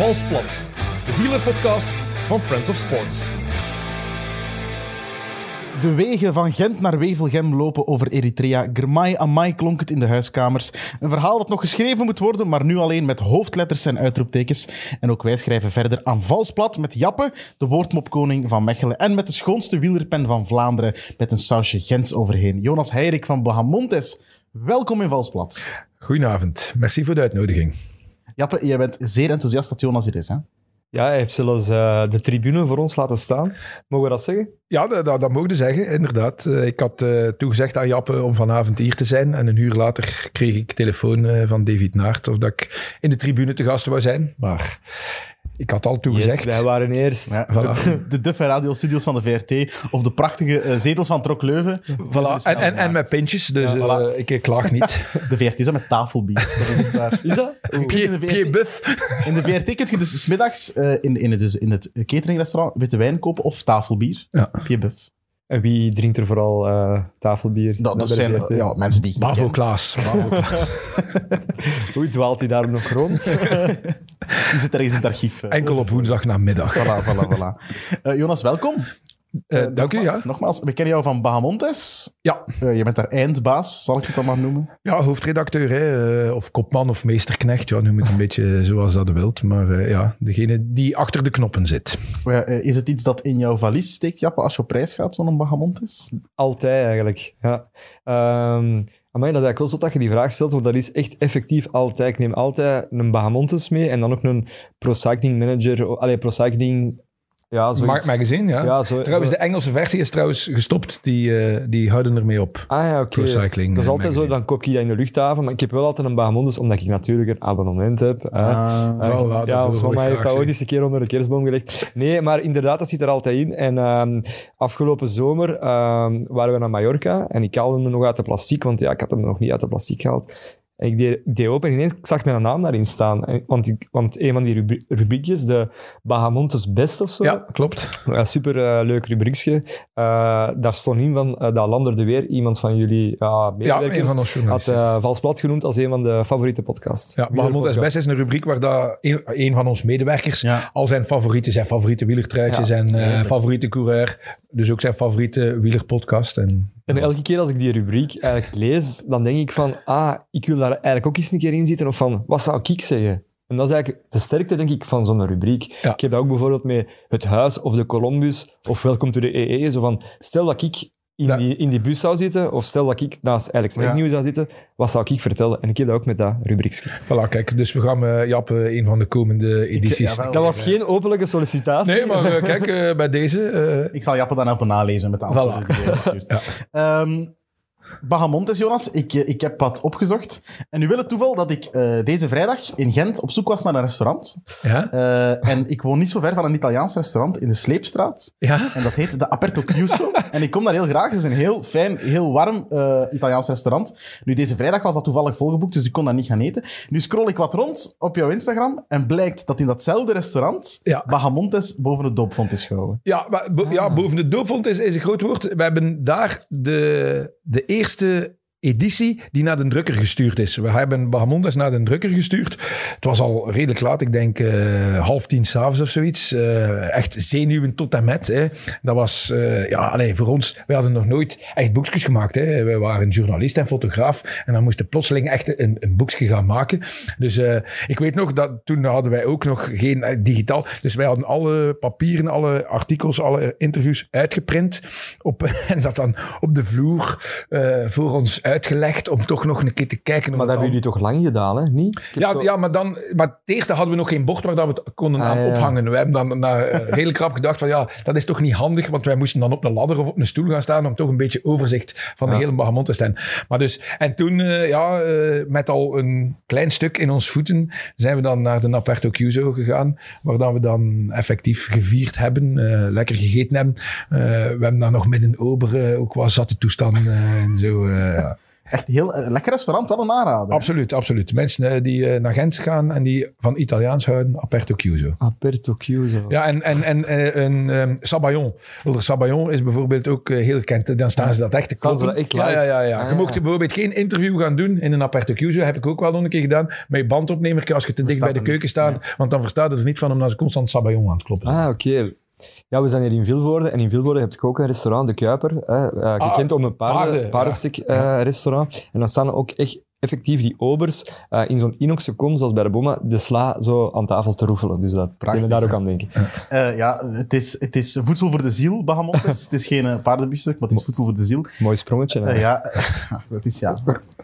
Valsplat, de wielerpodcast van Friends of Sports. De wegen van Gent naar Wevelgem lopen over Eritrea. Germai Amai klonk het in de huiskamers. Een verhaal dat nog geschreven moet worden, maar nu alleen met hoofdletters en uitroeptekens. En ook wij schrijven verder aan Valsplat met Jappe, de woordmopkoning van Mechelen. En met de schoonste wielerpen van Vlaanderen, met een sausje Gens overheen. Jonas Heirik van Bahamontes. Welkom in Valsplat. Goedenavond, merci voor de uitnodiging. Jappe, jij bent zeer enthousiast dat Jonas hier is, hè? Ja, hij heeft zelfs eh, de tribune voor ons laten staan. Mogen we dat zeggen? Ja, dat, dat, dat mogen we zeggen, inderdaad. Eh, ik had eh, toegezegd aan Jappe om vanavond hier te zijn. En een uur later kreeg ik telefoon van David Naert of dat ik in de tribune te gast wou zijn. Maar ik had al toegezegd. Yes, wij waren eerst. Ja, Voilà. de, de Duff en radiostudios van de VRT of de prachtige eh, zetels van Trok Leuven. Voilà. En, en, en met pintjes, dus Ja, voilà. eh, ik eh, klaag niet. De VRT is dat met tafelbier. Dat is het waar. Is dat? in, de Pied, buff. in de VRT kun je dus smiddags eh in, in, het, dus in het cateringrestaurant witte wijn kopen of tafelbier. Ja. Pied Buff. En wie drinkt er vooral eh, tafelbier? Dat, zijn ja, mensen die ik niet Bravo. Klaas. Bravo Klaas. Hoe dwaalt hij daar nog rond? Die zit ergens in het archief. eh. Enkel op woensdag namiddag. Voilà, voilà, voilà. Eh, Jonas, welkom. Eh, Eh, dank u, ja. nogmaals, we kennen jou van Bahamontes. Ja, Eh, je bent daar eindbaas, zal ik het dan maar noemen. ja hoofdredacteur, hè, eh, of kopman of meesterknecht. Ja, noem het een beetje zoals dat wilt. Maar eh, ja, degene die achter de knoppen zit. Is het iets dat in jouw valies steekt, Jappe, als je op reis gaat, zo'n Bahamontes? Altijd eigenlijk. Ja. Ehm maar dat is eigenlijk wel zo dat je die vraag stelt, want dat is echt effectief altijd. Ik neem altijd een Bahamontes mee en dan ook een Pro Cycling Manager. Allee, Pro Cycling. Ja, zoiets. Mark Magazine, ja. Ja, zo, Trouwens, zo- de Engelse versie is trouwens gestopt. Die, eh, die houden ermee op. Ah ja, oké. Dat is eh, altijd zo, dan koop je dat in de luchthaven. Maar ik heb wel altijd een Bahamontes, omdat ik natuurlijk een abonnement heb. Ah, Eh, Voilà, dat ja, ons mama heeft dat ooit eens een keer onder de kerstboom gelegd. Nee, maar inderdaad, dat zit er altijd in. En ehm, afgelopen zomer ehm, waren we naar Mallorca en ik haalde hem nog uit de plastic, want ja, ik had hem nog niet uit de plastic gehaald. En ik deed, ik deed open en ineens zag mijn naam daarin staan. En- want, ik, want een van die rubri- rubriekjes, de Bahamontes Best of zo, Ja, klopt. ja, super eh, leuk rubriekje. Eh, daar stond in van, eh dat Lander de Weer, iemand van jullie ja, Ja, medewerkers, een van ons had uh, Valsplat genoemd als een van de favoriete podcasts. ja, Wielerpodcast. SBS is een rubriek waar dat een, een van ons medewerkers Ja. al zijn favorieten, zijn favoriete wielertruitje, Ja. zijn eh, Ja. favoriete coureur, dus ook zijn favoriete wielerpodcast. En, En elke keer als ik die rubriek eigenlijk lees, dan denk ik van, ah, ik wil daar eigenlijk ook eens een keer in zitten. Of van, wat zou ik zeggen? En dat is eigenlijk de sterkte, denk ik, van zo'n rubriek. Ja. Ik heb dat ook bijvoorbeeld met Het Huis of de Columbus of Welkom to de EE. Zo van, stel dat ik in, Ja. die, in die bus zou zitten, of stel dat ik naast Alex Ja. Agnew zou zitten, wat zou ik vertellen? En ik heb dat ook met dat rubriekje. voilà, kijk, dus we gaan eh Jap eh, een van de komende edities. ja, wel. Dat was geen openlijke sollicitatie. nee, maar eh, kijk, eh, bij deze... eh, Ik zal Jappe dan helpen nalezen met de antwoorden Voilà. die hij gestuurd. Ja. Bahamontes, Jonas, ik, eh, ik heb wat opgezocht. En nu wil het toeval dat ik eh, deze vrijdag in Gent op zoek was naar een restaurant. ja? Eh, en ik woon niet zo ver van een Italiaans restaurant in de Sleepstraat. Ja? En dat heet de Aperto Chiuso. en ik kom daar heel graag. Het is een heel fijn, heel warm Italiaans restaurant. Nu, deze vrijdag was dat toevallig volgeboekt, dus ik kon daar niet gaan eten. Nu scroll ik wat rond op jouw Instagram en blijkt dat in datzelfde restaurant Ja. Bahamontes boven het doopvond is gehouden. Ja, maar bo- ja, boven de doopvond is, is een groot woord. We hebben daar de, de eerste editie die naar de drukker gestuurd is. We hebben Bahamondes naar de drukker gestuurd. Het was al redelijk laat, ik denk eh, half tien s'avonds of zoiets. Eh, echt zenuwen tot en met. Hè. Dat was, eh, ja, allee, voor ons, wij hadden nog nooit echt boekjes gemaakt. Hè. We waren journalist en fotograaf en dan moesten plotseling echt een, een boekje gaan maken. Dus ik weet nog dat toen hadden wij ook nog geen digitaal. Dus wij hadden alle papieren, alle artikels, alle interviews uitgeprint. Op, en dat dan op de vloer voor ons uitgelegd om toch nog een keer te kijken. of Maar dat hebben jullie toch lang gedaan, hè? Niet? Ja, zo- ja, maar dan, maar het eerste hadden we nog geen bord waar dat we het konden Ah, aan ja, ophangen. We hebben dan na, eh, redelijk rap gedacht van ja, dat is toch niet handig, want wij moesten dan op een ladder of op een stoel gaan staan om toch een beetje overzicht van de hele Bahamont te staan. Maar dus, en toen, eh, ja, eh, met al een klein stuk in ons voeten, zijn we dan naar de Naperto Chiuso gegaan, waar dan we dan effectief gevierd hebben, eh, lekker gegeten hebben. We hebben daar nog met een ober ook wat zatte toestanden eh, en zo. ja. Echt heel eh, lekker restaurant, wel een aanrader. Absoluut, absoluut. Mensen eh, die eh, naar Gent gaan en die van Italiaans houden, aperto chiuso. Aperto Chiuso. Ja, en, en, en een ehm Sabayon. Sabayon is bijvoorbeeld ook heel gekend. Dan staan ze dat echt te kloppen. dat echt ja, live? ja, ja, ja. Ah, je ja. mocht bijvoorbeeld geen interview gaan doen in een aperto chiuso. Heb ik ook wel nog een keer gedaan. Met je bandopnemer als je te dicht bij de keuken staat. Want dan verstaat het er niet van omdat ze constant Sabayon aan het kloppen zijn. Ah, oké. Ja, we zijn hier in Vilvoorde. En in Vilvoorde heb je ook een restaurant, De Kuiper. Hè, eh, gekend om een paarden, paarden, ja. paardenstek eh, restaurant. En dan staan er ook echt effectief die obers eh, in zo'n inoxen kom, zoals bij de Boma, de sla zo aan tafel te roefelen. Dus dat kunnen we daar ook aan denken. Eh, ja, het is, het is voedsel voor de ziel, Bahamontes. het is geen uh, paardenbiefstuk, maar het is voedsel voor de ziel. Mooi sprongetje. hè. Eh, ja, dat is ja.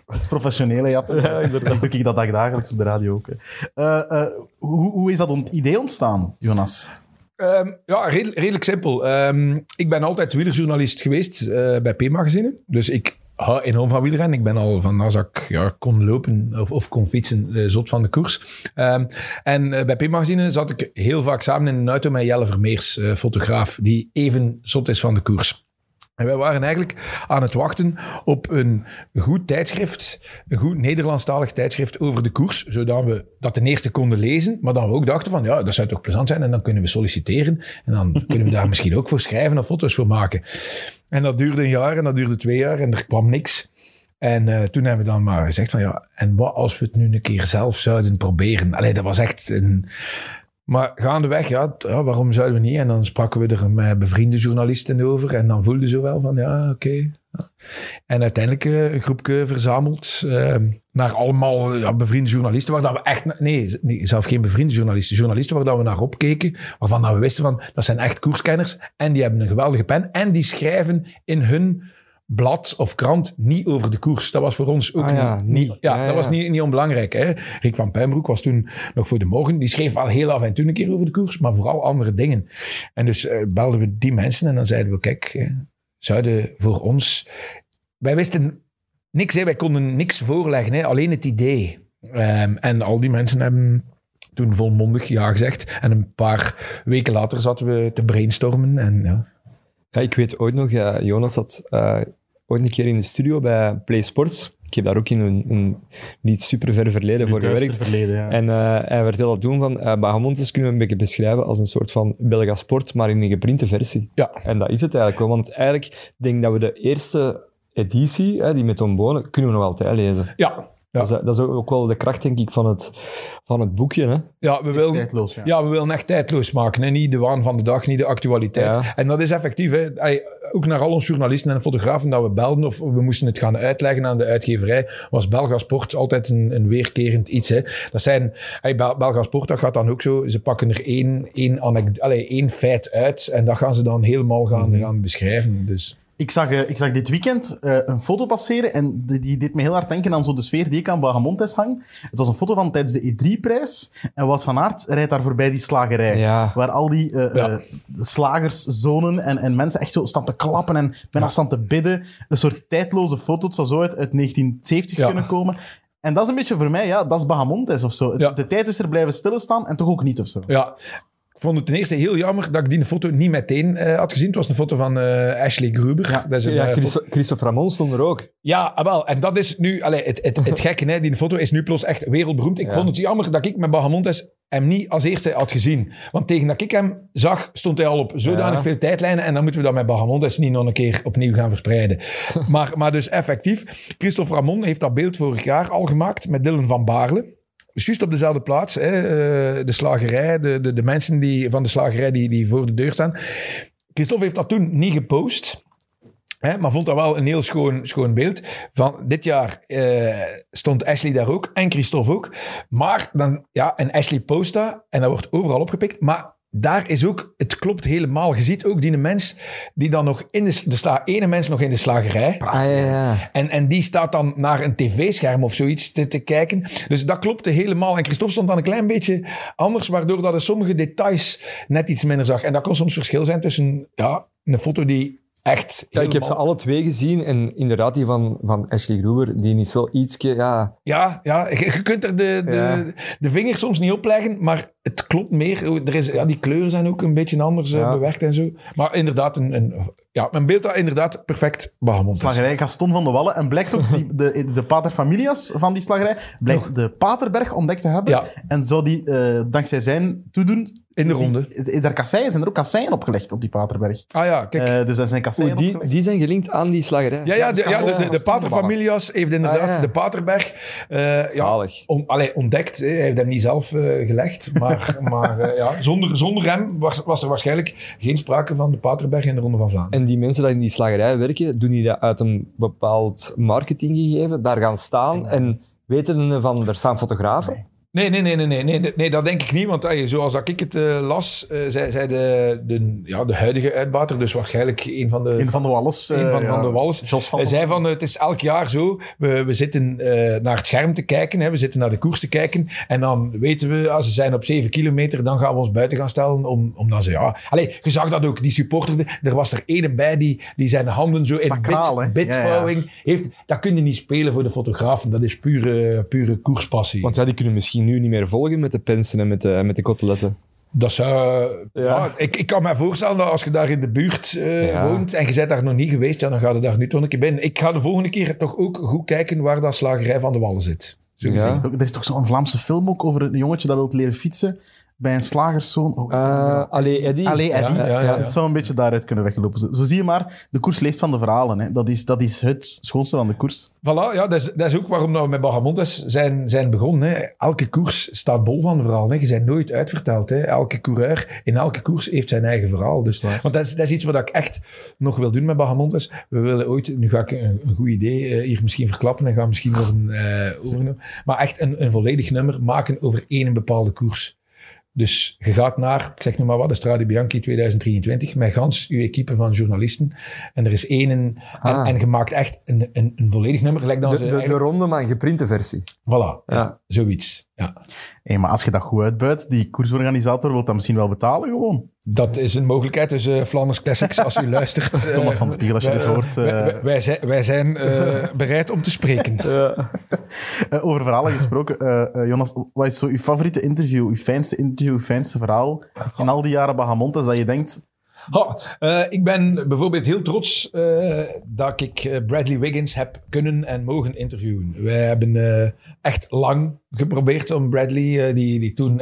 Het is professionele, ja. Ja. Dat doe ik dat dagelijks op de radio ook. Eh, eh, hoe, hoe is dat ont- idee ontstaan, Jonas? Ehm, ja, redel- redelijk simpel. Ehm, ik ben altijd wielerjournalist geweest eh, bij P-magazine. Dus ik hou enorm van wielrennen. Ik ben al van als ja, kon lopen of, of kon fietsen, eh, zot van de koers. Ehm, en eh, bij P-magazine zat ik heel vaak samen in een auto met Jelle Vermeers, fotograaf, die even zot is van de koers. En wij waren eigenlijk aan het wachten op een goed tijdschrift, een goed Nederlandstalig tijdschrift over de koers, zodat we dat ten eerste konden lezen, maar dan we ook dachten van, ja, dat zou toch plezant zijn en dan kunnen we solliciteren en dan kunnen we daar misschien ook voor schrijven of foto's voor maken. En dat duurde een jaar en dat duurde twee jaar en er kwam niks. En eh, toen hebben we dan maar gezegd van, ja, en wat als we het nu een keer zelf zouden proberen? Allee, dat was echt een... Maar gaandeweg, ja, ja, waarom zouden we niet? En dan spraken we er met bevriende journalisten over. En dan voelden ze wel van, ja, oké. En uiteindelijk eh, een groepje verzameld eh, naar allemaal ja, bevriende journalisten. Waar dat we echt, nee, zelf geen bevriende journalisten. Journalisten waar dat we naar opkeken. Waarvan dat we wisten van, dat zijn echt koerskenners. En die hebben een geweldige pen. En die schrijven in hun blad of krant niet over de koers. Dat was voor ons ook Ah niet, ja, Ja, dat was niet, niet onbelangrijk. Hè. Rick van Pijnbroek was toen nog voor de morgen. Die schreef wel heel af en toe een keer over de koers, maar vooral andere dingen. En dus eh, belden we die mensen en dan zeiden we, kijk, zouden voor ons... Wij wisten niks, hè. wij konden niks voorleggen, hè. alleen het idee. Ehm, en al die mensen hebben toen volmondig ja gezegd. En een paar weken later zaten we te brainstormen en ja. Ja, ik weet ooit nog, Jonas zat eh, ooit een keer in de studio bij Play Sports. Ik heb daar ook in een, een niet super ver verleden voor gewerkt. verleden, ja. En eh, hij vertelde toen van, uh, Bahamontes kunnen we een beetje beschrijven als een soort van Belga Sport, maar in een geprinte versie. Ja. En dat is het eigenlijk wel, want eigenlijk ik denk dat we de eerste editie, hè, die met Tom Bonen, kunnen we nog altijd lezen. Ja. Dat, is, dat is ook wel de kracht, denk ik, van het, van het boekje. Hè. ja we wilden... tijdloos, ja. Ja, we willen echt tijdloos maken. Hè? Niet de waan van de dag, niet de actualiteit. Ja. En dat is effectief. Hè? Ook naar al onze journalisten en fotografen dat we belden of we moesten het gaan uitleggen aan de uitgeverij, was Belga Sport altijd een, een weerkerend iets. Hè? Dat zijn, ey, Bel- Belga Sport, dat gaat dan ook zo. Ze pakken er één, één, allee, één feit uit en dat gaan ze dan helemaal gaan, Mhm. gaan beschrijven. Dus Ik zag, eh, ik zag dit weekend eh, een foto passeren en die, die deed me heel hard denken aan zo de sfeer die ik aan Bagamontes hang. Het was een foto van tijdens de E3-prijs en Wout van Aert rijdt daar voorbij die slagerij. Ja. Waar al die eh, Ja. slagerszonen en, en mensen echt zo staan te klappen en bijna staan te bidden. Een soort tijdloze foto, het zou zo uit, uit 1970 Ja. kunnen komen. En dat is een beetje voor mij, ja, dat is Bahamontes of zo. De tijd is er blijven stilstaan en toch ook niet of zo. ja, ik vond het ten eerste heel jammer dat ik die foto niet meteen eh, had gezien. Het was een foto van eh, Ashley Gruber. Ja. Dat is een, Ja, eh, Christo- Christophe Ramon stond er ook. Ja, ah, wel. En dat is nu... Allee, het, het, het gekke, hè, die foto is nu plots echt wereldberoemd. Ik Ja. vond het jammer dat ik met Bahamontes hem niet als eerste had gezien. Want tegen dat ik hem zag, stond hij al op zodanig Ja. veel tijdlijnen. En dan moeten we dat met Bahamontes niet nog een keer opnieuw gaan verspreiden. maar, maar dus effectief, Christophe Ramon heeft dat beeld vorig jaar al gemaakt met Dylan van Baarle. Juist op dezelfde plaats, hè, eh, de slagerij, de, de, de mensen die, van de slagerij die, die voor de deur staan. Christophe heeft dat toen niet gepost. Hè, maar vond dat wel een heel schoon, schoon beeld. Van dit jaar eh, stond Ashley daar ook en Christophe ook. Maar dan, ja, en Ashley post dat en dat wordt overal opgepikt. Maar daar is ook, het klopt helemaal. Je ziet ook die mens die dan nog in de, de sla, ene mens nog in de slagerij. Ah, ja, ja. En, en die staat dan naar een tv-scherm of zoiets te, te kijken. Dus dat klopte helemaal. En Christophe stond dan een klein beetje anders, waardoor dat hij sommige details net iets minder zag. En dat kon soms verschil zijn tussen ja, een foto die echt Ja, ik heb ze alle twee gezien en inderdaad die van, van Ashley Gruber, die is wel ietsje, ja... Ja, ja je, je kunt er de, de, Ja. de vinger soms niet op leggen, maar het klopt meer. Er is, ja, die kleuren zijn ook een beetje anders eh, Ja. bewerkt en zo. Maar inderdaad, een, een ja, mijn beeld dat inderdaad perfect is. Slagerij Gaston van de Wallen. En blijkt ook die, de, de paterfamilias van die slagerij, blijkt de Paterberg ontdekt te hebben. Ja. En zou die, eh, dankzij zijn toedoen... In de is die- ronde. Is, is er kasseien, zijn er ook kasseien opgelegd op die Paterberg? Ah ja, kijk. Eh, dus er zijn kasseien Oeh, die, opgelegd. die zijn gelinkt aan die slagerij. ja, ja, de, dus ja, de, de, de Paterfamilias heeft inderdaad Ah, ja. de Paterberg eh, ja, Zalig. on, allee, ontdekt. hè. Hij heeft hem niet zelf eh, gelegd. Maar, maar eh, ja, zonder, zonder hem was, was er waarschijnlijk geen sprake van de Paterberg in de Ronde van Vlaanderen. En die mensen die in die slagerij werken, doen die dat uit een bepaald marketinggegeven? Daar gaan staan en weten van, er staan fotografen? Nee, nee, nee, nee, nee, nee, nee, dat denk ik niet. Want zoals dat ik het eh, las, eh, zei, zei de, de, ja, de huidige uitbater, dus waarschijnlijk een van de, Een van de Walles. een eh, van, ja, van de Wallis, Jos van Hij zei van, eh, het is elk jaar zo, we, we zitten eh, naar het scherm te kijken, hè, we zitten naar de koers te kijken, en dan weten we, als ze zijn op 7 kilometer, dan gaan we ons buiten gaan stellen, om, omdat ze, ja... Allee, je zag dat ook, die supporter, er was er ene bij die, die zijn handen zo in Sacraal, bit, bitvouwing heeft. Dat kun je niet spelen voor de fotografen, dat is pure, pure koerspassie. Want ja, die kunnen misschien nu niet meer volgen met de pensen en met de, met de koteletten. Dat zou... Ja. Ja. ik, ik kan me voorstellen dat als je daar in de buurt eh, Ja. woont en je bent daar nog niet geweest, ja, dan ga je daar nu toch een keer binnen. Ik ga de volgende keer toch ook goed kijken waar dat slagerij van de Wallen zit. Zo Ja. Er is toch zo'n Vlaamse film ook over een jongetje dat wil leren fietsen bij een slagerszoon. Oh? Eh allee, Eddie. Allee, Eddie. Ja, ja, ja. Het zou een beetje daaruit kunnen weglopen. Zo, zo zie je maar, de koers leeft van de verhalen. Hè. Dat, is, dat is het schoonste van de koers. Voilà, ja, dat, is, dat is ook waarom we met Bagamontes zijn, zijn begonnen. Hè. Elke koers staat bol van verhaal. Hè. Je bent nooit uitverteld. Hè. Elke coureur in elke koers heeft zijn eigen verhaal. Dus, want dat is, dat is iets wat ik echt nog wil doen met Bagamontes. We willen ooit, nu ga ik een, een goed idee eh, hier misschien verklappen en ga misschien worden eh overgenomen. Maar echt een, een volledig nummer maken over één bepaalde koers. Dus je gaat naar, ik zeg nu maar wat, de Strade Bianchi 2023, met gans uw equipe van journalisten. En er is één, en, Ah. en je maakt echt een, een, een volledig nummer. Gelijk dan De, de, de ronde, maar een geprinte versie. Voilà, ja. Zoiets. Ja. Hé, maar als je dat goed uitbuit, die koersorganisator wil dat misschien wel betalen gewoon. Dat is een mogelijkheid. Dus eh Flanders Classics, als u luistert. eh, Thomas van Spiegel, als je dit hoort. wij, eh, wij- wij zijn, wij zijn eh, bereid om te spreken. Eh, over verhalen gesproken, eh, eh, Jonas, wat is zo uw favoriete interview, uw fijnste interview, uw fijnste verhaal in al die jaren Bahamontes dat je denkt, Ha, eh, ik ben bijvoorbeeld heel trots eh, dat ik eh, Bradley Wiggins heb kunnen en mogen interviewen. Wij hebben echt lang geprobeerd om Bradley, die, die toen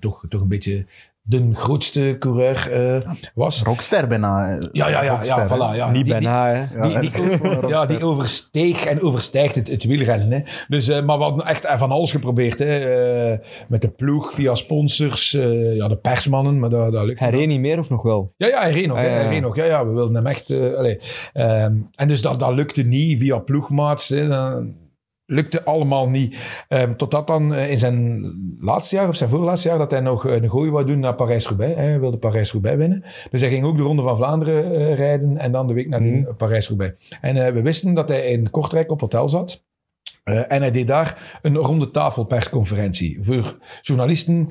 toch, toch een beetje de grootste coureur eh, was. rockster bijna. eh, Ja, ja, ja, rockster, ja, voilà, ja. Niet Die- die- bijna, hè. Ja, die- Ja, rockster. die oversteeg en overstijgt het, het wielrennen. Hè. Dus, eh, maar we hadden echt van alles geprobeerd. Hè. Eh, met de ploeg, via sponsors, eh, ja, de persmannen, maar dat, dat lukt Hij niet. reed niet meer of nog wel? Ja, ja, hij reed nog. Ah, hè, ja, hij ja. reed nog. Ja, ja, we wilden hem echt... eh. Ehm, en dus dat, dat lukte niet via ploegmaats. Hè. Dat lukte allemaal niet. Ehm, totdat dan eh, in zijn laatste jaar, of zijn voorlaatste jaar, dat hij nog een gooi wou doen naar Parijs-Roubaix. Hij wilde Parijs-Roubaix winnen. Dus hij ging ook de Ronde van Vlaanderen eh, rijden en dan de week nadien Mhm. Parijs-Roubaix. En eh, we wisten dat hij in Kortrijk op hotel zat. Eh, en hij deed daar een ronde tafel persconferentie voor journalisten.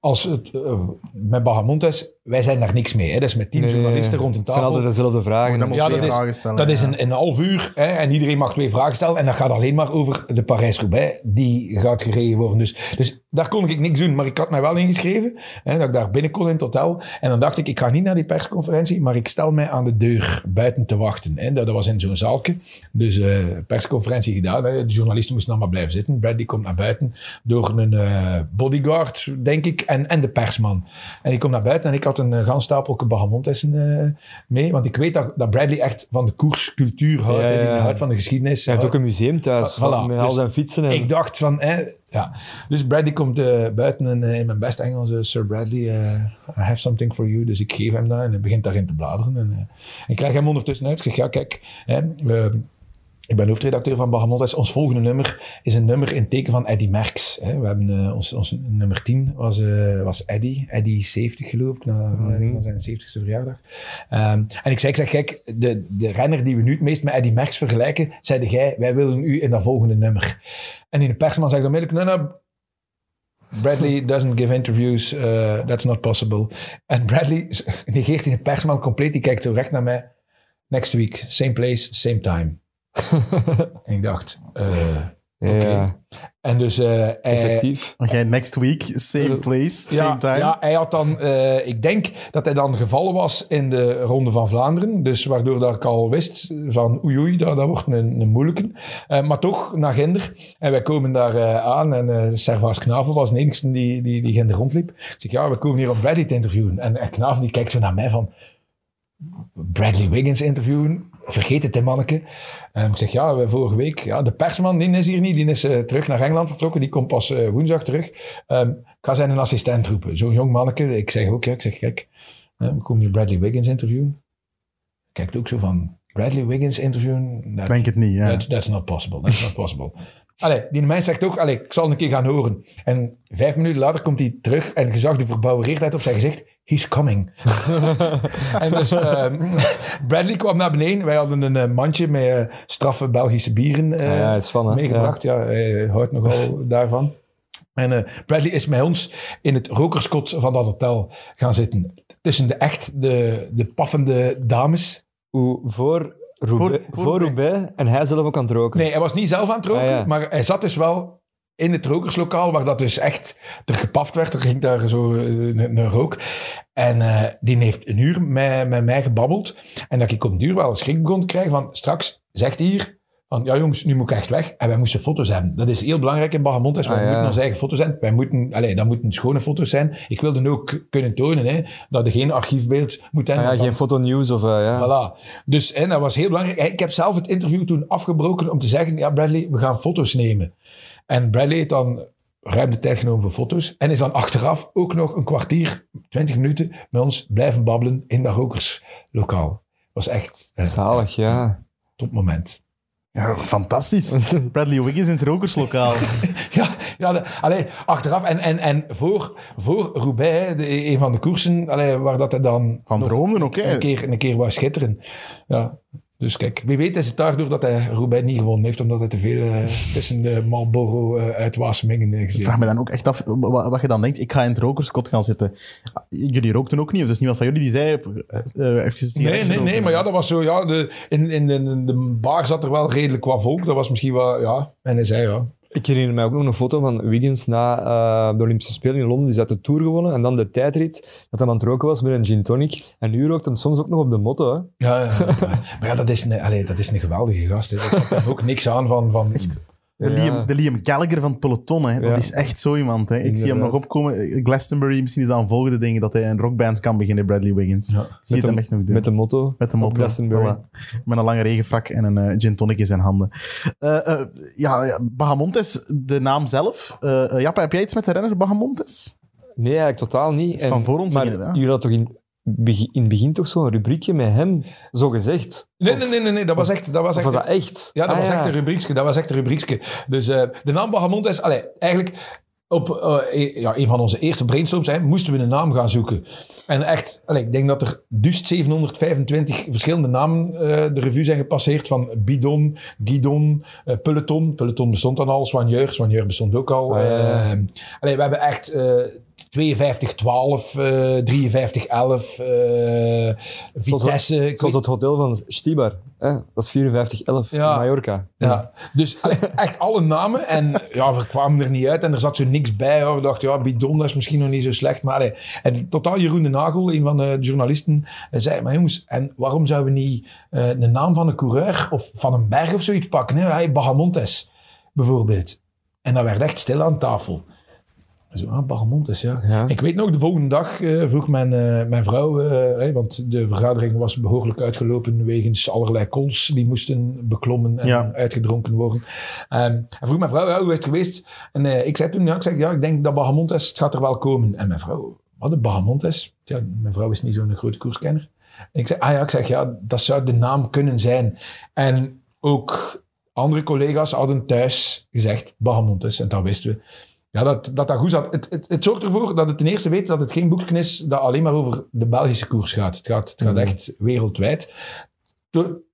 Als het, eh, met Bahamontes, wij zijn daar niks mee. Hè. Dat is met tien Nee, journalisten nee. rond een Het zijn tafel. altijd dezelfde vragen. Dan moet Ja, twee dat is- vragen stellen, Dat is een, een half uur hè, en iedereen mag twee vragen stellen. En dat gaat alleen maar over de Parijs-Roubaix. Die gaat gereden worden. Dus, dus daar kon ik niks doen. Maar ik had mij wel ingeschreven. Hè, dat ik daar binnen kon in het hotel. En dan dacht ik, ik ga niet naar die persconferentie. Maar ik stel mij aan de deur buiten te wachten. Hè. Dat, dat was in zo'n zaaltje. Dus eh, persconferentie gedaan. Hè. De journalisten moesten allemaal blijven zitten. Brad die komt naar buiten door een eh, bodyguard, denk ik. En, en de persman. En ik kom naar buiten en ik had een uh, gans stapelke Bahamontessen eh, mee. Want ik weet dat, dat Bradley echt van de koerscultuur houdt. Ja, ja. houdt van de geschiedenis. Hij heeft ook een museum thuis voilà. met al Dus zijn fietsen. En... Ik dacht van, hè, ja. Dus Bradley komt eh, buiten en eh, in mijn beste Engels, eh, Sir Bradley, eh, I have something for you. Dus ik geef hem dat en hij begint daarin te bladeren. En, eh, ik krijg hem ondertussen uit. Ik zeg, ja, kijk, hè, eh, ik ben hoofdredacteur van Bahamontes. Ons volgende nummer is een nummer in teken van Eddy Merckx. Hè. We hebben eh, ons, ons nummer 10 was, eh, was Eddy. Eddy 70 geloof ik, na aanleiding van zijn 70ste verjaardag. Ehm, en ik zei, ik zeg, kijk, de, de renner die we nu het meest met Eddy Merckx vergelijken, zeide jij, wij willen u in dat volgende nummer. En in de persman zegt onmiddellijk, nee, nee, Bradley doesn't give interviews, uh, that's not possible. En Bradley negeert in de persman compleet, die kijkt zo recht naar mij. Next week, same place, same time. en ik dacht, eh, Ja, oké. ja. En dus eh, hij, Effectief. Dan ga je next week, same place, ja, same time. ja, hij had dan, eh, ik denk dat hij dan gevallen was in de Ronde van Vlaanderen. Dus waardoor dat ik al wist van oei oei, dat, dat wordt een, een moeilijke. Eh, maar toch naar Ginder. En wij komen daar eh, aan en eh Servaas Knavel was de enige die, die, die Ginder rondliep. Ik zeg ja, we komen hier om Bradley te interviewen. En, en Knavel die kijkt zo naar mij van Bradley Wiggins interviewen. Vergeet het, hè, manneke. En ik zeg, ja, we vorige week, ja, de persman, die is hier niet. Die is eh, terug naar Engeland vertrokken. Die komt pas eh, woensdag terug. Ehm, ik ga zijn een assistent roepen. Zo'n jong manneke. Ik zeg ook, ja, ik zeg, kijk, we komen hier Bradley Wiggins interviewen. Kijkt ook zo van, Bradley Wiggins interviewen? Ik denk het niet, ja. That, that's not possible. That's not possible. Allee, die mens zegt ook, allee, ik zal een keer gaan horen. En vijf minuten later komt hij terug en je zag de verbouwereerdheid op zijn gezicht. He's coming. en dus ehm, Bradley kwam naar beneden. Wij hadden een eh, mandje met eh, straffe Belgische bieren eh, Ja, het van, meegebracht. Ja. hij houdt nogal daarvan. En eh, Bradley is met ons in het rokerskot van dat hotel gaan zitten. Tussen de echt de, de paffende dames. Hoe voor Roubaix, voor voor, Roubaix en hij zelf ook aan het roken. Nee, hij was niet zelf aan het roken, Ah, ja. maar hij zat dus wel in het rokerslokaal, waar dat dus echt er gepaft werd. Er ging daar zo eh, een, een rook. En eh, die heeft een uur met, met mij gebabbeld. En dat ik op een duur wel schrik begon te krijgen van, straks zegt hij hier, van, ja jongens, nu moet ik echt weg. En wij moesten foto's hebben. Dat is heel belangrijk in Bahamontes. Wij Ah, ja. moeten onze eigen foto's hebben. Wij moeten, allez, dat moeten schone foto's zijn. Ik wilde ook kunnen tonen, hè, dat er geen archiefbeeld moet Ah hebben. ja, want dan- geen fotonews of... eh, ja. Voilà. Dus en dat was heel belangrijk. Ik heb zelf het interview toen afgebroken om te zeggen, ja Bradley, we gaan foto's nemen. En Bradley heeft dan ruim de tijd genomen voor foto's. En is dan achteraf ook nog een kwartier, twintig minuten met ons blijven babbelen in dat rokerslokaal. was echt eh, Zalig, ja. topmoment. Ja, fantastisch. Bradley Wiggins in het rokerslokaal. Ja, ja de, allee, achteraf. En, en, en voor, voor Roubaix, de, een van de koersen, allee, waar dat hij dan Van ook, hè. een keer, een keer wou schitteren. Ja. Dus kijk, wie weet is het daardoor dat hij Roubaix niet gewonnen heeft, omdat hij te veel eh, tussen de Marlboro uh, uitwasemingen uh, Ik gezien vraag me dan ook echt af wat, wat je dan denkt. Ik ga in het rokerskot gaan zitten. Jullie rookten ook niet, of dus niemand van jullie die zei... eh, eh, even Nee, nee, nee, maar ja, dat was zo, ja, de, in, in, de, de bar zat er wel redelijk qua volk. Dat was misschien wel, ja, en hij zei, ja, Ik herinner mij ook nog een foto van Wiggins na eh, de Olympische Spelen in Londen. Die uit de Tour gewonnen. En dan de tijdrit, dat hij aan het roken was met een gin tonic. En nu rookt hem soms ook nog op de motto. Hè. Ja, ja, ja. maar ja, dat is, een, allee, dat is een geweldige gast. Hè. Heb ook niks aan van. van De, Ja. Liam, de Liam Gallagher van het peloton, hè. dat Ja. is echt zo iemand. Hè. Ik zie hem nog opkomen. Glastonbury, misschien is dat een volgende ding, dat hij een rockband kan beginnen, Bradley Wiggins. Ja. Zie je het hem echt nog doen. Met de motto. Met de motto. Glastonbury. Voilà. Met een lange regenfrak en een eh, gin tonic in zijn handen. Eh, eh, ja, ja, Bahamontes, de naam zelf. Jappe, heb jij iets met de renner Bahamontes? Nee, eigenlijk totaal niet. is van voor ons maar jullie hadden toch in, in het begin toch zo'n rubriekje met hem, zo gezegd? Nee, nee, nee, nee, nee, dat was echt... Dat was echt was dat echt? Ja, dat Ah, was echt een rubriekske. Dat was echt een rubriekske. Dus eh, de naam Bahamont is... Allee, eigenlijk... Op eh, e- ja, een van onze eerste brainstorms hè, moesten we een naam gaan zoeken. En echt, allee, ik denk dat er dus 725 verschillende namen eh, de revue zijn gepasseerd. Van bidon, guidon, eh, peloton. Peloton bestond dan al, soigneur. Soigneur bestond ook al. Ah, allee, we hebben echt eh 52, 12, eh 53, 11, eh Zoals- Vitesse. Zoals het hotel van Stibar. Hè? Dat is 5411 Ja. in Mallorca. Ja, dus allee, echt alle namen. En ja, we kwamen er niet uit en er zat zo niks bij. Hoor. We dachten, ja, Bidon is misschien nog niet zo slecht. Maar en totaal Jeroen de Nagel, een van de journalisten, eh, zei, maar jongens, en waarom zouden we niet eh de naam van een coureur of van een berg of zoiets pakken? Hè? Bahamontes, bijvoorbeeld. En dat werd echt stil aan tafel. Zo, ah, ja. Ja. Ik weet nog, de volgende dag eh, vroeg mijn, eh, mijn vrouw, hè, want de vergadering was behoorlijk uitgelopen wegens allerlei calls die moesten beklommen en Ja. uitgedronken worden. Ehm, en vroeg mijn vrouw, ja, hoe is het geweest? En ik zei toen, ja, ik, zeg, ja, ik denk dat Bahamontes, het gaat er wel komen. En mijn vrouw, wat een Bahamontes? Ja, mijn vrouw is niet zo'n grote koerskenner. En ik zei, ah ja, ik zeg, ja, dat zou de naam kunnen zijn. En ook andere collega's hadden thuis gezegd Bahamontes, en dat wisten we. Ja, dat, dat dat goed zat. Het, het, het zorgt ervoor dat het ten eerste weet dat het geen boekje is dat alleen maar over de Belgische koers gaat. Het gaat, het gaat echt wereldwijd.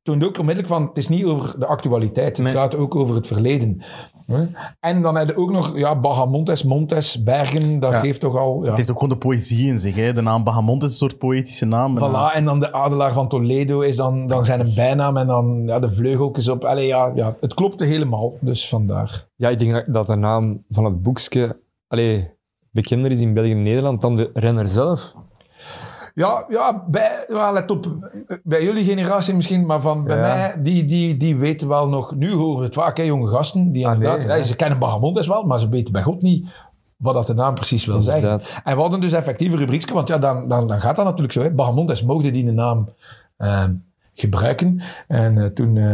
Toont ook onmiddellijk van, het is niet over de actualiteit, het Nee. gaat ook over het verleden. Hè. En dan heb je ook nog, ja, Bahamontes, Montes, Bergen, dat Ja. geeft toch al... Ja. Het heeft ook gewoon de poëzie in zich. Hè. De naam Bahamont is een soort poëtische naam. En, Voilà, en dan de adelaar van Toledo is dan, dan zijn een bijnaam en dan ja, de vleugeltjes op. Allee, ja, ja, het klopte helemaal, dus vandaar. Ja, ik denk dat- dat de naam van het boekje allee, bekender is in België en Nederland dan de renner zelf. Ja, ja, bij, let op, bij jullie generatie misschien, maar van bij Ja. mij, die, die, die weten wel nog, nu horen we het vaak, hè, jonge gasten, die Ah, inderdaad, nee, ja, ze kennen Bahamontes wel, maar ze weten bij God niet wat dat de naam precies wil zeggen. En we hadden dus effectief een rubriekje, want ja, dan, dan, dan gaat dat natuurlijk zo. Hè. Bahamontes mochten die de naam eh, gebruiken. En eh, toen eh,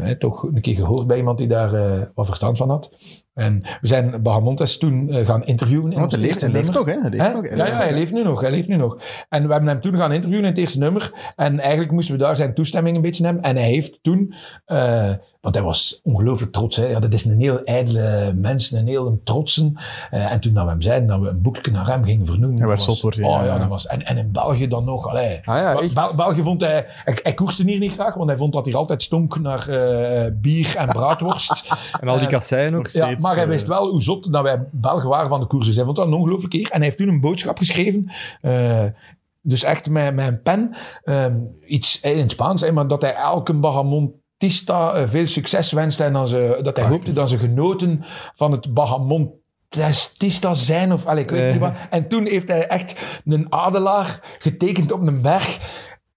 hè, toch een keer gehoord bij iemand die daar eh, wat verstand van had. En we zijn Bahamontes toen eh, gaan interviewen. in Want ons hij leeft, hij nog, hè? Hij leeft nog, hij ja, leeft ja, nog, hij leeft nu nog. Hij leeft nu nog. En we hebben hem toen gaan interviewen in het eerste nummer. En eigenlijk moesten we daar zijn toestemming een beetje hebben. En hij heeft toen... eh, want hij was ongelooflijk trots. Hè. Ja, dat is een heel ijdele mens, een heel trotsen. Eh, en toen dat we hem zeiden dat we een boekje naar hem gingen vernoemen. Hij werd zot, wordt hij, Oh ja, dat was... En, en in België dan nog. Allee. Ah ja, Bel- echt? Bel- België vond hij... Hij, hij koerste hier niet graag, want hij vond dat hier altijd stonk naar eh, bier en braadworst. En al die kasseien ook. Ja, steeds, maar hij eh, wist wel hoe zot dat wij Belgen waren van de koers. Dus hij vond dat een ongelooflijke eer. En hij heeft toen een boodschap geschreven. dus echt met, met een pen. ehm, iets in het Spaans, hè, maar dat hij elke Bahamontista eh, veel succes wenste. En dan ze, dat hij hoopte dat ze genoten van het Bahamontista zijn. Of, allee, ik weet Eh. niet wat. En toen heeft hij echt een adelaar getekend op een berg.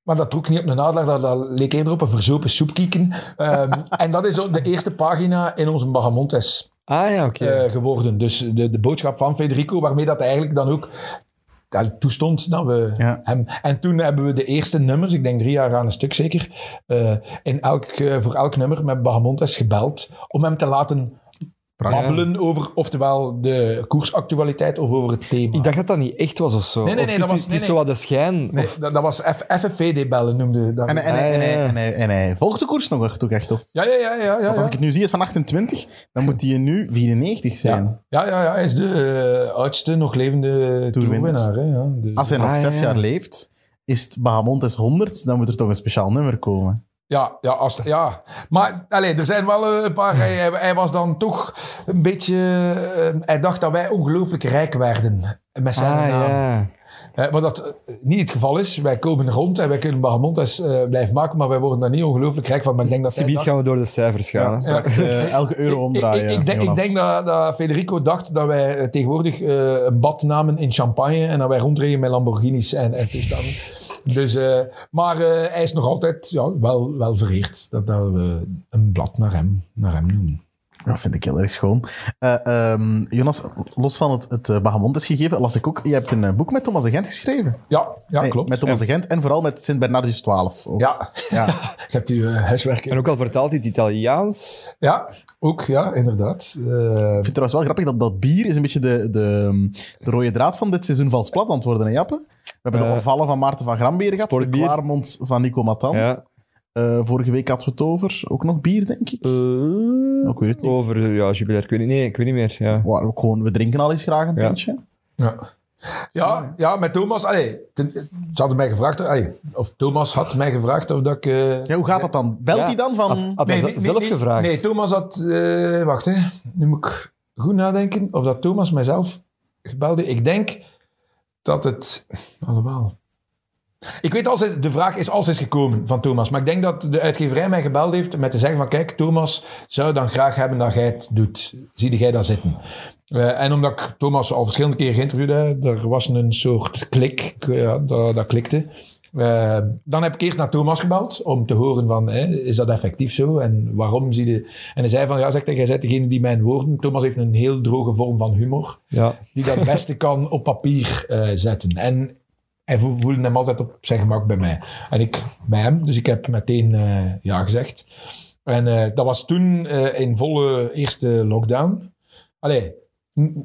Maar dat trok niet op een adelaar, dat, dat leek eerder op een verzopen soepkieken. Ehm, en dat is de eerste pagina in onze Bahamontes Ah ja, eh, geworden. Dus de, de boodschap van Federico, waarmee dat eigenlijk dan ook toestond dat we Ja. hem... En toen hebben we de eerste nummers, ik denk drie jaar aan een stuk zeker, eh, in elk, eh, voor elk nummer met Bahamontes gebeld om hem te laten babbelen over oftewel de koersactualiteit of over het thema. Ik dacht dat dat niet echt was of zo. Nee, nee, Of nee, het is, dat was- het is nee, zo nee. wat de schijn. Nee, Of, dat, dat was F- FFVD-bellen noemde dat. En, en, en, en, Ah, hij- en, hij, en hij volgt de koers nog toch echt? Of? ja, ja, ja, ja. ja, Want als ik het nu zie, is van 28, dan moet hij nu 94 zijn. Ja, ja, ja, hij is de eh, oudste nog levende toerwinnaar. hè, Ja. Als hij nog Ah, zes ja. jaar leeft, is het Bahamontes 100, dan moet er toch een speciaal nummer komen. Ja, ja, als, ja. maar allee, er zijn wel eh, een paar. Hij, was dan toch een beetje. eh, hij dacht dat wij ongelooflijk rijk werden met zijn ah naam. ja. Wat dat eh, niet het geval is. Wij komen rond en wij kunnen Bahamontes blijven maken, maar wij worden daar niet ongelooflijk rijk van. Maar ik denk dat dacht- gaan we door de cijfers gaan. Straks elke euro omdraaien. Ik, ik, denk, ik denk dat, dat Federico dacht dat wij tegenwoordig een bad namen in champagne en dat wij rondreden met Lamborghinis en, en toestanden. Dus, eh, maar eh, hij is nog altijd ja, wel, wel vereerd dat, dat we een blad naar hem, naar hem noemen. Dat vind ik heel erg schoon. Eh, ehm, Jonas, los van het, het Bahamontes gegeven, las ik ook, je hebt een boek met Thomas de Gent geschreven. Ja, ja klopt. Met Thomas de Gent en vooral met Sint Bernardus 12. ook. Ja, Ja. je hebt uw huiswerk. En ook al vertaald in het Italiaans. Ja, ook, ja, inderdaad. Eh, Ik vind het trouwens wel grappig dat dat bier is een beetje de, de, de rode draad van dit seizoen vals plat aan het worden, hè, Jappe? We hebben de Eh, Orvallen van Maarten van Gramberen gehad, de sportbier. Klaarmond van Nico Matan. Ja. Eh, vorige week hadden we het over. Ook nog bier, denk ik. Eh, ik weet het niet. over, ja, jubilair. Ik weet niet, nee, ik weet niet meer. Ja. Waar ook gewoon, we drinken al eens graag een Ja. pintje. Ja. Ja, ja, met Thomas. Allee, ten- ze hadden mij gevraagd, allee, of Thomas had mij gevraagd of dat ik... Ja, hoe gaat dat dan? Belt Ja. hij dan van... Had, had hij nee, ze- zelf nee, gevraagd? Nee, Thomas had... eh, wacht, hè. Nu moet ik goed nadenken of dat Thomas mijzelf gebelde. Ik denk dat het... Allemaal. Ik weet, het, de vraag is als is gekomen van Thomas. Maar ik denk dat de uitgeverij mij gebeld heeft met te zeggen van... Kijk, Thomas zou dan graag hebben dat jij het doet. Zie jij dat zitten? Eh, en omdat ik Thomas al verschillende keren geïnterviewd er was een soort klik, ja, dat, dat klikte. Eh, dan heb ik eerst naar Thomas gebeld om te horen van, hè, is dat effectief zo en waarom zie je... En hij zei van, ja, zegt hij, jij bent degene die mijn woorden... Thomas heeft een heel droge vorm van humor, Ja. die dat het beste kan op papier eh, zetten. En hij vo- voelde hem altijd op zijn gemak bij mij. En ik bij hem, dus ik heb meteen eh, ja gezegd. En dat was toen in volle eerste lockdown. Allee,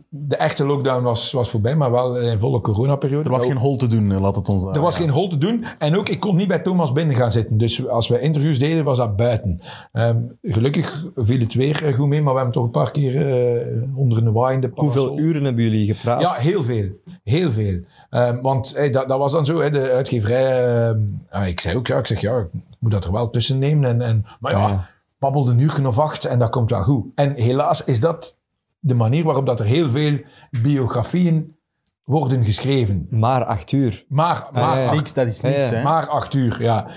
de echte lockdown was, was voorbij, maar wel in volle coronaperiode. Er was geen hol te doen, eh, laat het ons er was geen hol te doen. En ook, ik kon niet bij Thomas binnen gaan zitten. Dus als we interviews deden, was dat buiten. Ehm, gelukkig viel het weer eh, goed mee, maar we hebben toch een paar keer eh, onder een waaiende parasol... Hoeveel uren hebben jullie gepraat? Ja, heel veel. Heel veel. Ehm, want hey, dat, dat was dan zo, hè, de uitgeverij... ehm, ah, ik zei ook, ja, ik zeg, ja, moet dat er wel tussen nemen. En, en, maar ja, Ja. babbel een uur of acht en dat komt wel goed. En helaas is dat de manier waarop dat er heel veel biografieën worden geschreven. Maar acht uur. Maar, ja, ja. niks, dat is niks, Ja, ja. hè. maar acht uur, ja.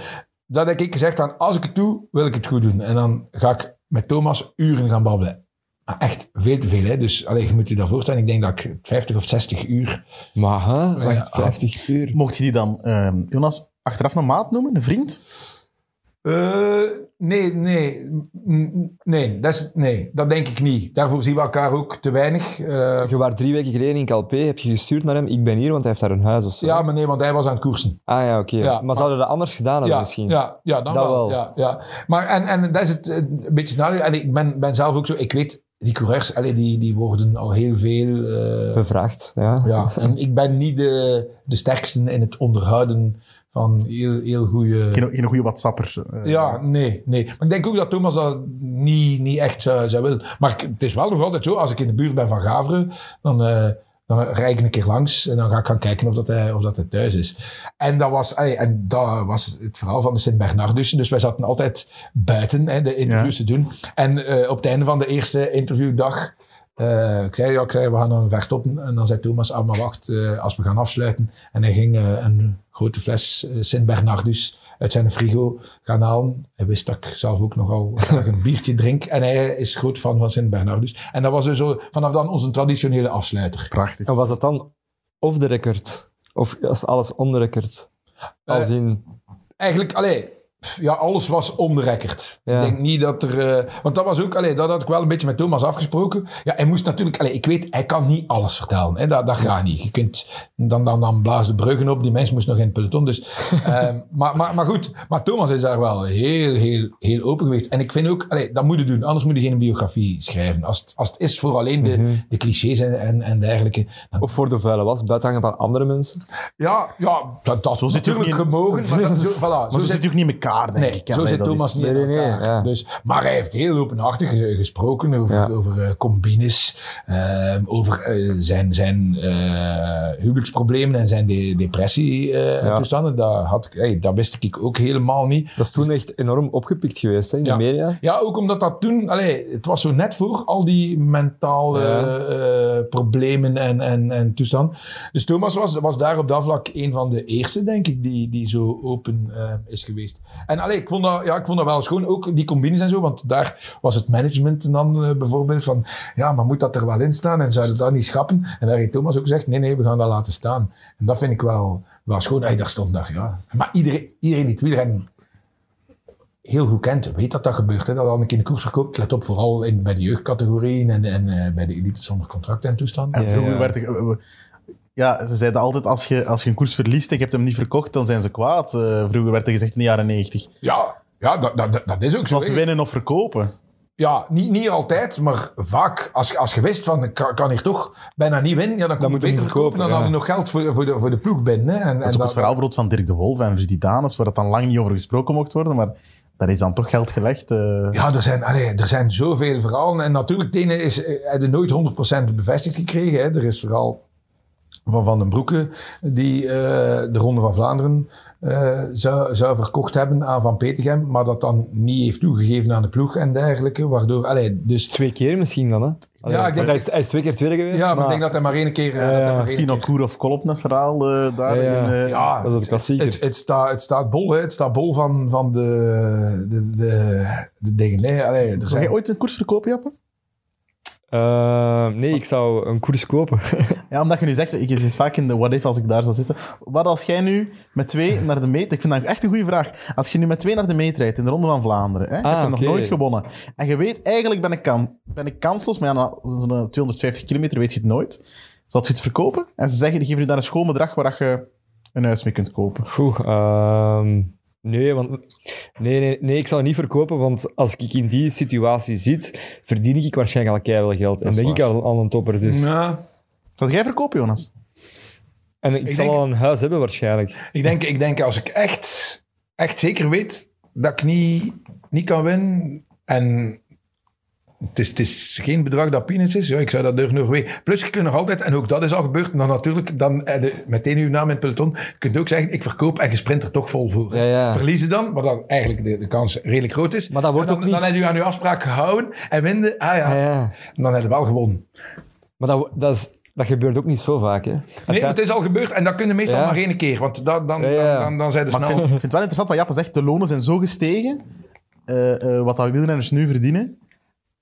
Dat heb ik gezegd, dan, als ik het doe, wil ik het goed doen. En dan ga ik met Thomas uren gaan babbelen. Maar echt veel te veel, hè. Dus allee, je moet je dat voorstellen. Ik denk dat ik 50 of 60 uur... Maar, hè? Wacht, Ja. 50 uur. Mocht je die dan, ehm, Jonas, achteraf een maat noemen? Een vriend? Eh, nee, nee. Nee dat, is, nee, dat denk ik niet. Daarvoor zien we elkaar ook te weinig. Eh, Je was drie weken geleden in Calpe, heb je gestuurd naar hem. Ik ben hier, want hij heeft daar een huis of zo. ja, maar nee, want hij was aan het koersen. Ah ja, oké. Ja, maar, maar- zouden we dat anders gedaan hebben Ja, misschien? ja, ja, dan Dat wel. Ja, ja. Maar en, en dat is het een beetje scenario. En ik ben, ben zelf ook zo... Ik weet, die coureurs, allee, die, die worden al heel veel... eh, Bevraagd, ja. ja, en ik ben niet de, de sterkste in het onderhouden van heel, heel goede... Geen, geen goede WhatsApper. eh. Ja, nee, nee. Maar ik denk ook dat Thomas dat niet, niet echt zou, zou willen. Maar het is wel nog altijd zo, als ik in de buurt ben van Gaveren, dan, eh, dan rijd ik een keer langs en dan ga ik gaan kijken of dat hij, of dat hij thuis is. En dat was, ey, en dat was het verhaal van de Sint-Bernardussen. Dus wij zaten altijd buiten hè, de interviews te doen. En eh, op het einde van de eerste interviewdag eh, ik zei, ja, ik zei, we gaan dan ver stoppen. En dan zei Thomas, ah, maar wacht, eh, als we gaan afsluiten. En hij ging eh, een grote fles Sint-Bernardus uit zijn frigo gaan halen. Hij wist dat ik zelf ook nogal een biertje drink. En hij is groot fan van Sint-Bernardus. En dat was dus zo, vanaf dan onze traditionele afsluiter. Prachtig. En was dat dan off the record? Of is alles on the record? Als in... Eigenlijk, allee, ja, alles was on the record. Ja. Ik denk niet dat er... eh, want dat was ook, allee, dat had ik wel een beetje met Thomas afgesproken. Ja, hij moest natuurlijk... Allee, ik weet, hij kan niet alles vertellen. Hè, dat, dat gaat niet. Je kunt... Dan, dan, dan blazen de bruggen op. Die mens moest nog in het peloton. Dus, ehm, maar, maar, maar goed, maar Thomas is daar wel heel, heel, heel open geweest. En ik vind ook, allee, dat moet je doen. Anders moet je geen biografie schrijven. Als het, als het is voor alleen de, Mhm. de clichés en, en, en dergelijke. Dan, Of voor de vuile was, buiten hangen van andere mensen? ja, ja, dat, dat Zo zit natuurlijk niet gemogen. Maar dat, zo, voilà, Maar zo zit- ook niet in elkaar, denk Nee, ik. zo Allee, zit Thomas is- niet Nee, in nee, elkaar. ja. Dus, maar hij heeft heel openhartig ge- gesproken over, Ja. over eh, combines, ehm, over eh, zijn, zijn eh, huwelijksproblemen en zijn de, depressie-toestanden. dat, had ik- hey, dat wist ik ook helemaal niet. Dat is toen echt enorm opgepikt geweest hè, in Ja. de media. Ja, ook omdat dat toen, allee, het was zo net voor al die mentale Ja. eh, problemen en, en, en toestanden. Dus Thomas was, was daar op dat vlak een van de eerste, denk ik, die, die zo open eh, is geweest. En allee, ik, vond dat, ja, ik vond dat wel schoon, ook die combines en zo, want daar was het management dan eh, bijvoorbeeld van, ja, maar moet dat er wel in staan en zouden dat niet schappen? En daar heeft Thomas ook gezegd, nee, nee, we gaan dat laten staan. En dat vind ik wel, wel schoon. Hey, daar stond daar, ja. Maar iedereen, iedereen die het wielrennen heel goed kent, weet dat dat gebeurt. Hè? Dat al een keer een koers verkoopt. Let op, vooral in, bij de jeugdcategorieën en, en eh, bij de elite zonder contract en toestand. En vroeger ja. werd ik... Ja, ze zeiden altijd, als je, als je een koers verliest en je hebt hem niet verkocht, dan zijn ze kwaad. Eh, vroeger werd er gezegd in de jaren 90. Ja, ja dat, dat, dat- dat is ook zo. Zoals hè. winnen of verkopen. Ja, niet, niet altijd, maar vaak. Als, als je wist van, ik kan, kan hier toch bijna niet winnen, ja, dan kon je moet je beter verkopen. Dan verkopen, hadden we nog geld voor, voor, de, voor de ploeg binnen. Hè. En, Dat is ook het verhaalbrood van Dirk de Wolf en Rudy Danes, waar dat dan lang niet over gesproken mocht worden, maar daar is dan toch geld gelegd. eh. Ja, er zijn, allee, er zijn zoveel verhalen. En natuurlijk, ene is, eh, je nooit 100% bevestigd gekregen. Hè. Er is vooral van Van den Broeke, die eh, de Ronde van Vlaanderen eh, zou, zou verkocht hebben aan Van Petegem, maar dat dan niet heeft toegegeven aan de ploeg en dergelijke. Waardoor, allee, dus, Twee keer misschien dan, hè? Allee, Ja, ik denk hij, is, het- hij is twee keer tweede geweest. ja, maar ik denk dat hij maar één keer... eh, hij Ja, Het één Fino keer- Koerov Kolopne verhaal eh, daar. Ja, in, eh, Ja, Dat is het klassieker. Het, het, staat, het staat bol, hè. Het staat bol van, van de, de, de, de dingen. Nee, allee, er zijn, jij ooit een koers verkopen, Jappe? Eh, nee, ik zou een koers kopen. Ja, omdat je nu zegt, ik zit vaak in de what if als ik daar zou zitten. Wat als jij nu met twee naar de meet... Ik vind dat echt een goede vraag. Als je nu met twee naar de meet rijdt in de Ronde van Vlaanderen, hè, je Ah, nog nooit gewonnen, en je weet, eigenlijk ben ik, kan, ben ik kansloos, maar ja, na zo'n 250 kilometer weet je het nooit. Zal je iets verkopen? En ze zeggen, die geven je daar een schoon bedrag waar je een huis mee kunt kopen. Oeh, ehm, nee, want, nee, nee, nee, ik zou het niet verkopen, want als ik in die situatie zit, verdien ik waarschijnlijk al keihard geld. En ben ik al, al een topper. Dus. Nou, Zou jij verkopen, Jonas? En ik, Ik zal denk- al een huis hebben waarschijnlijk. ik, denk, ik denk als ik echt, echt zeker weet dat ik niet, niet kan winnen en het is, het is geen bedrag dat peanuts is. Ja, ik zou dat durven nog weten. Plus, je kunt nog altijd, en ook dat is al gebeurd, dan natuurlijk, dan je meteen uw naam in het peloton. Je kunt ook zeggen, ik verkoop en je sprint er toch vol voor. Ja, ja. Verliezen dan, wat dan eigenlijk de, de kans redelijk groot is. Maar dat wordt dan, ook niet- Dan heb je aan uw afspraak gehouden en winde, ah ja, Ja, ja. dan heb je wel gewonnen. Maar dat, dat, is, dat gebeurt ook niet zo vaak, hè. Nee, het is al gebeurd en dat kun je meestal Ja. maar één keer, want dat, dan, Ja, ja. dan, dan, dan zijn ik snel... vind, ik vind het wel interessant wat Jappe zegt. De lonen zijn zo gestegen. eh, eh, wat dat wielrenners nu verdienen.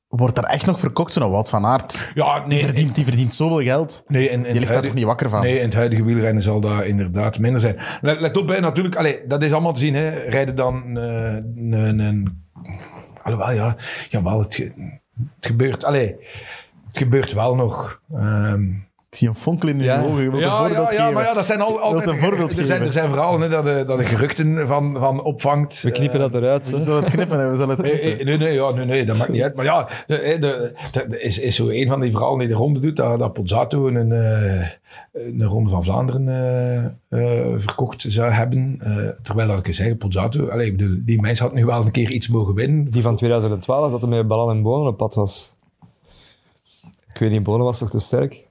Wordt er echt nog verkocht? Zo'n Wout van Aert. Ja, Die nee, verdient, die verdient zoveel geld. nee, in, in Je ligt daar toch niet wakker van? Nee, in het huidige wielrennen zal dat inderdaad minder zijn. Let, let op, hè, natuurlijk, allee, dat is allemaal te zien. Hè. Rijden dan eh, een... een, een alhoewel, ja, jawel, het, het gebeurt... Allee, het gebeurt wel nog. Ehm, Ik zie een fonkel in je Ja. ogen. Je wilt een ja, voorbeeld ja, ja, geven. maar ja, dat zijn al, altijd... een voorbeeld er, zijn, er zijn verhalen hè, dat, de, dat de geruchten van, van opvangt. We knippen dat eruit, We hè. zullen het knippen. hè, We zullen het Eh, knippen. eh, Nee, nee, ja, nee, nee, dat maakt niet uit. Maar ja, de, de, de- de- is, is zo een van die verhalen die de ronde doet, dat, dat Pozzato een, eh, een ronde van Vlaanderen eh, eh, verkocht zou hebben. Eh, terwijl dat ik je zeg, Pozzato, allee, ik bedoel, die mens had nu wel een keer iets mogen winnen. Die van 2012, dat er met ballen en bonen op pad was. Ik weet niet, bonen was toch te sterk?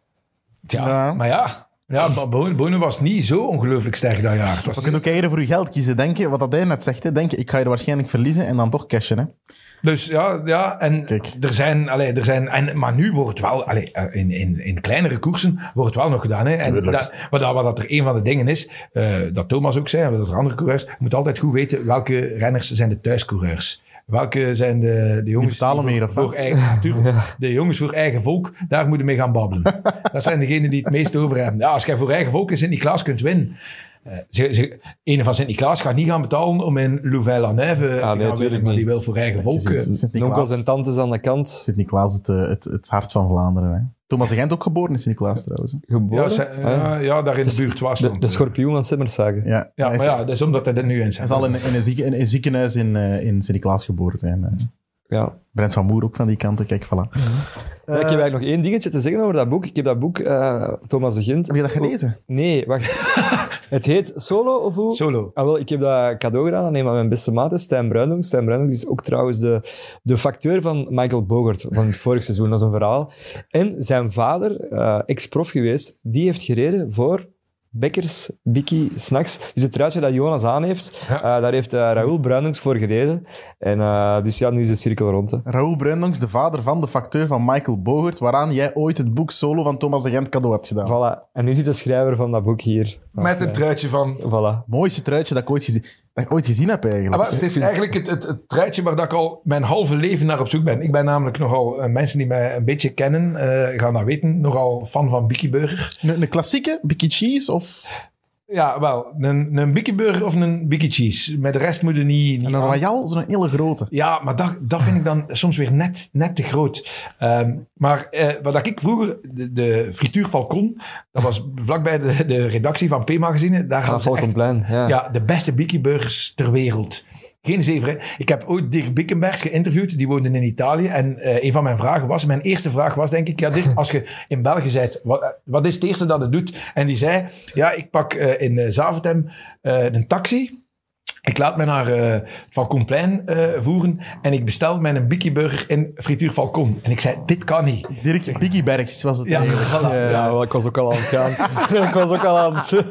Tja, Ja. maar ja, ja Bo- Bonen Bonen was niet zo ongelooflijk sterk dat jaar. Je kunt ook eieren voor je geld kiezen. Denk je, wat dat hij net zegt, hè, denk je, ik ga je waarschijnlijk verliezen en dan toch cashen. Hè? Dus ja, ja en Kijk. er zijn, allee, er zijn en, maar nu wordt het wel, allee, eh, in, in, in kleinere koersen wordt het wel nog gedaan. Hè. En dat, wat, dat, wat dat er een van de dingen is, eh, dat Thomas ook zei, en dat er andere coureurs, je moet altijd goed weten welke renners zijn de thuiscoureurs. Welke zijn de, de jongens betalen die meer, voor, of voor eigen, natuurlijk, de jongens voor eigen volk, daar moeten we mee gaan babbelen. dat zijn degenen die het meest over hebben. Ja, als jij voor eigen volk in Sint-Niklaas kunt winnen, eh, ze, ze, een van Sint-Niklaas gaat niet gaan betalen om in Louvain-la-Neuve te gaan winnen, maar die wil voor eigen volk. Eh, Onkels en tantes aan de kant. Sint-Niklaas het, eh, het, het hart van Vlaanderen. Hè? Thomas de Gent ook geboren in Sint-Niklaas trouwens. hè? Geboren. Ja, ze- ja, ja, daar in de buurt was de, de schorpioen van Simmershagen. Ja, Ja, hij, maar is- ja, dat is omdat hij dit nu in hij zegt. zal in, in, een, zieke- in een ziekenhuis in, eh, in Sint-Niklaas geboren zijn. eh. Ja. Brent van Moer ook van die kant. Kijk, voilà. Ja, ik heb eigenlijk nog één dingetje te zeggen over dat boek. Ik heb dat boek, eh, Thomas de Gent. Heb je dat gelezen? Nee, wacht. het heet Solo of hoe? Solo. Ah, wel, ik heb dat cadeau gedaan aan een van mijn beste maten, Stijn Bruinong. Stijn Bruinong is ook trouwens de, de facteur van Michael Bogert van het vorig seizoen. Dat is een verhaal. En zijn vader, eh, ex-prof geweest, die heeft gereden voor Bekkers, Biki, Snacks. Dus het truitje dat Jonas aan heeft, Ja. eh, daar heeft eh, Raoul voor gereden. En eh, dus ja, nu is de cirkel rond. Hè. Raoul Bruinongs, de vader van de facteur van Michael Bogert, waaraan jij ooit het boek Solo van Thomas de Gent cadeau hebt gedaan. Voilà. En nu zit de schrijver van dat boek hier. Met een truitje van... Voilà. Mooiste truitje dat ik ooit gezien, dat ik ooit gezien heb eigenlijk. Ah, maar het is eigenlijk het, het, het truitje waar dat ik al mijn halve leven naar op zoek ben. Ik ben namelijk nogal, eh, mensen die mij een beetje kennen, eh, gaan dat weten, nogal fan van Biki Burger. Een, een klassieke, Bicky Cheese of Ja, wel, een, een Burger of een Biki Cheese. Met de rest moet je niet... niet en een. Royal, zo'n hele grote. Ja, maar dat, dat vind ik dan soms weer net, net te groot. Ehm, maar eh, wat ik vroeger, de, de frituur Falcon, dat was vlakbij de, de redactie van P-magazine. Daar Ah, hadden ze echt Falconplein, ja. ja, de beste Biki burgers ter wereld. Geen zever, hè. Ik heb ooit Dirk Bickenberg geïnterviewd, die woonde in Italië. En eh, een van mijn vragen was, mijn eerste vraag was denk ik, ja Dirk, als je in België bent, wat, wat is het eerste dat het doet? En die zei, ja, ik pak eh, in eh, Zaventem eh, een taxi. Ik laat me naar eh Falconplein eh, voeren en ik bestel mijn Biki burger in frituur Falcon. En ik zei, dit kan niet. Dirk Biggybergs was het Ja, eigenlijk. voilà. Eh, Ja, wel, ik was ook al aan het gaan. ik was ook al aan het...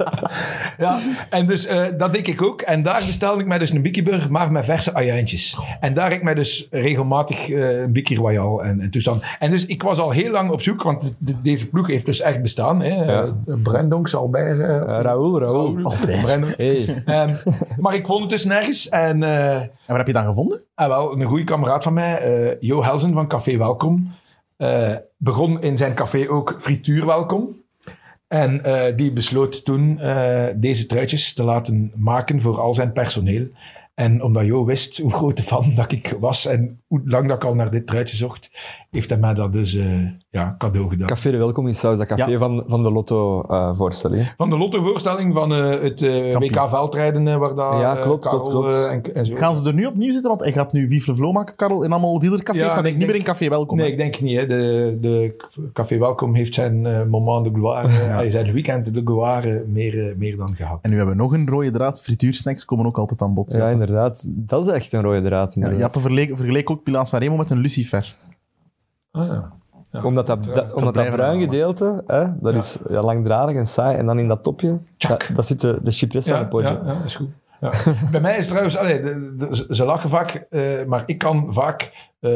Ja, en dus eh, dat deed ik ook. En daar bestelde ik mij dus een Biki Burger, maar met verse ajuintjes. En daar heb ik mij dus regelmatig eh, een Biki Royal en, en toestand. En dus ik was al heel lang op zoek, want de- deze ploeg heeft dus echt bestaan. Hè. Ja. Brendonks, Albert. eh, Uh, Raoul, Raoul. Albert. Brendonk. Hey. Ehm, maar ik vond het dus nergens. En eh, En waar heb je dan gevonden? ah, wel, een goede kameraad van mij, eh, Jo Helsen van Café Welkom, eh, begon in zijn café ook Frituur Welkom. En die besloot toen deze truitjes te laten maken voor al zijn personeel. En omdat Jo wist hoe grote fan dat ik was en hoe lang dat ik al naar dit truitje zocht, heeft hij mij dat dus eh, ja, cadeau gedaan. Café de Welkom is trouwens dat café Ja. van, van de Lotto-voorstelling. Van de lottovoorstelling van eh, het eh, Kampioen. WK veldrijden, eh, waar dat, Ja, eh, klopt, Karel, klopt, klopt. eh, en, en zo. Gaan ze er nu opnieuw zitten? Want hij gaat nu Vive Vlo maken, Karel, in allemaal wielercafés, Ja, maar denk ik niet meer denk- in Café Welkom. Nee, hè? ik denk niet. Hè. De, de Café Welkom heeft zijn eh, moment de gloire, hij zijn weekend de gloire meer, eh, meer dan gehad. En nu hebben we nog een rode draad. Frituursnacks komen ook altijd aan bod. Ja, inderdaad. Dat is echt een rode draad. Ja. Jappe vergeleek, vergeleek ook Pilar Sanremo met een lucifer. Ah, ja. Ja. Omdat dat, omdat dat bruin gedeelte, hè, dat Ja. is ja, langdradig en saai. En dan in dat topje, dat, dat zit de, de aan Ja, het potje. ja, ja, dat is goed. Ja. Bij mij is trouwens, allee, de- de- ze- lachen vaak, eh, maar ik kan vaak, eh,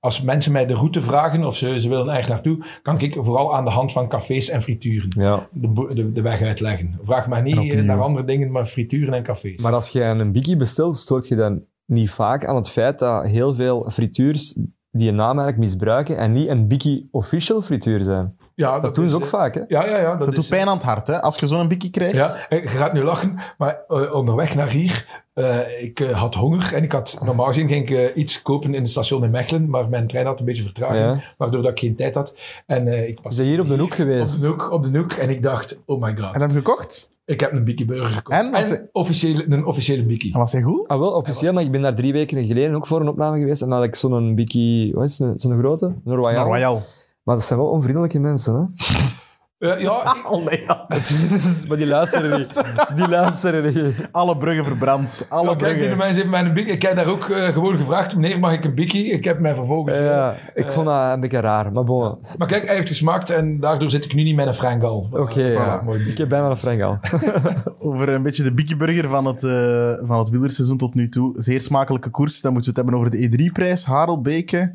als mensen mij de route vragen of ze, ze willen ergens naartoe, kan ik vooral aan de hand van cafés en frituren Ja. de, de, de weg uitleggen. Vraag mij niet eh, opnieuw. naar andere dingen, maar frituren en cafés. Maar als je een biggie bestelt, stoort je dan niet vaak aan het feit dat heel veel frituurs die een eigenlijk misbruiken en niet een biggie official frituur zijn. Ja, Dat, doen is, ze ook eh, vaak, hè? Ja, ja, ja. Dat, Dat is, doet pijn aan het hart, hè? Als je zo'n bikkie krijgt. Ja, eh, je gaat nu lachen, maar eh, onderweg naar hier, eh, ik had honger en ik had, normaal gezien ging ik iets kopen in het station in Mechelen, maar mijn trein had een beetje vertraging, Ja. waardoor dat ik geen tijd had. En eh, ik was Ze hier op de hoek geweest. Op de hoek, op de hoek. En ik dacht, oh my god. En heb je gekocht? Ik heb een Biki Burger gekocht. En? En, Was hij- officiële, een officiële Biki. En was hij goed? Ah, wel, officieel, maar ik ben daar drie weken geleden ook voor een opname geweest. En dan had ik zo'n bikkie, wat is het, zo'n grote? Een Royal. Royal. Maar dat zijn wel onvriendelijke mensen, hè? Ja, ja. maar die luisteren niet. Die luisteren niet. Alle bruggen verbrand. Alle ja, kijk, die bruggen. mensen heeft mij een Biki. Ik heb daar ook eh, gewoon gevraagd, meneer, mag ik een Biki? Ik heb mij vervolgens... eh, Ja, ik vond dat een beetje raar, maar bon. maar kijk, hij heeft gesmaakt en daardoor zit ik nu niet met een Frangal. Oké, ja. mooi Biki. ik heb bijna een frank Over een beetje de bikkieburger van het, eh van het wielerseizoen tot nu toe. Zeer smakelijke koers. Dan moeten we het hebben over de E3-prijs. Harelbeke.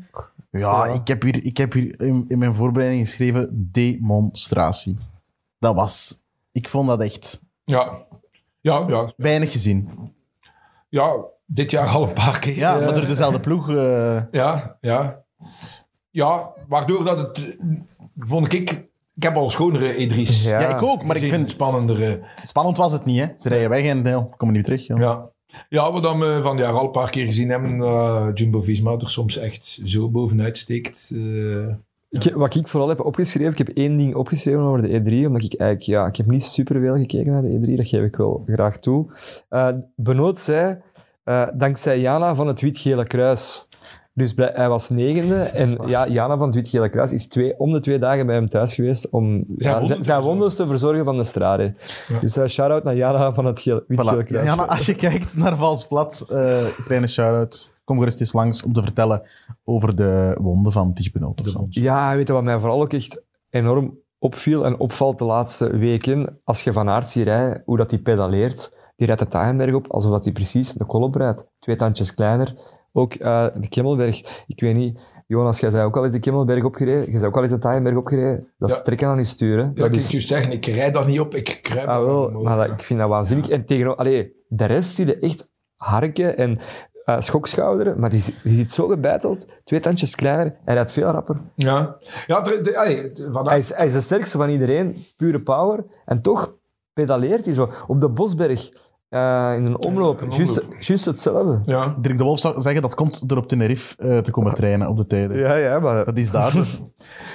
Ja, Ja. ik heb hier, ik heb hier in, in mijn voorbereiding geschreven demonstratie. Dat was... Ik vond dat echt Ja. Ja, ja, weinig gezien. ja, dit jaar al een paar keer. Ja, Eh, maar door dezelfde ploeg... eh, Ja, ja. Ja, waardoor dat het, eh, vond ik, ik heb al schonere E3's. Ja. ja. ik ook. Maar ik vind... spannendere. Spannend was het niet, hè. Ze rijden weg en ja, komen niet terug. Ja. Ja. Ja, wat we van het jaar al een paar keer gezien hebben, dat Jumbo-Visma er soms echt zo bovenuit steekt. eh. Wat ik vooral heb opgeschreven, ik heb één ding opgeschreven over de E3, omdat ik eigenlijk, ja, ik heb niet superveel gekeken naar de E3, dat geef ik wel graag toe. Eh Benoot zei, eh, dankzij Jana van het Wit-Gele Kruis. Dus hij was negende en ja, Jana van het Wit-Gele Kruis is twee, om de twee dagen bij hem thuis geweest om ja, wonden zijn, te zijn verzorgen. wondes te verzorgen van de strade. Ja. Dus uh, shout-out naar Jana van het Gele- Wit-Gele Voilà. Kruis. Jana, als je kijkt naar Vals Plat, eh kleine shout-out. Kom gerust eens langs om te vertellen over de wonden van Ties Benoot of zo. Ja, weet je wat mij vooral ook echt enorm opviel en opvalt de laatste weken? Als je Van Aert ziet rijden, hoe dat hij pedaleert. Die rijdt de Taaienberg op, alsof dat hij precies de kolop rijdt. Twee tandjes kleiner. Ook eh, de Kemmelberg. Ik weet niet, Jonas, jij zei ook al eens de Kemmelberg opgereden. Jij zei ook al eens de Taaienberg opgereden. Dat is Ja. trekken aan je. Ja, Dat ik is, je zeggen, ik rijd daar niet op, ik kruip ah, wel, maar dat- ik vind dat waanzinnig. En tegen, allee, de rest zie je echt harken en eh, schokschouderen, maar die, die zit zo gebeiteld. Twee tandjes kleiner. Hij rijdt veel rapper. Ja, ja de, de, allee, de- vandaag- Hij is, hij is de sterkste van iedereen, pure power. En toch pedaleert hij zo. Op de Bosberg, eh, in een omloop, juist omloop. juist hetzelfde. ja. Dirk de Wolf zou zeggen dat komt door op Tenerife eh, te komen trainen op de tijden. Ja, ja, maar... Dat is daar.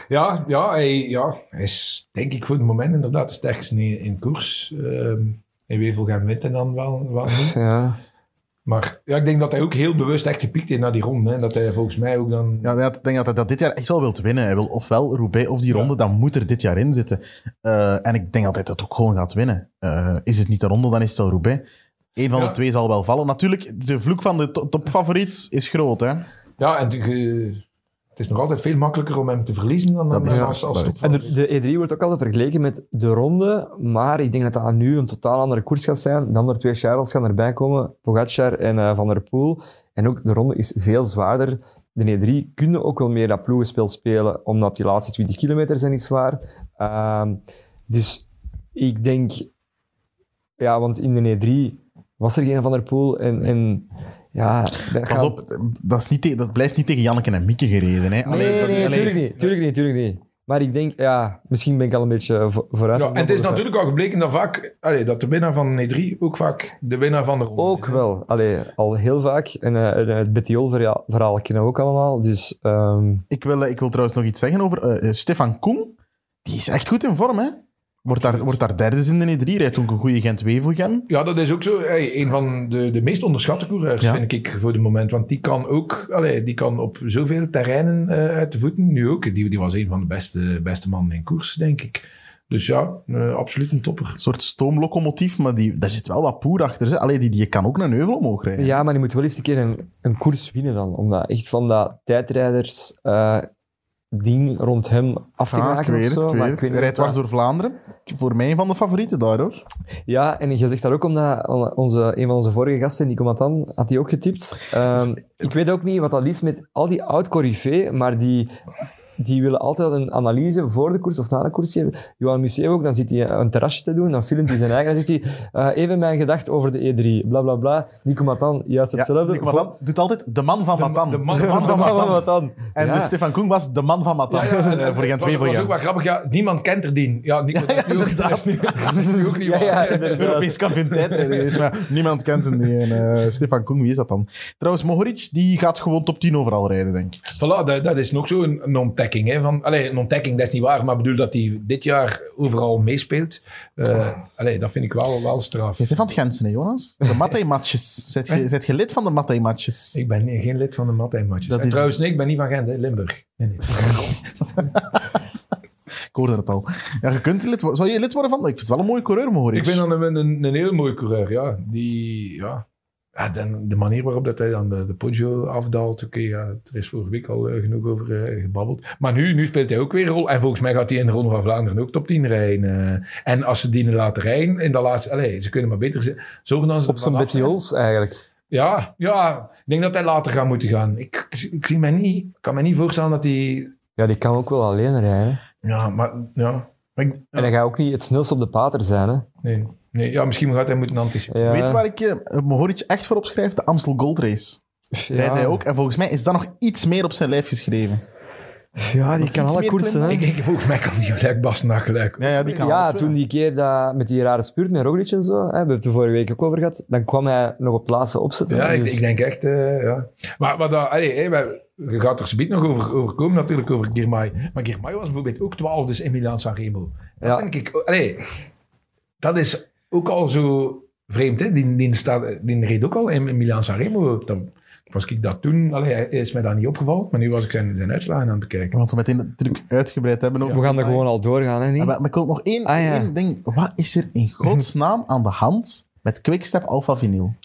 Ja, ja, hij, ja, hij is denk ik voor het moment inderdaad de sterkste in, in koers. Ehm in Wevelgem wint hij dan wel, wel niet. Ja. Maar ja, ik denk dat hij ook heel bewust echt gepiekt heeft naar die ronde. Hè. Dat hij volgens mij ook dan... Ja, ik denk dat hij dat dit jaar echt wel wil winnen. Hij wil ofwel Roubaix of die ronde, dan moet er dit jaar in zitten. Eh, en ik denk dat hij dat ook gewoon gaat winnen. Eh, is het niet de ronde, dan is het wel Roubaix. Eén van Ja. de twee zal wel vallen. Natuurlijk, de vloek van de to- topfavoriet is groot. Hè? Ja, en je- het is nog altijd veel makkelijker om hem te verliezen dan, Dat dan is- als, als En de, de E3 wordt ook altijd vergeleken met de ronde, maar ik denk dat dat nu een totaal andere koers gaat zijn. De andere twee Charles gaan erbij komen, Pogacar en eh, Van der Poel. En ook de ronde is veel zwaarder. De E3 kunnen ook wel meer dat ploegenspel spelen, omdat die laatste 20 kilometer zijn niet zwaar. Ehm, dus ik denk... Ja, want in de E3 was er geen Van der Poel en... en ja, dat Pas gaat- op, dat, is niet te- dat blijft niet tegen Janneke en Mieke gereden. Hè? Nee, Allee, dat- nee, tuurlijk niet. Tuurlijk niet, tuurlijk niet. Maar ik denk, ja, misschien ben ik al een beetje vo- vooruit. Ja, en het is het natuurlijk al gebleken dat vaak, allee, dat de winnaar van de E3 ook vaak de winnaar van de ronde Ook is, wel. Allee, al heel vaak. En eh, het Bettiol-verhaal kennen we ook allemaal. Dus ehm, Ik, wil, ik wil trouwens nog iets zeggen over eh, eh, Stefan Koen. Die is echt goed in vorm, hè? Wordt daar, wordt daar derde in de E3. Rijdt ook een goede Gent-Wevelgem. Ja, dat is ook zo. Hey, een van de, de meest onderschatte coureurs, Ja. vind ik, voor het moment. Want die kan ook, allee, die kan op zoveel terreinen eh, uit de voeten. Nu ook. Die, die was een van de beste, beste mannen in koers, denk ik. Dus ja, eh, absoluut een topper. Een soort stoomlocomotief, maar die, daar zit wel wat poer achter. Hè? Allee, die, die kan ook een heuvel omhoog rijden. ja, maar die moet wel eens een keer een, een koers winnen dan. Omdat echt van dat tijdrijders... eh, ding rond hem af te Ah, ik maken weet of het, zo. ik maar weet ik het. weet Hij niet rijdt dwars door Vlaanderen. Voor mij een van de favorieten daar, hoor. Ja, en je zegt dat ook omdat onze, een van onze vorige gasten, Nico Matan, had die ook getipt. Ehm, ik weet ook niet wat dat is met al die oud-corifee, maar die, die willen altijd een analyse voor de koers of na de koers geven. Johan Museeuw ook, dan zit hij een terrasje te doen, dan filmt hij zijn eigen, dan zegt hij eh, even mijn gedacht over de E3, bla bla bla. Nico Matan, juist hetzelfde. Nico Matan doet altijd de man van Matan. de man De van van Matan. Matan. En Ja. dus Stefan Koen was de man van Matan. Ja, Eh, voor Gent het was, was Wevelgem. ook wel grappig. Ja, niemand kent er die. Ja, Nico, dat is nu ook, dat is dat niet Ja, waar. Europees kampioen tijdrijden geweest, maar niemand kent hem eh, Stefan Koen, wie is dat dan? Trouwens, Mohoric, die gaat gewoon top 10 overal rijden, denk ik. Voilà, dat, dat is nog zo'n een ontdekking. Hè, van, allee, een ontdekking, dat is niet waar, maar ik bedoel dat hij dit jaar overal meespeelt. Allee, dat vind ik wel, wel straf. Je bent van het Gentsen, hè, Jonas? De Mattei-matches. Zet je, zet je lid van de Mattei-matches? Ik ben nee, geen lid van de is- Trouwens, nee, ik ben niet van Gent, hè, Limburg. Nee, nee. Ik hoorde het al. Ja, je kunt lid worden. Zou je lid worden van? Ik vind het wel een mooie coureur, Mohoric. Ik vind dan een, een, een heel mooie coureur, ja. Die, ja, ja de, de manier waarop dat hij dan de, de Poggio afdaalt, oké, ja, er is vorige week al eh, genoeg over eh, gebabbeld. Maar nu, nu speelt hij ook weer een rol. En volgens mij gaat hij in de Ronde van Vlaanderen ook top 10 rijden. eh. en als ze die laten rijden, in de laatste, allez, ze kunnen maar beter zorgen dan ze Op zijn ervan af zijn. Betty Ols eigenlijk. Ja, ja, ik denk dat hij later gaat moeten gaan. Ik, ik, ik zie mij niet, ik kan me niet voorstellen dat hij... Ja, die kan ook wel alleen rijden. Ja, maar ja... Maar ik, En hij gaat ook niet het snelst op de pater zijn. Hè? nee, nee, ja, misschien gaat hij moeten anticiperen. Ja. Weet je waar ik eh, Mohoric echt voor opschrijf? De Amstel Gold Race. Ja. Rijdt hij ook. En volgens mij is dat nog iets meer op zijn lijf geschreven. Ja, die Nog kan alle koersen. Hè? Ik, ik, volgens mij kan die gelijk Bas na gelijk. Ja, ja die kan Ja, toen die keer dat, met die rare spuurt met Roglic en zo, hè, we hebben het er vorige week ook over gehad, dan kwam hij nog op het laatste opzetten. Ja, ik, dus- ik denk echt, eh, ja. Maar, maar dat, allee, hé, wij- je gaat er zometeen nog over, over komen, natuurlijk, over Girmay. Maar Girmay was bijvoorbeeld ook 12 dus in Milaan Sanremo. Dat Ja. vind ik, allee, dat is ook al zo vreemd, hè. Die, die, staat, die reed ook al in Milaan Sanremo. Dan was ik dat toen, allee, is mij dat niet opgevallen, maar nu was ik zijn, zijn uitslagen aan het bekijken. Want we meteen natuurlijk uitgebreid hebben We gaan er Girmay. gewoon al doorgaan, hè? Niet? maar, maar ik wil nog één, Ah, ja. één ding. Wat is er in godsnaam aan de hand met Quickstep Alpha Vinyl?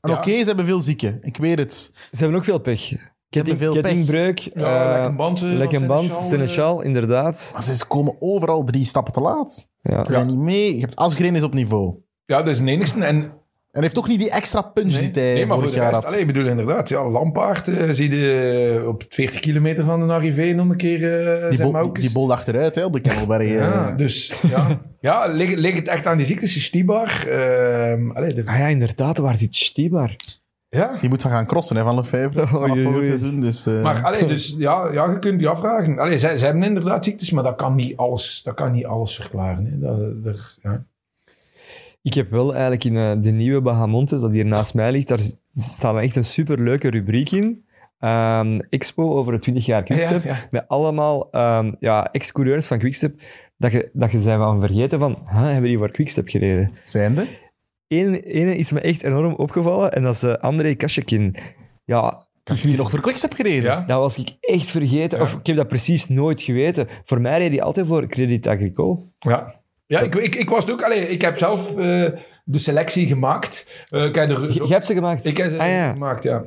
En Ja. oké, ze hebben veel zieken. Ik weet het. Ze hebben ook veel pech. Ketting, veel pech. kettingbreuk, Ja, eh, lekker band, eh, lekker van band, Seneschal, Seneschal, inderdaad. Maar ze komen overal drie stappen te laat. Ja. Ze zijn niet mee. Je hebt Asgreen is op niveau. Ja, dat is de enigste. En En heeft ook niet die extra punch Nee, die hij nee, maar voor vorig de jaar rest, had. allee, ik bedoel inderdaad, ja, Lampaard eh, zie je eh, op 40 kilometer van de arrivé nog een keer eh die, zijn bol, die bol achteruit hè, op de Kemmelberg. ja, eh. dus ja, ja ligt, ligt het echt aan die ziektes, Stibar? Ehm allee, er- Ah ja, inderdaad, waar zit Stibar? Ja. Die moet van gaan crossen hè, van Lefebvre. Oei, Vanaf volgend seizoen. Dus, eh, Maar allee, dus, ja, ja, je kunt je afvragen. Allee, zij, zij hebben inderdaad ziektes, maar dat kan niet alles, dat kan niet alles verklaren. Hè. Dat, dat, ja. Ik heb wel eigenlijk in eh, de nieuwe Bahamontes, dat hier naast mij ligt, daar staat echt een superleuke rubriek in. Ehm, Expo over het 20 jaar Quickstep. Ja, ja. Met allemaal ehm, ja, ex-coureurs van Quickstep. Dat je, dat je zijn van vergeten van, huh, hebben die voor Quickstep gereden? Zijnde. Eén ene is me echt enorm opgevallen en dat is eh, André Kasjekin. Ja, Heb je die nog voor Quickstep gereden? Ja. dat was ik echt vergeten. Ja. Of ik heb dat precies nooit geweten. Voor mij reed hij altijd voor Credit Agricole. Ja, ja ik, ik, ik was het ook. Allee, ik heb zelf eh, de selectie gemaakt. Eh, ik heb er- Je, je hebt ze gemaakt? ik heb ze Ah, ja. gemaakt, ja.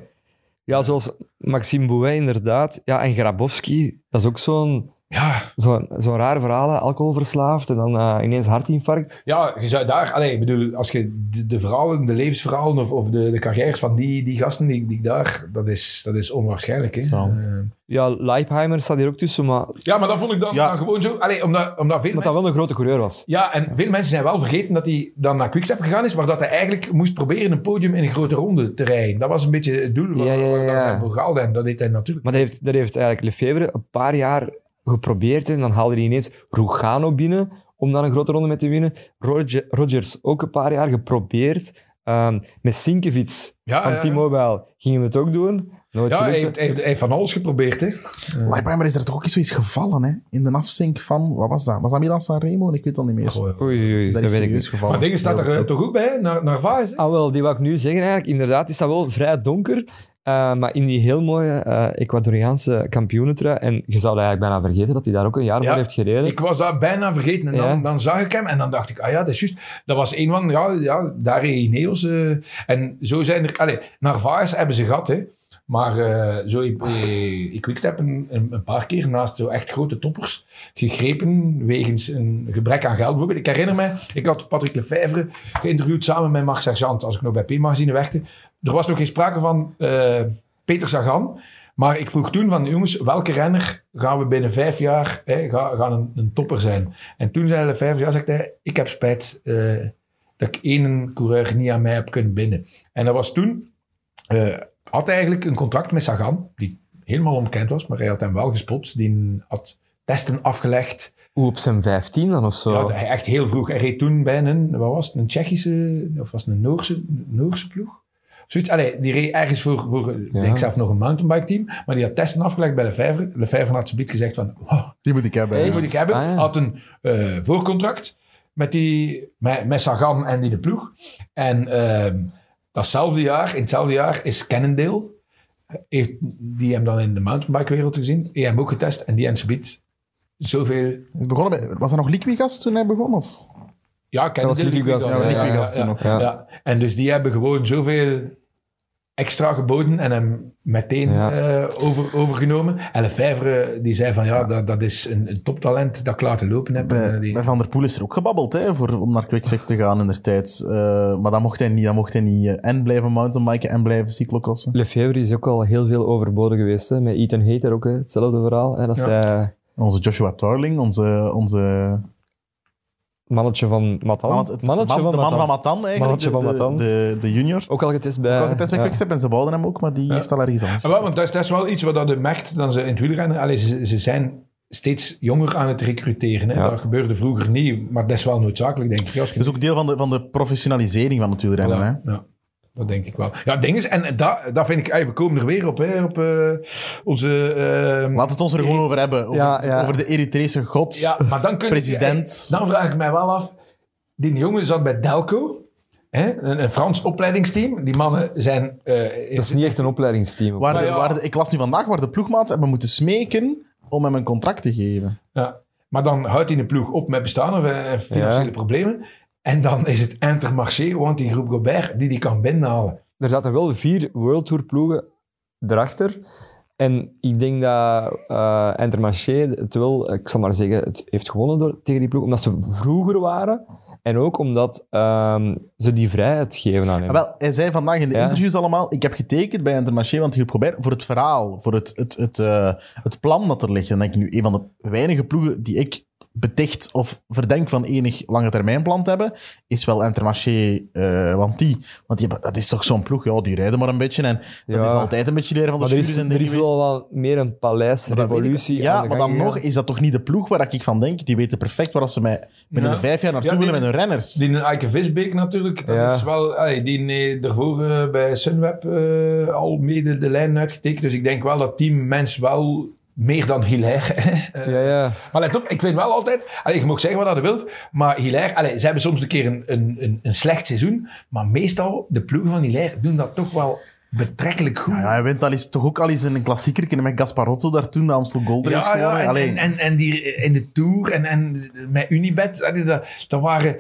Ja, zoals Maxime Bouet inderdaad. Ja, en Grabowski, dat is ook zo'n Ja, zo'n zo'n raar verhaal, alcoholverslaafd en dan eh, ineens hartinfarct. Ja, je zou daar, allee, ik bedoel, als je de, de verhalen, de levensverhalen of, of de, de carrières van die, die gasten die, die daar, dat is, dat is onwaarschijnlijk. Hè? Zo. Eh, Ja, Leipheimer staat hier ook tussen, maar ja, maar dat vond ik dan, Ja. dan gewoon zo, allee, omdat, omdat veel omdat dat wel een grote coureur was. Ja, en veel mensen zijn wel vergeten dat hij dan naar Quickstep gegaan is, maar dat hij eigenlijk moest proberen een podium in een grote ronde te rijden. Dat was een beetje het doel waar, Ja, ja, ja, waar dat ja. voor gehaald en dat deed hij natuurlijk. Maar dat heeft, dat heeft eigenlijk Lefevre een paar jaar geprobeerd. En dan haalde hij ineens Rugano binnen om dan een grote ronde mee te winnen. Roger, Rogers ook een paar jaar geprobeerd. Ehm, met Sinkevits Ja, van ja, ja. T-Mobile gingen we het ook doen. Nooit Ja, hij heeft, hij, heeft, hij heeft van alles geprobeerd. Hè? Leipheimer is er toch ook eens zoiets gevallen, hè? In de afzink van, wat was dat? Was dat Milan Sanremo? Ik weet dat niet meer. Goh, Oei, oei, oei, dat dat is weet ik gevallen. Maar dingen staat er Ja, eh, toch ook bij, naar, naar Vaas. Ah, wel, die wou ik nu zeggen eigenlijk. Inderdaad is dat wel vrij donker. Eh, maar in die heel mooie eh, Ecuadoriaanse kampioenentrui. En je zou dat eigenlijk bijna vergeten dat hij daar ook een jaar Ja, van heeft gereden. Ik was dat bijna vergeten. En dan, Ja. dan zag ik hem en dan dacht ik, ah ja, dat is juist. Dat was een van, ja, ja daar reed Ineos. eh, en zo zijn er, allee, Narvaez hebben ze gehad, hè. Maar zo ik, eh, ik Quickstep een, een, een paar keer naast zo echt grote toppers gegrepen wegens een gebrek aan geld. Bijvoorbeeld, ik herinner me, ik had Patrick Lefevre geïnterviewd samen met Marc Sergeant als ik nog bij P-magazine werkte. Er was nog geen sprake van eh, Peter Sagan. Maar ik vroeg toen van, jongens, welke renner gaan we binnen vijf jaar hè, gaan, gaan een, een topper zijn? En toen zei Lefevre, ja, zegt hij, ik heb spijt eh, dat ik één coureur niet aan mij heb kunnen binden. En dat was toen, eh, had hij eigenlijk een contract met Sagan, die helemaal onbekend was, maar hij had hem wel gespot. Die had testen afgelegd. Hoe op zijn 15 dan of zo? Ja, hij echt heel vroeg. Hij reed toen bij een, wat was het, een Tsjechische, of was het een Noorse, Noorse ploeg? Zoiets, allee, die reed ergens voor, voor Ja. ik zelf nog een mountainbike team, maar die had testen afgelegd bij Lefevre. Lefevre had zoiets gezegd van, wow, Die moet ik hebben. Die moet ik hebben. Ah, ja. Had een eh, voorcontract met, die, met, met Sagan en die de ploeg. En ehm, datzelfde jaar, in hetzelfde jaar is Cannondale, heeft die hem dan in de mountainbike wereld gezien, die hem ook getest en die en subiet zoveel... Is begonnen met, was dat nog Liquigas toen hij begon? Of? Ja, Cannondale, was Liquigas, Liquigas, ja, Liquigas toen ja, nog. ja. Ja. En dus die hebben gewoon zoveel extra geboden en hem meteen Ja. eh, over, overgenomen. En Lefevre die zei van ja, dat, dat is een, een toptalent dat ik laten lopen heb. Bij, eh, die- bij Van der Poel is er ook gebabbeld hè, voor, om naar Quickstep te gaan in der tijd. Eh, maar dat mocht hij niet. Dat mocht hij niet eh, en blijven mountainbiken en blijven cyclocrossen. Lefebvre is ook al heel veel overboden geweest. Hè. Met Ethan Hater ook hè. hetzelfde verhaal. Hè. Dat Ja. Onze Joshua Tarling, onze, onze mannetje van Matan. man, het- mannetje de man, van de man Matan. van Matan eigenlijk. Mannetje de, van Matan. De, de, de junior. Ook al getest bij... Ook al getest bij ja. Quickstep en ze bouwden hem ook, maar die Ja. heeft al ergens anders. Want dat is, dat is wel iets wat dat je merkt dan ze in het wielrennen. Allee, ze, ze zijn steeds jonger aan het recruteren. Hè. Ja. Dat gebeurde vroeger niet, maar dat is wel noodzakelijk, denk ik. Als je Dat is ook deel van de, van de professionalisering van het wielrennen. Hè? Ja, dat denk ik wel. Ja, ding is, en dat, dat vind ik, ey, we komen er weer op, hè, op eh, onze... eh, Laat het ons er gewoon over hebben. Over, Ja, ja. over de Eritrese god. ja, maar dan kun je... President. ey, dan vraag ik mij wel af, die jongen zat bij Delco, hè, een, een Frans opleidingsteam. Die mannen zijn... eh, Dat is niet echt een opleidingsteam. Waar de, waar de- ik las nu vandaag waar de ploegmaats hebben moeten smeken om hem een contract te geven. Ja. Maar dan houdt hij een ploeg op met bestaan of financiële Ja. problemen. En dan is het Intermarché, want die groep Gobert, die die kan binnenhalen. Er zaten wel vier World Tour ploegen erachter. En ik denk dat eh Intermarché het wel, ik zal maar zeggen, het heeft gewonnen door, tegen die ploeg, omdat ze vroeger waren. En ook omdat ehm, ze die vrijheid geven aan hem. Ah, wel, hij zei vandaag in de Ja. interviews allemaal, ik heb getekend bij Intermarché, want Groep Robert, voor het verhaal, voor het, het, het, eh, het plan dat er ligt. En dan denk ik nu, een van de weinige ploegen die ik beticht of verdenk van enig lange termijn plan te hebben, is wel Intermarché. eh want die, want die hebben, dat is toch zo'n ploeg, ja, die rijden maar een beetje. En dat is altijd een beetje leren van de maar er is, en er is wel wat meer een paleisrevolutie Ja, maar dan nog is dat toch niet de ploeg waar ik van denk. Die weten perfect waar ze mij binnen Ja. de vijf jaar naartoe Ja, die- willen met hun renners. Die Eike Visbeek natuurlijk, dat Ja. is wel, allee, die eh, daarvoor eh, bij Sunweb eh, al mede de lijn uitgetekend. Dus ik denk wel dat team mens wel meer dan Hilaire. eh, Ja, ja. Maar let op, ik vind wel altijd, allee, je mag zeggen wat je wilt, maar Hilaire, allee, ze hebben soms een keer een, een, een, een slecht seizoen, maar meestal, de ploegen van Hilaire doen dat toch wel betrekkelijk goed. Ja, hij wint al eens, toch ook al eens in een klassieker met Gasparotto daar toen de Amstel Gold Race Ja, ja, en, en, en, en die in de Tour en, en met Unibet, allee, dat, dat waren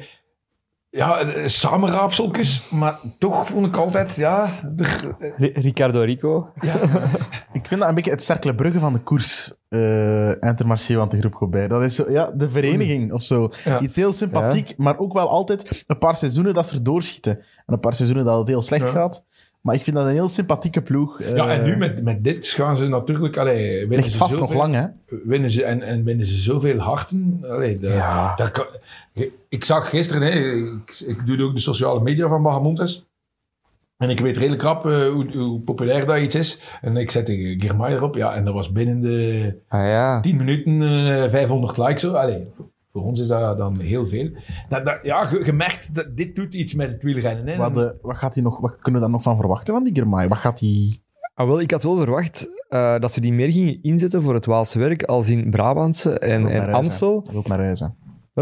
ja, eh, samenraapseltjes, maar toch vond ik altijd, ja, eh, Ri- Ricardo Rico. Ik vind dat een beetje het cercle Brugge van de koers. eh Intermarché, want de groep Gobert. Dat is zo, ja, de vereniging of zo. Ja. Iets heel sympathiek, maar ook wel altijd een paar seizoenen dat ze er doorschieten. En een paar seizoenen dat het heel slecht Ja. gaat. Maar ik vind dat een heel sympathieke ploeg. ja, en Eh, nu met, met dit gaan ze natuurlijk, allee, winnen ligt ze vast nog lang, hè? winnen ze, en, en winnen ze zoveel harten. Allee, dat- Ja. ik zag gisteren, hè, ik, ik doe ook de sociale media van Bahamontes. En ik weet redelijk krap eh, hoe, hoe populair dat iets is. En ik zette Germay erop. Ja, en dat was binnen de Ah ja. 10 minuten eh 500 likes. Zo. Allee, voor, ons is dat dan heel veel. Dat, dat, ja, je, je merkt dat dit doet iets met het wielrennen. Hè. Wat, eh, wat, gaat hij nog, wat kunnen we daar nog van verwachten van die Germay? Wat gaat hij... Ah, wel, ik had wel verwacht eh, dat ze die meer gingen inzetten voor het Waalse werk, als in Brabantse en, en. Amstel. Hij naar hè.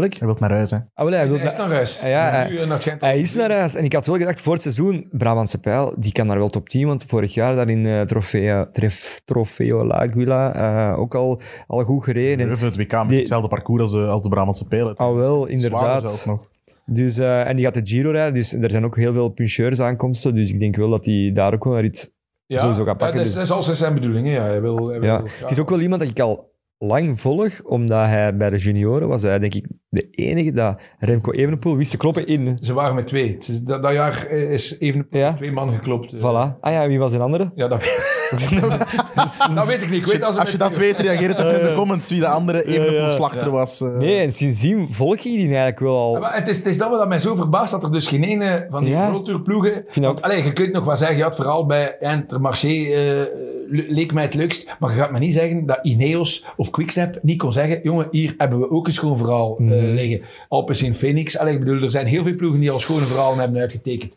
Welk? Hij wil naar huis, hè. Ah, wel, hij, hij wil is naar huis. Ja, ja, hij- eh, hij is naar huis. En ik had wel gedacht, voor het seizoen, Brabantse Pijl, die kan daar wel top 10, want vorig jaar daar in eh Trofeo, Tref, Trofeo L'Aguila eh, ook al, al goed gereden. En- Leuven, het WK met die- hetzelfde parcours als de, als de Brabantse Pijl. Ah, wel, inderdaad. zelfs nog. Dus, eh, en die gaat de Giro rijden, dus er zijn ook heel veel puncheurs aankomsten. Dus ik denk wel dat hij daar ook wel naar iets sowieso gaat ja, pakken. dat, is, dus- dat is altijd zijn bedoeling. hè. Ja, hij wil, hij wil Ja, het is ook wel iemand dat ik al lang volg, omdat hij bij de junioren was hij denk ik de enige dat Remco Evenepoel wist te kloppen in. Ze waren met twee. Dat, dat jaar is even Ja. twee man geklopt. Voilà. Ah ja, wie was een andere? Ja, dat, dat weet ik niet. Ik weet als, je dat weet, reageer het even in de comments wie de andere even slachter was. eh. Nee, en sindsdien volg ik die eigenlijk wel al. Maar het, is, het is dat wat mij zo verbaast dat er dus geen ene van die Ja. Ploegen... Want, allee, je kunt nog wel zeggen, ja, het verhaal bij Intermarché eh le- leek mij het leukst. Maar je gaat me niet zeggen dat Ineos of Quickstep niet kon zeggen, jongen, hier hebben we ook een schoon verhaal eh, Mhm. liggen. Alpes in Phoenix. Allee, ik bedoel, er zijn heel veel ploegen die al schone verhalen hebben uitgetekend.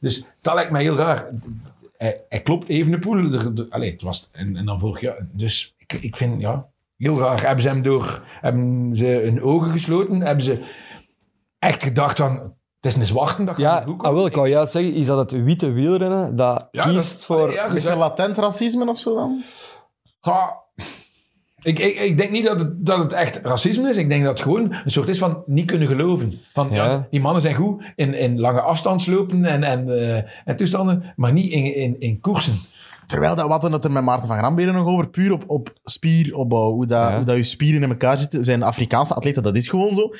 Dus dat lijkt mij heel raar. Hij, hij klopt Evenepoel. Er, er, allee, het was, en, en dan vorig jaar. Dus ik, ik vind, ja, heel raar. Hebben ze hem door... Hebben ze hun ogen gesloten? Hebben ze echt gedacht van... Het is een zwarte, dat gaat Ja, goed ah, wel, ik wou juist zeggen, is dat het witte wielrennen dat Ja, kiest dat- voor... ja, je latent racisme of zo dan? Ik, ik, ik denk niet dat het, dat het echt racisme is. Ik denk dat het gewoon een soort is van niet kunnen geloven. Van, ja. Ja. die mannen zijn goed in, in lange afstandslopen en, en, eh, en toestanden, maar niet in, in, in koersen. Terwijl, dat, we hadden het er met Maarten van Gramberen nog over, puur op, op spieropbouw, hoe, dat, Ja. hoe dat je spieren in elkaar zitten. Zijn Afrikaanse atleten, dat is gewoon zo.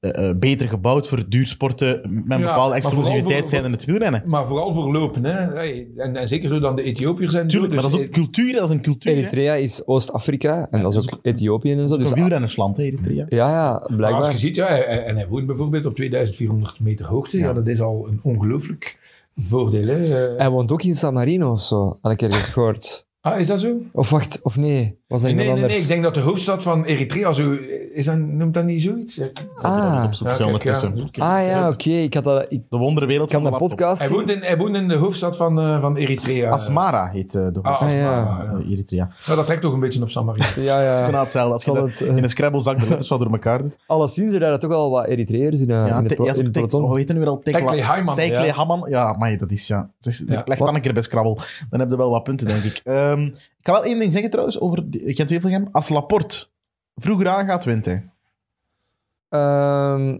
Eh, eh, beter gebouwd voor duursporten met een Ja, bepaalde explosiviteit voor- zijn in het wielrennen. Maar vooral voor lopen. Hè. Hey, En, en zeker zo dan de Ethiopiërs zijn. Tuurlijk, maar dus, dat is ook cultuur, dat is een cultuur. hè. Eritrea is Oost-Afrika en dat is ook Ethiopië en zo. Dus, is een wielrennersland, Eritrea. ja, ja, Maar als je blijkbaar. ziet, ja, hij- en hij woont bijvoorbeeld op 2400 meter hoogte. Ja. Ja. dat is al een ongelooflijk voordeel. Hè. Hij woont ook in San Marino of zo, had ik ergens gehoord. Ah, is dat zo? Of wacht, of nee, was dat Nee, nee, nee, anders? Ik denk dat de hoofdstad van Eritrea zo... Is dat, noemt dat niet zoiets? Ja, ik- er Ah. eens op zoek zijn kijk, ondertussen. ja. Ah ja, oké, ik had dat... Ik De wonderwereld van de podcast Hij woont, in, hij woont in de hoofdstad van, eh, van Eritrea. Asmara heet eh, de Ah, hoofdstad Ah, ja. Asmara, van ja. eh, Eritrea. Nou, dat trekt toch een beetje op San Marino. Ja, ja. Bijna hetzelfde. Als je Zal dat het, eh, in een scrabblezak de letters wat door elkaar doet. Alleszins, er rijden toch wel wat Eritreërs in, eh, Ja, in, de te- pro- ja, in het peloton. hoe heet het nu weer al? Tekle. Tekle Ja. Hamman. Ja, maar dat is ja. Leg dan een keer bij Scrabble. Dan heb je wel wat punten, denk ik. Ehm, ik kan wel één ding zeggen trouwens over die- Gent-Wevelgem. Als Laporte vroeger aangaat, wint hij. Ehm,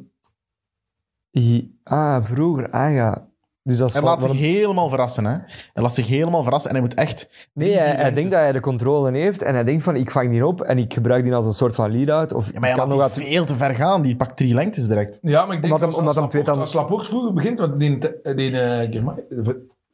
hi- ah, vroeger, ah ja. Dus dat is Hij laat zich helemaal verrassen. Hè? Hij laat zich helemaal verrassen en hij moet echt... Nee, hij, denkt dat hij de controle heeft en hij denkt van, ik vang die op en ik gebruik die als een soort van lead-out. Of Ja, maar hij kan laat nog die veel te ver gaan. Die pakt drie lengtes direct. Ja, maar ik denk Omdat hem- als, omdat als, hem Laporte, dan- als Laporte vroeger begint, want die, die eh, Germain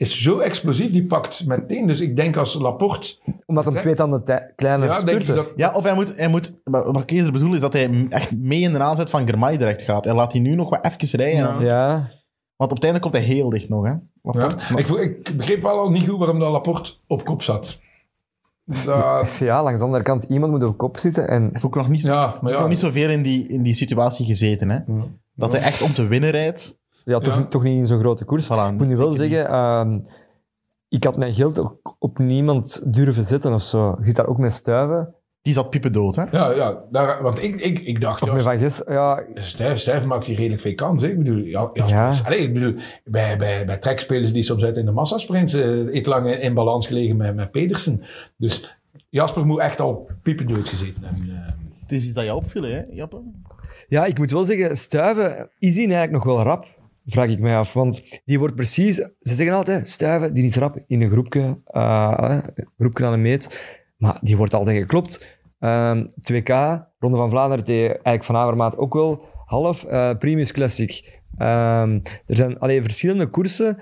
is zo explosief, die pakt meteen. Dus ik denk als Laporte... Omdat hem twee tanden kleiner Ja, denk je spurten. dat, Ja, of hij moet... Hij moet maar wat ik eerder bedoel is dat hij echt mee in de aanzet van Germay direct gaat. Hij laat die nu nog wat even rijden. Ja. Ja, Want op het einde komt hij heel dicht nog. Hè? ja. Laporte. ik, ik begreep wel al niet goed waarom dat Laporte op kop zat. Dat, ja, langs de andere kant, iemand moet op kop zitten en... Hij heeft ook nog niet, ja. nog niet zoveel in die, in die situatie gezeten. Hè? Dat hij echt om te winnen rijdt. Ja, toch, Ja. toch niet in zo'n grote koers. Voilà, Ik moet nu wel zeggen, ehm, ik had mijn geld ook op niemand durven zetten of zo. Je zit daar ook met stuiven. Die zat piepen dood. Hè? Ja, ja daar, want ik, ik, ik dacht... Of ja, met Van Gis. Ja, Stijf, Stijf maakt hier redelijk veel kans. Hè? Ik bedoel, ja, ja. Allee, ik bedoel bij, bij, bij trekspelers die soms uit in de massasprints uh, iets lang in, in balans gelegen met, met Pedersen. Dus Jasper moet echt al piepen dood gezeten hebben. eh. Het is iets dat jou opviel, hè, Jappe? ja, ik moet wel zeggen, stuiven, is die eigenlijk nog wel rap? Vraag ik mij af. Want die wordt precies... Ze zeggen altijd, stuiven, die is rap in een groepje, eh, een groepje aan de meet. Maar die wordt altijd geklopt. Ehm 2K, Ronde van Vlaanderen tegen eigenlijk van Avermaat ook wel. Half, eh Primus Classic. Ehm, er zijn alleen verschillende koersen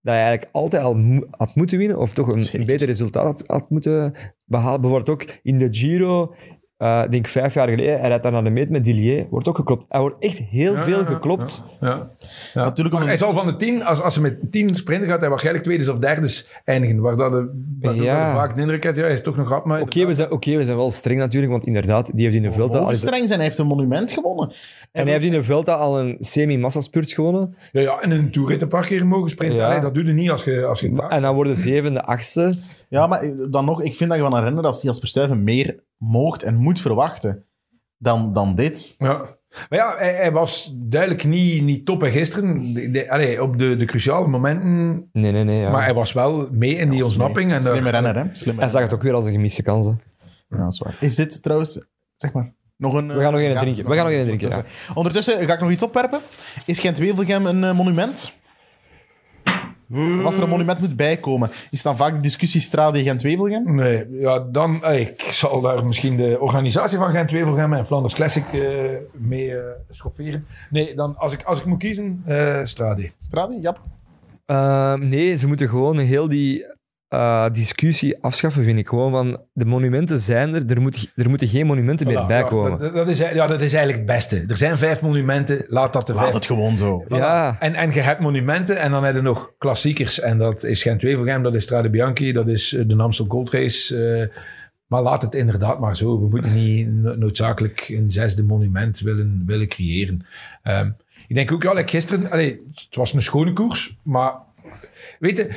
dat je eigenlijk altijd al mo- had moeten winnen, of toch een, een beter resultaat had, had moeten behalen. Bijvoorbeeld ook in de Giro, eh, ik denk vijf jaar geleden, hij rijdt daar naar de meet met Dillier, wordt ook geklopt. Hij wordt echt heel Ja, veel ja, geklopt. Ja. Ja. Natuurlijk Maar hij zal van de tien, als, als ze met tien sprinten gaat, hij waarschijnlijk tweede of derde eindigen. Waar dat de, waardoor Ja. dat vaak de indruk heeft, ja, hij is toch nog rap. Maar Oké, we, zijn, oké, we zijn wel streng natuurlijk, want inderdaad, die heeft in de Vuelta... al Mogen eens- streng zijn. Hij heeft een monument gewonnen. en hij heeft in de Vuelta al een semi-massaspurt gewonnen. ja, ja, en in een heeft een paar keer mogen sprinten. Ja. Allee, dat doe je niet als je, als je En dan worden zevende, achtste. Ja, maar dan nog, ik vind dat je van een renner als Jasper Stuyven meer moogt en moet verwachten dan, dan dit. Ja. Maar ja, hij, hij was duidelijk niet, niet top en gisteren. De, de- allee, op de, de cruciale momenten. Nee, nee, nee. Ja. Maar hij was wel mee in die ontsnapping. En Slimme daar- renner, hè? Slimme hij zag het ook weer als een gemiste kans. hè. Ja, dat is waar. Is dit trouwens, zeg maar, nog een... We gaan nog een ja, drinken. We gaan nog een drinken, Ondertussen, ondertussen ga ik nog iets opwerpen. Is Gent-Wevelgem een eh, monument? Of als er een monument moet bijkomen, is dan vaak de discussie Strade Gent-Wevelgem? Nee, ja, dan... eh, Ik zal daar misschien de organisatie van Gent-Wevelgem en Flanders Classic eh, mee eh, schofferen. Nee, dan als ik, als ik moet kiezen, eh Strade. Strade, ja. Eh, nee, ze moeten gewoon heel die eh, discussie afschaffen, vind ik. Gewoon van, de monumenten zijn er, er, moet, er moeten geen monumenten meer Voilà, bij ja, komen. dat, dat is, ja, dat is eigenlijk het beste. Er zijn vijf monumenten, laat dat de Laat vijf... het gewoon zo. Voilà. Ja. En, en je hebt monumenten en dan heb je nog klassiekers. En dat is Gent-Wevelgem, dat is Strade Bianchi, dat is eh, de Amstel Gold Race. eh, maar laat het inderdaad maar zo. We moeten niet no- noodzakelijk een zesde monument willen, willen creëren. Ehm, ik denk ook, ja, like gisteren, allee, het was een schone koers, maar weet je,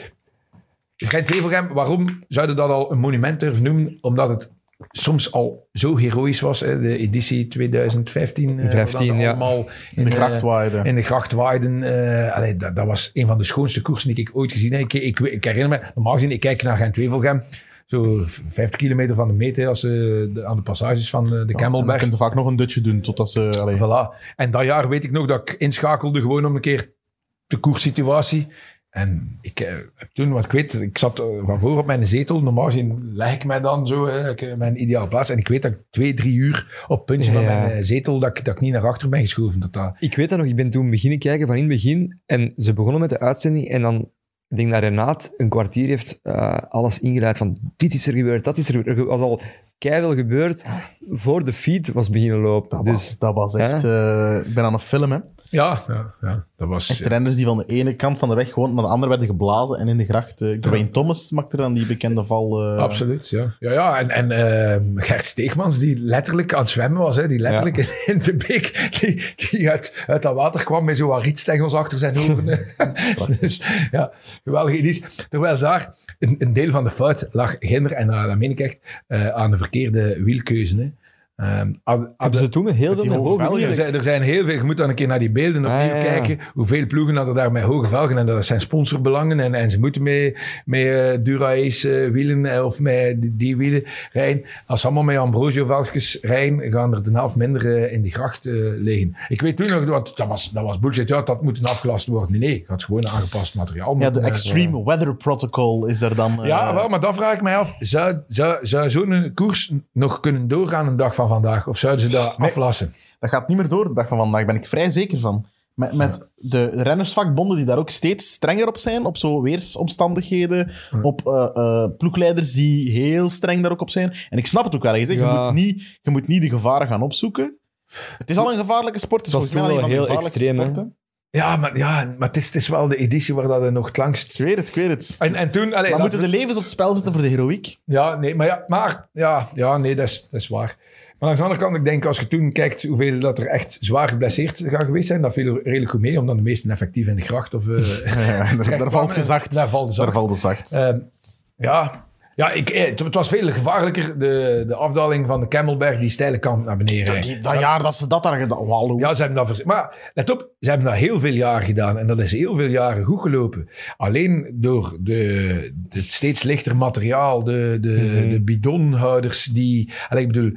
Gent-Wevelgem, waarom zouden dat al een monument durven noemen? Omdat het soms al zo heroïs was, hè, de editie 2015. eh, 15, waar ze ja. allemaal In de eh, grachtwaarde. in de grachtwaarden. eh allee, dat, dat was een van de schoonste koersen die ik ooit gezien heb. Ik, ik, ik herinner me, normaal gezien, ik kijk naar Gent-Wevelgem. Zo 50 kilometer van de meter als ze aan de passages van eh, de Camelberg. kun je vaak nog een dutje doen, totdat ze... Allee, Voilà. En dat jaar weet ik nog dat ik inschakelde gewoon om een keer de koerssituatie. En ik eh, heb toen, want ik weet, ik zat eh, van voor op mijn zetel. Normaal gezien leg ik mij dan zo, hè, ik, eh, mijn ideale plaats. En ik weet dat ik twee, drie uur op puntje van mijn eh, zetel, dat ik, dat ik niet naar achter ben geschoven. Dat dat, Ik weet dat nog, ik ben toen beginnen kijken van in het begin. En ze begonnen met de uitzending. En dan, ik denk dat Renaat een kwartier heeft eh, alles ingeleid van dit is er gebeurd, dat is er gebeurd. Er was al keihard gebeurd voor de feed was beginnen lopen. dat, dus was, dat was echt... eh, ik ben aan een film, hè. Ja, ja, ja, dat was... Echt renners die van de ene kant van de weg gewoon naar de andere werden geblazen en in de gracht. eh, Dwayne Thomas maakte dan die bekende val. eh, Absoluut, ja. Ja, ja en, en ehm, Gert Steegmans, die letterlijk aan het zwemmen was, hè, die letterlijk in de beek, die, die uit, uit dat water kwam met zo'n rietstengels achter zijn ogen. dus ja, geweldige editie. Terwijl daar een, een deel van de fout lag ginder, en dat, dat meen ik echt, eh, aan de verkeerde wielkeuze. Hè. Ehm, hadden- ze toen met heel veel hoge hoge velgen. er zijn, er zijn heel veel, je moet dan een keer naar die beelden opnieuw Ah, ja, ja. kijken. Hoeveel ploegen hadden daar met hoge velgen en dat zijn sponsorbelangen. En, en ze moeten met, met eh, Dura-Ace eh, wielen eh, of met die, die wielen rijden. Als ze allemaal met Ambrosio velgjes rijden, gaan er de helft minder in die gracht liggen. Ik weet toen nog, want dat was, dat was bullshit. Ja, dat moet afgelast worden. Nee, het had gewoon aangepast materiaal. Ja, de Extreme Weather Protocol is er dan. ja, wel, maar dat vraag ik mij af. Zou, zou, zou zo'n koers nog kunnen doorgaan een dag van vandaag? Of zouden ze dat aflassen? Dat gaat niet meer door de dag van vandaag, ben ik vrij zeker van. Met, met de rennersvakbonden die daar ook steeds strenger op zijn, op zo weersomstandigheden, op eh, eh, ploegleiders die heel streng daar ook op zijn. En ik snap het ook wel. Je, zegt, je, moet niet, je moet niet de gevaren gaan opzoeken. Het is al een gevaarlijke sport. Het is Dat mij toen al een wel heel extreem. Ja, maar, ja, maar het, is, het is wel de editie waar dat er nog het langst... Ik weet het, ik weet het. En, en toen... Allee, Maar moeten we- de levens op het spel zetten voor de heroïek? Ja, nee, maar ja, maar, ja, ja nee, dat is, dat is waar. Maar aan de andere kant, ik denk, als je toen kijkt hoeveel dat er echt zwaar geblesseerd gaan geweest zijn, dat viel er redelijk goed mee, omdat de meesten effectief in de gracht of... eh, Ja, daar, valt gezacht. Daar valt Daar zacht. valt zacht. Ehm, ja, ja ik, eh, het, het was veel gevaarlijker, de, de afdaling van de Kemmelberg, die steile kant naar beneden. Die- dat jaar dat ze dat daar gedaan Hallo. Ja, ze hebben dat vers- Maar let op, ze hebben dat heel veel jaar gedaan. En dat is heel veel jaren goed gelopen. Alleen door de, het steeds lichter materiaal, de, de, Mhm. de bidonhouders die... ik bedoel,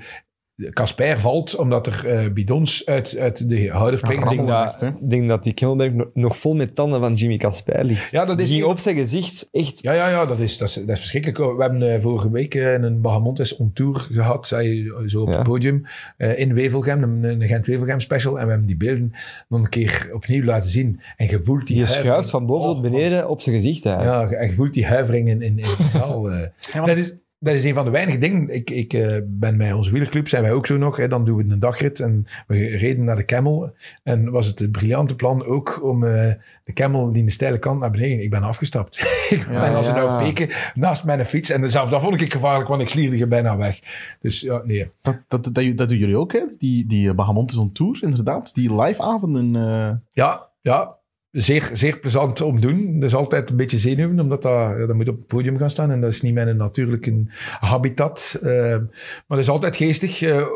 Casper valt omdat er eh, bidons uit, uit de houder springen. Ik denk, dat, denk die Kimmelberg nog, nog vol met tanden van Jimmy Casper ligt. Ja, dat Die is... ging op zijn gezicht echt... Ja, ja, ja dat, is, dat, is, dat is verschrikkelijk. We hebben eh, vorige week eh, een Bahamontes on tour gehad, zei, zo op Ja. het podium, eh, in Wevelgem, een, een Gent-Wevelgem special. En we hebben die beelden nog een keer opnieuw laten zien. En je voelt die Die huivering. schuift van boven Oh, tot beneden op zijn gezicht. Hè. Ja, en je voelt die huivering in, in, in de zaal. eh. want- dat, is, dat is een van de weinige dingen. Ik, ik eh, ben bij onze wielerclub, zijn wij ook zo nog. Hè, dan doen we een dagrit en we reden naar de Camel. En was het het briljante plan ook om eh, de Camel die in de steile kant naar beneden... Ik ben afgestapt. ik ben als ja. peken naast mijn fiets. En zelf dat vond ik gevaarlijk, want ik slierde bijna weg. Dus ja, nee. Dat, dat, dat, dat doen jullie ook, hè? Die, die Bahamontes on Tour, inderdaad. Die live-avonden. eh, Ja, ja. Zeer, zeer plezant om te doen. Dat is altijd een beetje zenuwen, omdat dat, ja, dat moet op het podium gaan staan. En dat is niet mijn natuurlijke habitat. Eh, maar dat is altijd geestig. eh,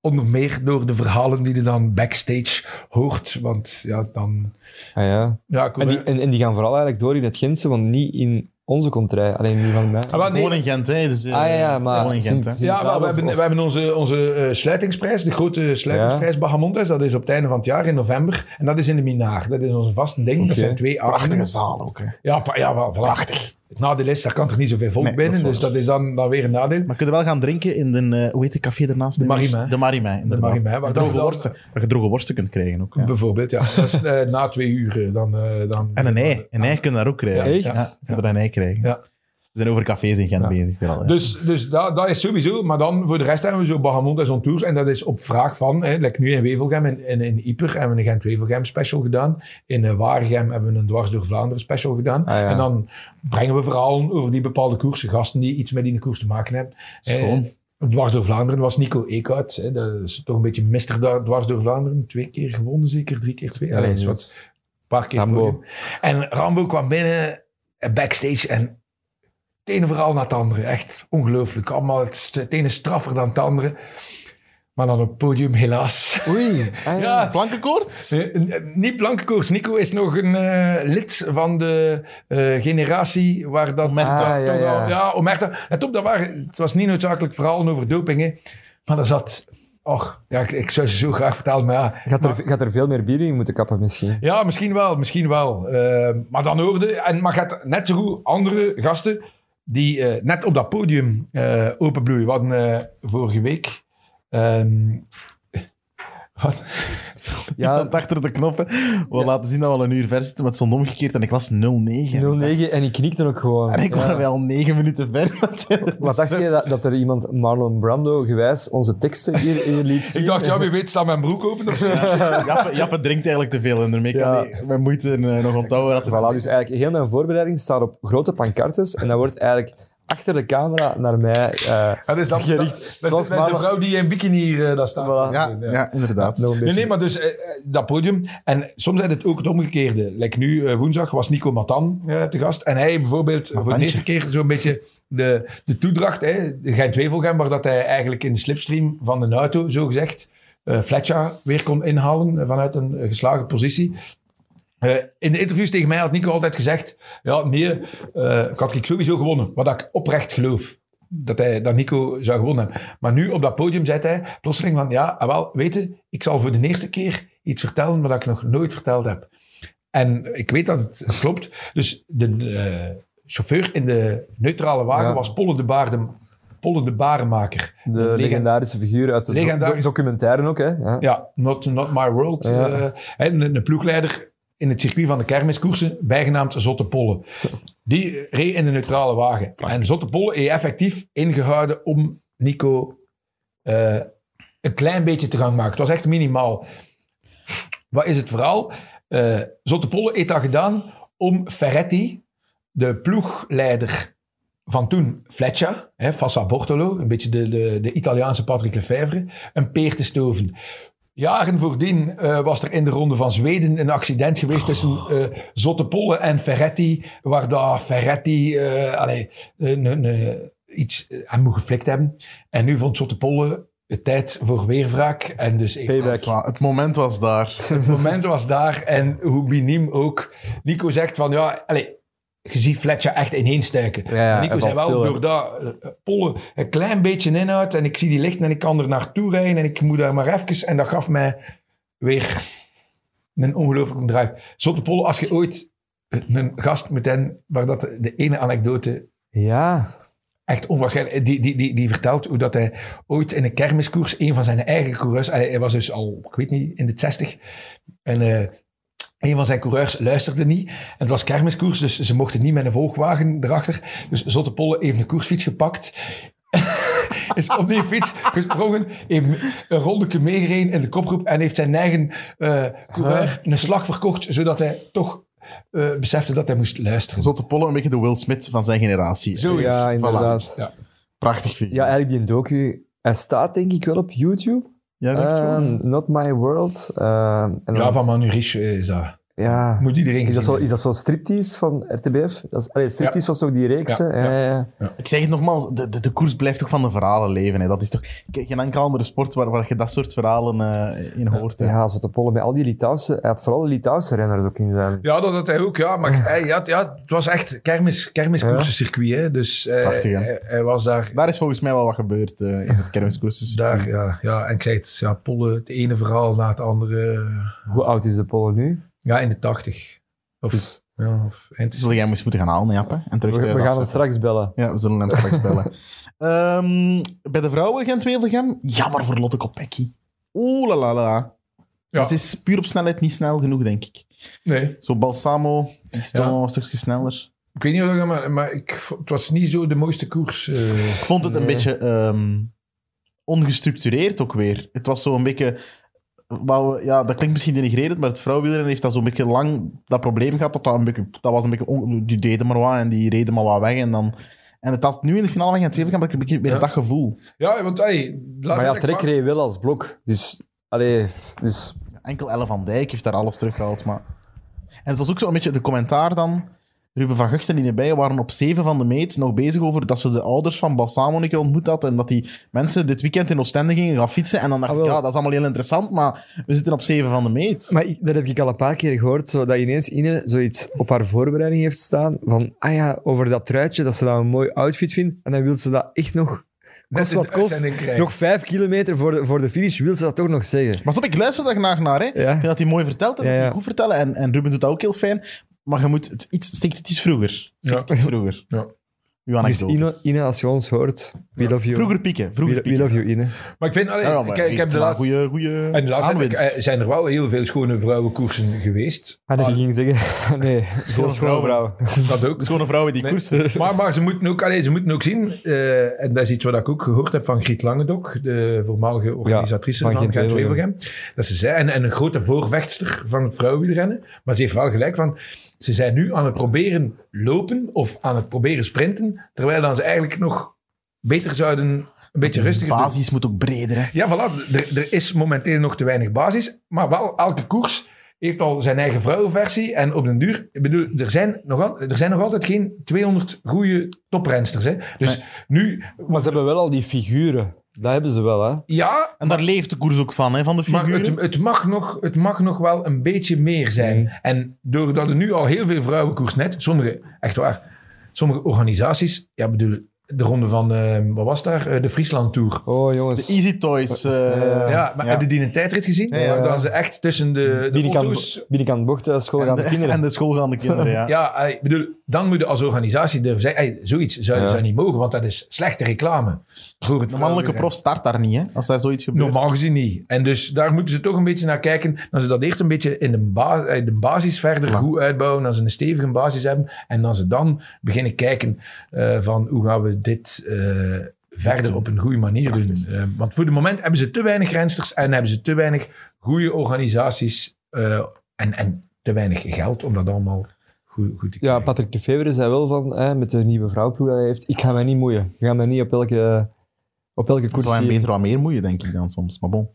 onder meer door de verhalen die je dan backstage hoort. Want ja, dan... Ah, ja. Ja, En, die, en, en die gaan vooral eigenlijk door in het Gentse, want niet in onze contraille, alleen niet van mij. Ah, maar nee. Gewoon in Gent, hè. Dus, eh, Ah ja, ja, maar Gewoon in Gent, hè. Sint- Ja, wel, we hebben, of- we hebben onze, onze eh, sluitingsprijs, de grote sluitingsprijs Bahamontes. Dat is op het einde van het jaar in november. En dat is in de Minaar. Dat is onze vaste ding. Dat zijn twee Prachtige avonden. zaal ook, hè. Ja, ja wel, voilà. Prachtig. Het nadeel is, daar kan er niet zoveel volk Nee, dat binnen. dus dat is dan, dan weer een nadeel. Maar kun je wel gaan drinken in de, eh, hoe heet de café ernaast? De Marimé. De Marimé, inderdaad. Marimé, waar Waar, dan- droge worsten, waar je droge worsten kunt krijgen ook. Ja. Bijvoorbeeld, ja. Dat is eh, na twee uur. eh, Dan, eh, dan, En een ei. Een ei kun je daar ook krijgen. Ja, echt? Ja, je kunt er een ei krijgen. Ja. We zijn over cafés in Gent Ja. bezig. Wel. Dus, dus dat, dat is sowieso. Maar dan voor de rest hebben we zo Bahamont en zo'n tours. En dat is op vraag van, hè, like nu in Wevelgem en in, in Ieper hebben we een Gent-Wevelgem special gedaan. In uh, Waregem hebben we een Dwars door Vlaanderen special gedaan. Ah, ja. En dan brengen we verhalen over die bepaalde koersen. Gasten die iets met die koers te maken hebben. Schoon. Eh, Dwars door Vlaanderen was Nico Eekhout. hè. Dat is toch een beetje mister Dwars door Vlaanderen. Twee keer gewonnen zeker, drie keer twee. Allee, is wat. Een paar keer Rambo. podium. En Rambo kwam binnen, eh, backstage en het ene verhaal na het andere. Echt ongelooflijk. Allemaal het, het ene straffer dan het andere. Maar dan op het podium helaas. Oei. Ah, ja. Plankenkoorts? eh, eh, niet Blankenkoers. Nico is nog een eh, lid van de eh, generatie waar dat... Omerta. Ah, ja, toch ja. al- ja, Omerta. Dat waren, het was niet noodzakelijk verhalen over doping. Hè. Maar er zat... Och, ja, ik, ik zou ze zo graag vertellen, maar ja... Gaat er, gaat er veel meer bier in moeten kappen misschien? Ja, misschien wel, misschien wel. Eh, maar dan hoorde, en maar gaat net zo goed andere gasten die eh, net op dat podium eh, openbloeien. We eh, vorige week. ehm, wat? Ja, Iemand achter de knoppen. We laten zien dat we al een uur ver zitten met zo'n omgekeerd en ik was 0-9. 0-9 en ik knikte ook gewoon. En ik Ja. was wel 9 minuten ver. Wat dacht je dat, dat er iemand Marlon Brando gewijs onze teksten hier, hier liet zien? Ik dacht, ja, wie weet staat mijn broek open of zo. Jappe, Jappe drinkt eigenlijk te veel en daarmee kan Ja. hij met moeite eh, nog onthouden. Dat Voilà, dus eigenlijk heel mijn voorbereiding staat op grote pancartes en dat wordt eigenlijk achter de camera naar mij eh Ja, dus dat, gericht. dat, dat, Zoals dat is de vrouw die in bikini eh, daar staat. Voilà. ja, ja, inderdaad. Nee, nee, maar dus eh, dat podium. En soms is het ook het omgekeerde. Like nu, woensdag, was Nico Matan te gast. En hij bijvoorbeeld voor de eerste keer zo'n beetje de, de toedracht, hè, de Gent-Wevelgem, waar dat hij eigenlijk in de slipstream van een auto, zo gezegd, eh Fletcher weer kon inhalen vanuit een geslagen positie. Eh, in de interviews tegen mij had Nico altijd gezegd: Ja, nee, eh, ik had ik sowieso gewonnen. Wat ik oprecht geloof. Dat, hij, dat Nico zou gewonnen hebben. Maar nu op dat podium zei hij plotseling van: Ja, ah, wel, weet je, ik zal voor de eerste keer iets vertellen wat ik nog nooit verteld heb. En ik weet dat het klopt. Dus de eh, chauffeur in de neutrale wagen Ja. was Polle de, Baarden, Polle de Barenmaker. de legendarische figuur uit de documentaire ook, hè? Ja. ja, not, not My World. Ja. een, een ploegleider in het circuit van de kermiskoersen, bijgenaamd Zotte Polle. Die reed in een neutrale wagen. En Zotte Polle heeft effectief ingehouden om Nico eh, een klein beetje te gaan maken. Het was echt minimaal. Wat is het verhaal? Eh Zotte heeft dat gedaan om Ferretti, de ploegleider van toen, Fletcher, hè, Fassa Bortolo, een beetje de, de, de Italiaanse Patrick Lefevre, een peer te stoven. Jaren voordien eh, was er in de ronde van Zweden een accident geweest tussen eh Zottepolle en Ferretti, waar daar Ferretti eh, allee, iets aan moet geflikt hebben. En nu vond Zottepolle het tijd voor weerwraak. En dus heeft Het moment was daar. het moment was daar en hoe miniem ook. Nico zegt van ja, allez, je ziet Fletcher echt ineenstuiken. Ja, ja, en Nico zei wel, stil, door dat eh, Polle een klein beetje inhoud en ik zie die lichten en ik kan er naartoe rijden en ik moet daar maar even. En dat gaf mij weer een ongelooflijke drive. Zotte Polle, als je ooit een gast moet hebben waar dat de ene anekdote Ja. echt onwaarschijnlijk. Die, die, die, die vertelt hoe dat hij ooit in een kermiskoers, een van zijn eigen coureurs, hij, hij was dus al, ik weet niet, in de 60. En eh, een van zijn coureurs luisterde niet. En het was kermiskoers, dus ze mochten niet met een volgwagen erachter. Dus Zotte Polle heeft een koersfiets gepakt. is op die fiets gesprongen, heeft een rondetje meegereden in de kopgroep en heeft zijn eigen eh coureur een slag verkocht, zodat hij toch eh, besefte dat hij moest luisteren. Zotte Polle, een beetje de Will Smith van zijn generatie. Zoiets. Ja, Voilà. inderdaad. Ja. Prachtig figuur. Ja, eigenlijk die docu, hij staat denk ik wel op YouTube. Ja, denk je wel? Eh, Not My World. Eh, en dan- Ja, van Manu Rich is dat. Ja. Moet iedereen Is dat, gezien zo, is dat zo striptease van RTBF? Dat is, allee, striptease was toch die reeks? Ja, hè? Ja, ja, ja. Ik zeg het nogmaals, de, de, de koers blijft toch van de verhalen leven. Hè. Dat is toch geen enkele andere sport waar, waar je dat soort verhalen eh, in hoort. Hè. Ja, zo te pollen met al die Litouwse... Hij had vooral de Litouwse renners ook in zijn... Ja, dat had hij ook, ja. Maar hij, ja, ja, het was echt kermis, kermiskoersencircuit, hè. Dus eh, Prachtig, hè? hij, hij was daar... Daar is volgens mij wel wat gebeurd eh, in het kermiskoers. Daar, ja, ja. En ik zeg het, ja, Polle, het ene verhaal na het andere. Hoe oud is de Polen nu? Ja, in de tachtig. Of, Dus ja, of eind Zul jij eens moeten gaan halen, Jappe? En terug we, thuis we gaan hem straks bellen. Ja, we zullen hem straks bellen. Ehm, bij de vrouwen Gent-Wevelgem, jammer voor Lotte Kopecky. Oeh la la la. Ja. Dat is puur op snelheid niet snel genoeg, denk ik. Nee, Zo Balsamo is toch Ja. nog een stukje sneller. ik weet niet of ik, maar, maar ik, het was niet zo de mooiste koers. eh. Ik vond het een beetje ehm, ongestructureerd ook weer. Het was zo een beetje... wou ja, dat klinkt misschien denigrerend, maar het vrouwenwielrennen heeft dat zo'n beetje lang dat probleem gehad. Dat, dat, een beetje, dat was een beetje... on- die deden maar wat en die reden maar wat weg. En, dan, en het had nu in de finale van Gent-Wevelgem heb ik een beetje weer Ja. dat gevoel. Ja, want hey, Maar ja, ik Trek reed wel als blok. Dus... Allee, dus... Enkel Elle van Dijk heeft daar alles teruggehaald. Maar... En het was ook zo een beetje de commentaar dan. Ruben van Guchten en die erbij waren op zeven van de meet nog bezig over dat ze de ouders van Balsamo een keer ontmoet had en dat die mensen dit weekend in Oostende gingen gaan fietsen. En dan dacht Ah, ik, wel. ja, dat is allemaal heel interessant, maar we zitten op zeven van de meet. Maar ik, dat heb ik al een paar keer gehoord, zo, dat ineens Ine zoiets op haar voorbereiding heeft staan van, ah ja, over dat truitje, dat ze dat een mooi outfit vindt. En dan wil ze dat echt nog, kost wat kost, nog vijf kilometer voor de, voor de finish, wil ze dat toch nog zeggen. Maar stop, ik luister er graag naar. Hè. Ik vind dat hij mooi vertelt en Ja, dat hij goed vertellen. En, en Ruben doet dat ook heel fijn. Maar je moet het iets, stikt het iets vroeger. Stikt Ja. het iets vroeger. Ja. Uw Dus. Ine, Ine, als je ons hoort, we love you. Vroeger pieken. Vroeger we, we pieken. love you, Ine. Maar ik vind, allee, Ja, ja, maar ik, ik heb de laatste... goeie, goeie En de laatste ik- eh, zijn er wel heel veel schone vrouwenkoersen geweest. Ah, dat Maar- ik ging zeggen, nee, schone vrouwen. vrouw. Dat ook. Schone vrouwen die Nee. koersen. Maar, maar ze, moeten ook, allee, ze moeten ook zien, eh, en dat is iets wat ik ook gehoord heb van Griet Langendok, de voormalige organisatrice van van Gent-Wevelgem. Gent-Wevelgem, dat ze zei, en, en een grote voorvechtster van het vrouwenwielrennen, maar ze heeft wel gelijk van, ze zijn nu aan het proberen lopen of aan het proberen sprinten, terwijl dan ze eigenlijk nog beter zouden een beetje rustiger doen. basis moet ook breder. Hè. Ja, voilà. Er, er is momenteel nog te weinig basis. Maar wel, elke koers heeft al zijn eigen vrouwenversie. En op den duur, ik bedoel, er zijn nog, al, er zijn nog altijd geen 200 goede toprensters. Hè? Dus nu, Maar ze hebben wel al die figuren. Dat hebben ze wel, hè. ja, En daar leeft de koers ook van, hè, van de maar figuren. het, het, mag nog, het mag nog wel een beetje meer zijn. Mm. En doordat er nu al heel veel vrouwenkoers net, sommige, echt waar, sommige organisaties, ja, bedoel, de ronde van, eh, wat was daar? Eh, de Friesland Tour. Oh, jongens. De Easy Toys. eh, Ja. Ja, maar ja. heb je die een tijdrit gezien? Ja, ja. Waar dan ze echt tussen de, de Binnenkant, auto's... binnenkant bocht, school gaan En de de, kinderen. en de schoolgaande kinderen, ja. Ja, eh, ik bedoel, dan moet je als organisatie durven zeggen, hey, zoiets zou, Ja. zou niet mogen, want dat is slechte reclame. Voor het De mannelijke prof start daar niet, hè, als daar zoiets gebeurt. Normaal gezien niet. En dus daar moeten ze toch een beetje naar kijken. Dan ze dat eerst een beetje in de, ba eh, de basis verder goed uitbouwen. Dan ze een stevige basis hebben. En dan ze dan beginnen kijken eh, van hoe gaan we dit eh, verder op een goede manier doen. Eh, want voor het moment hebben ze te weinig rensters en hebben ze te weinig goede organisaties eh, en, en te weinig geld om dat allemaal goed, goed te Ja, krijgen. Patrick de Fever zei wel van, hè, met de nieuwe vrouwploeg dat hij heeft, ik ga mij niet moeien. Ik ga mij niet op elke, op elke Dat koers zou hem beter wat meer moeien, denk ik dan soms. Maar bon.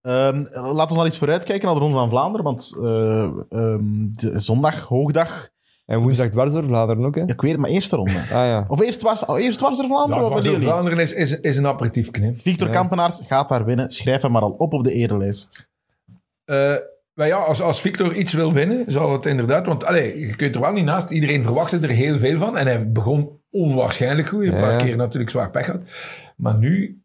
Ehm, laten we al eens vooruitkijken naar de Ronde van Vlaanderen. Want eh, ehm, de zondag, hoogdag. En woensdag dwars door Vlaanderen ook, hè. Ik weet het, maar eerste ronde. Ah ja. Of eerst dwars, oh, eerst dwars door Vlaanderen? Ja, wat? Vlaanderen is, is, is een aperitief knip. Victor Ja. Kampenaars gaat daar winnen. Schrijf hem maar al op op de erelijst. Eh, maar ja, als, als Victor iets wil winnen, zal het inderdaad... Want allee, je kunt er wel niet naast. Iedereen verwachtte er heel veel van. En hij begon onwaarschijnlijk goed. Een paar ja. keer natuurlijk zwaar pech gehad. Maar nu...